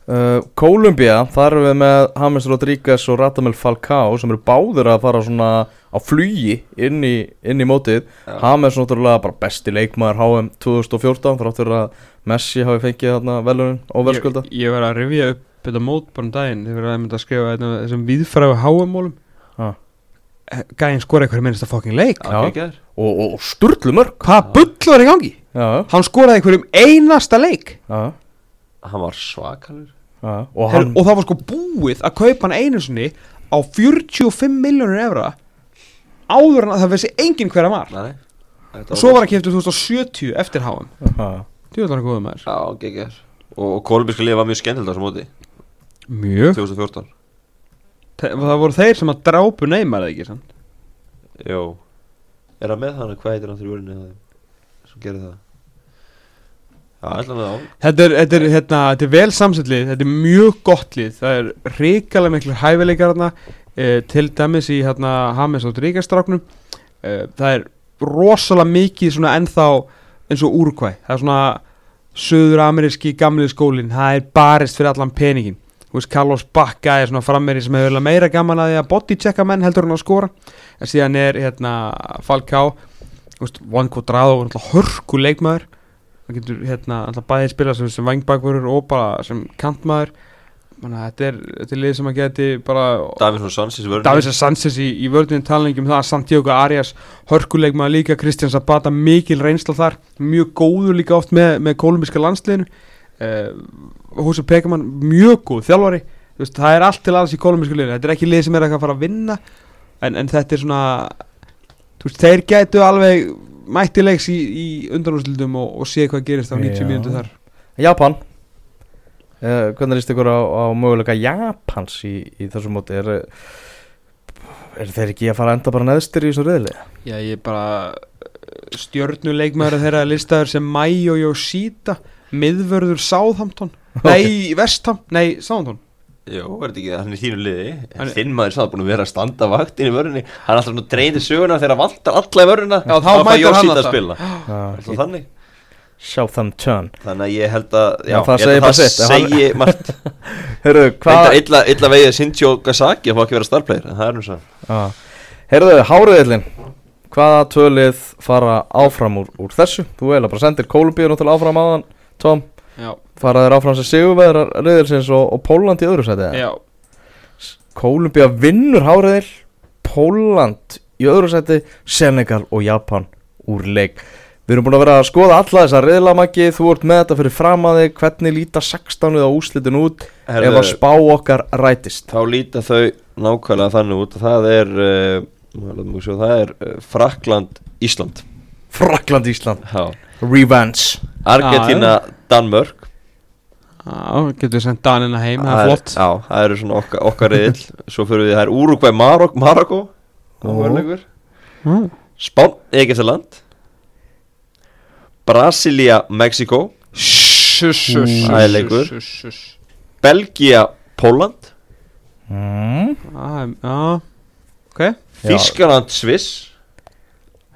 uh, Kólumbía, þar erum við með James Rodríguez og Radamel Falcao sem eru báðir að fara svona á flugi inn í, inn í mótið. Já. James náttúrulega bara besti leikmaður HM 2014 þrátt fyrir að Messi hafi fengið þarna velunin óverðskulda Ég, ég var að rifja upp þetta mót bara um daginn verður að mynda að skrifa þetta, þessum viðfræðu háumólum Ha. Gæinn skora eitthvað minnsta fokking leik. Já. Já, geggjaðir og, og, og sturlu mörg Hvað bull var í gangi? já, Hann skoraði einhverjum einasta leik. Já, Hann var svakalur. Og Og það var sko búið að kaupa hann einu sinni á 45 miljónur evra áður en að það vissi enginn hver hann var. Nei, og svo var hann keftur 2070 eftir háum já, Þú hann góðum maður. Já, geggjaðir Og, og kolumbíska liði var mjög skemmtilegt á þessu móti. Mjög. 2014 Það það voru þeir sem að drápu neymar eða ekki sann Jó Er það með hann, hvað heitir hann fyrir vörinu Svo gerir það? Já, ætla hann að Þetta er, þetta er, hérna, þetta er vel samsettlið, þetta er mjög gott lið, það er ríkalega miklu hæfileikar hérna, e, til dæmis í hérna Hames og Ríkastráknum, e, það er rosalega mikið svona ennþá eins og úrkvæ, það er svona söður-ameríski gamli skólinn, það er barist fyrir allan peningin, þú veist Carlos Bacca er svona frammeri sem hefur meira gaman að því að bodychecka menn heldur hann að skora, en síðan er hérna Falcao, þú veist, Juan Cuadrado, náttúrulega hörku leikmaður, það getur hérna alltaf bæðið spila sem, sem vangbakvörur og bara sem kantmaður Þannig að þetta er, þetta er lið sem að geti bara Davinsson Sanchez Davisa Sanchez í, í vörðinu talningum það. Santiago Arias, hörkuleikmaður líka Kristján Zapata, mikil reynsla þar. Mjög góður líka oft með, með kolumbíska landsliðinu. Uh, Húsa Pekaman, mjög góð þjálfari. Veist, það er allt til alls í kolumbíska liðinu. Þetta er ekki lið sem er að fara að vinna en, en þetta er svona veist, þeir gætu alveg mættilegs í, í undanúrslutum og, og sé hvað gerist á 90 Já. mínútu þar. Japan uh, hvernig líst ykkur á, á möguleika Japans í, í þessu móti? Er, er þeir ekki að fara að enda bara neðstir í þessu reyðli Já, ég er bara stjörnuleikmaður þeirra listaður sem Mayo Yoshida miðvörður Southampton. Nei, Vestham, nei, Southampton. Jó, er þetta ekki, hann er í þínu liði. Hann- Þinn maður sá búin að vera að standa vaktin í vörunni Hann er alltaf nú dreynir söguna þegar hann vantar alla í vöruna Já, þá mætir hann að spila. Já, Er það þannig? Southampton Þannig að ég held að Já, það ég segir held bara að sitt, það hann- segi margt. Heyrðu, hvað illa vegið Sintjó Gasaki að fá ekki vera starplayer En það er nú svo. Já. Heyrðu, háriðillin Hvaða tölið fara áfram úr, úr þessu? Þú eiginlega bara sendir Kólumbíu náttúrulega áfram aðan Tom, Já, fara þeir áfram sem sigurveðrar riðilsins og, og Póland í öðru sæti eða? já, Kólumbía vinnur háriðil Póland í öðru sæti Senegal og Japan úr leik Við erum búin að vera að skoða alla þessa riðlamaki Þú ert með þetta fyrir fram að þig Hvernig líta 16 á úslitin út Ef að spá okkar rætist? Þá líta þau nákvæmlega þannig út að Það er uh, sjá, Það er uh, Frakland Ísland. Frakland Ísland. Já. Revenge. Argentina Danmörk. Já, getur við sendt Danina heim, það er flott. Já, það eru svona okkar, okkar riðil Svo fyrir við, það er Uruguay Marok, Marokko. Áhverleikur mm. Spán, Egesaland Brasilia, Mexiko Það er leikur. Belgia, Póland mm. Ok. Já. Þískaland, Sviss.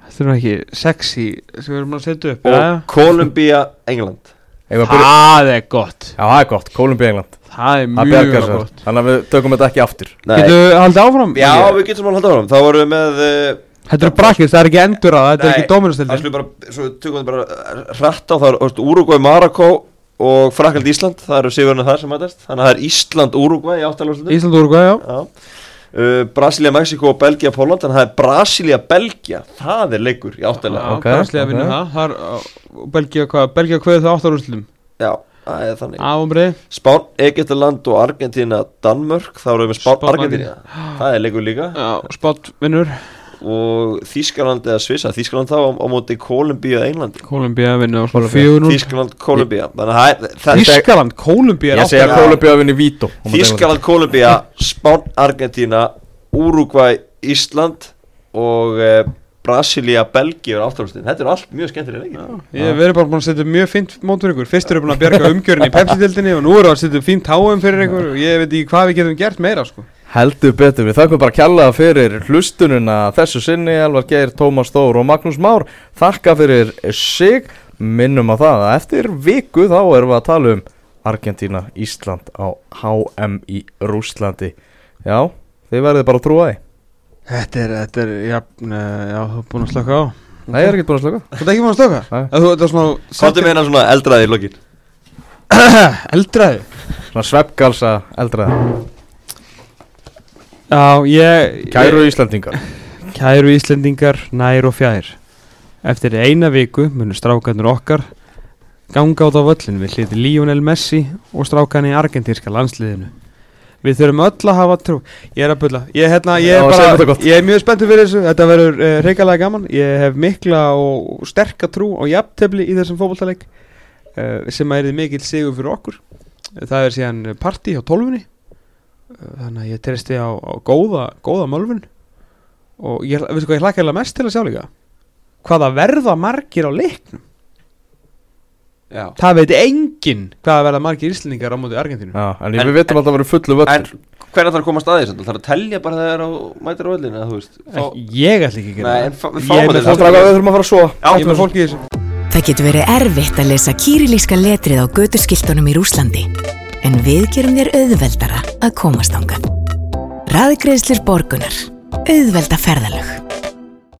Þetta er nú ekki sexy sem við erum að setja upp og já. Kolumbía, England. Að Það er gott. Já, það er gott, Kólumbía England. Það er mjög bjargar sér gott. Þannig að við tökum þetta ekki aftur. Nei. Getur við haldið áfram? Já, við getum alveg haldið áfram. Þá vorum við með uh, Þetta er brakkist, það er ekki endur að þetta er ekki Það dóminustildi skulle bara, svo tökum við bara hratt á Það Uruguay, Marokko og Frakland, Ísland Það eru sigurinn þar sem mætast. Þannig að það er Ísland, Uruguay í áttalvarslutum Ísland úr já. Já. Uh, Brasilia, Mexiko og Belgia, Póland Þannig að það er Brasilia, Belgia Það er leikur í áttalega Já, Ok, Brasilía ok. vinnur það. Það er uh, Belgia hvað, Belgia hvað það það er þannig. Ámri Spán, Egyptaland og Argentina Danmörk, þá erum við Spán, Spánn, Argentina það er leikur líka. Já, spott vinnur og Þískaland eða Svissa Þískaland þá á, á móti Kolumbíu eða Englandi? Kolumbía vinnur Kólumbía. 4-0 Þískaland, Kolumbía þannig að það er- það er Þískaland, Kolumbía Ég segja að Kólumbíu að vinni Vító Þískaland, Kolumbía, Spán, Argentina Uruguay, Ísland og uh, Brasilia, Belgíu og afturhaldstinn, þetta eru allt mjög skemmtilega leikir. Ég verið bara búin að setja mjög fínt mót fyrir ykkur. Fyrst eru búin að bjarga umgjörn í Pepsi-dildinni og nú eru að setja fínt háum fyrir ykkur og ég veit ekki hvað við getum gert meira sko. Heldur betur, við þakkum bara kjallaða fyrir hlustununa þessu sinni, Elvar Geir, Tómas Þór og Magnús Már. Þakka fyrir sig, minnum á það að eftir viku þá erum við að tala um Argentína, Ísland á HM í Rússlandi. Já, þið verðið bara að trúa því. Þetta er, þetta er, já, ne- já, þú er búin að slöka á. Nei, ég er ekki búin að slöka Þú ert ekki búin að slöka? Nei. Þú ert að svona Kvartu með hérna svona eldraði í lokin. Eldraði? Svona sveppgalsa eldraða Já, ég Kæru Íslandingar Kæru Íslendingar, nær og fjær. Eftir eina viku munur strákarnir okkar ganga át á völlin við hliti Lionel Messi og strákan í argentírska landsliðinu. Við þurfum öll að hafa trú. Ég er að bulla. Ég, hérna, ég, Já, er, segjum þetta bara, gott. ég er mjög spenntur fyrir þessu. Þetta verður uh, reikalega gaman. Ég hef mikla og sterka trú á jafntefli í þessum fótballtaleik uh, sem að er mikil sigur fyrir okkur. Það er síðan partí á tólfunni Þannig að ég treysti á, á góða, góða málfun Og ég, veistu hvað ég hlakka eiginlega mest til að sjá líka. Hvaða verða margir á leiknum? Já. Það veit enginn hvaða verða margir íslendingar á móti Argentínu. Já, en, En- við veitum alltaf að vera fullu En völlur. hvernig þarf að komast að því? Það þarf að telja bara þegar á mætir á völlinu eða fá, Ég ætla ekki að gera er Það. er að við þurfum að fara að sofa. Ég er með fólki í þessu. Það getur verið erfitt að lesa kýrilíska letrið á götuskiltunum í Rúslandi. En við gerum þér auðveldara að komast ánga. Raðgreðslur borgunar. Auðvelda ferðalög.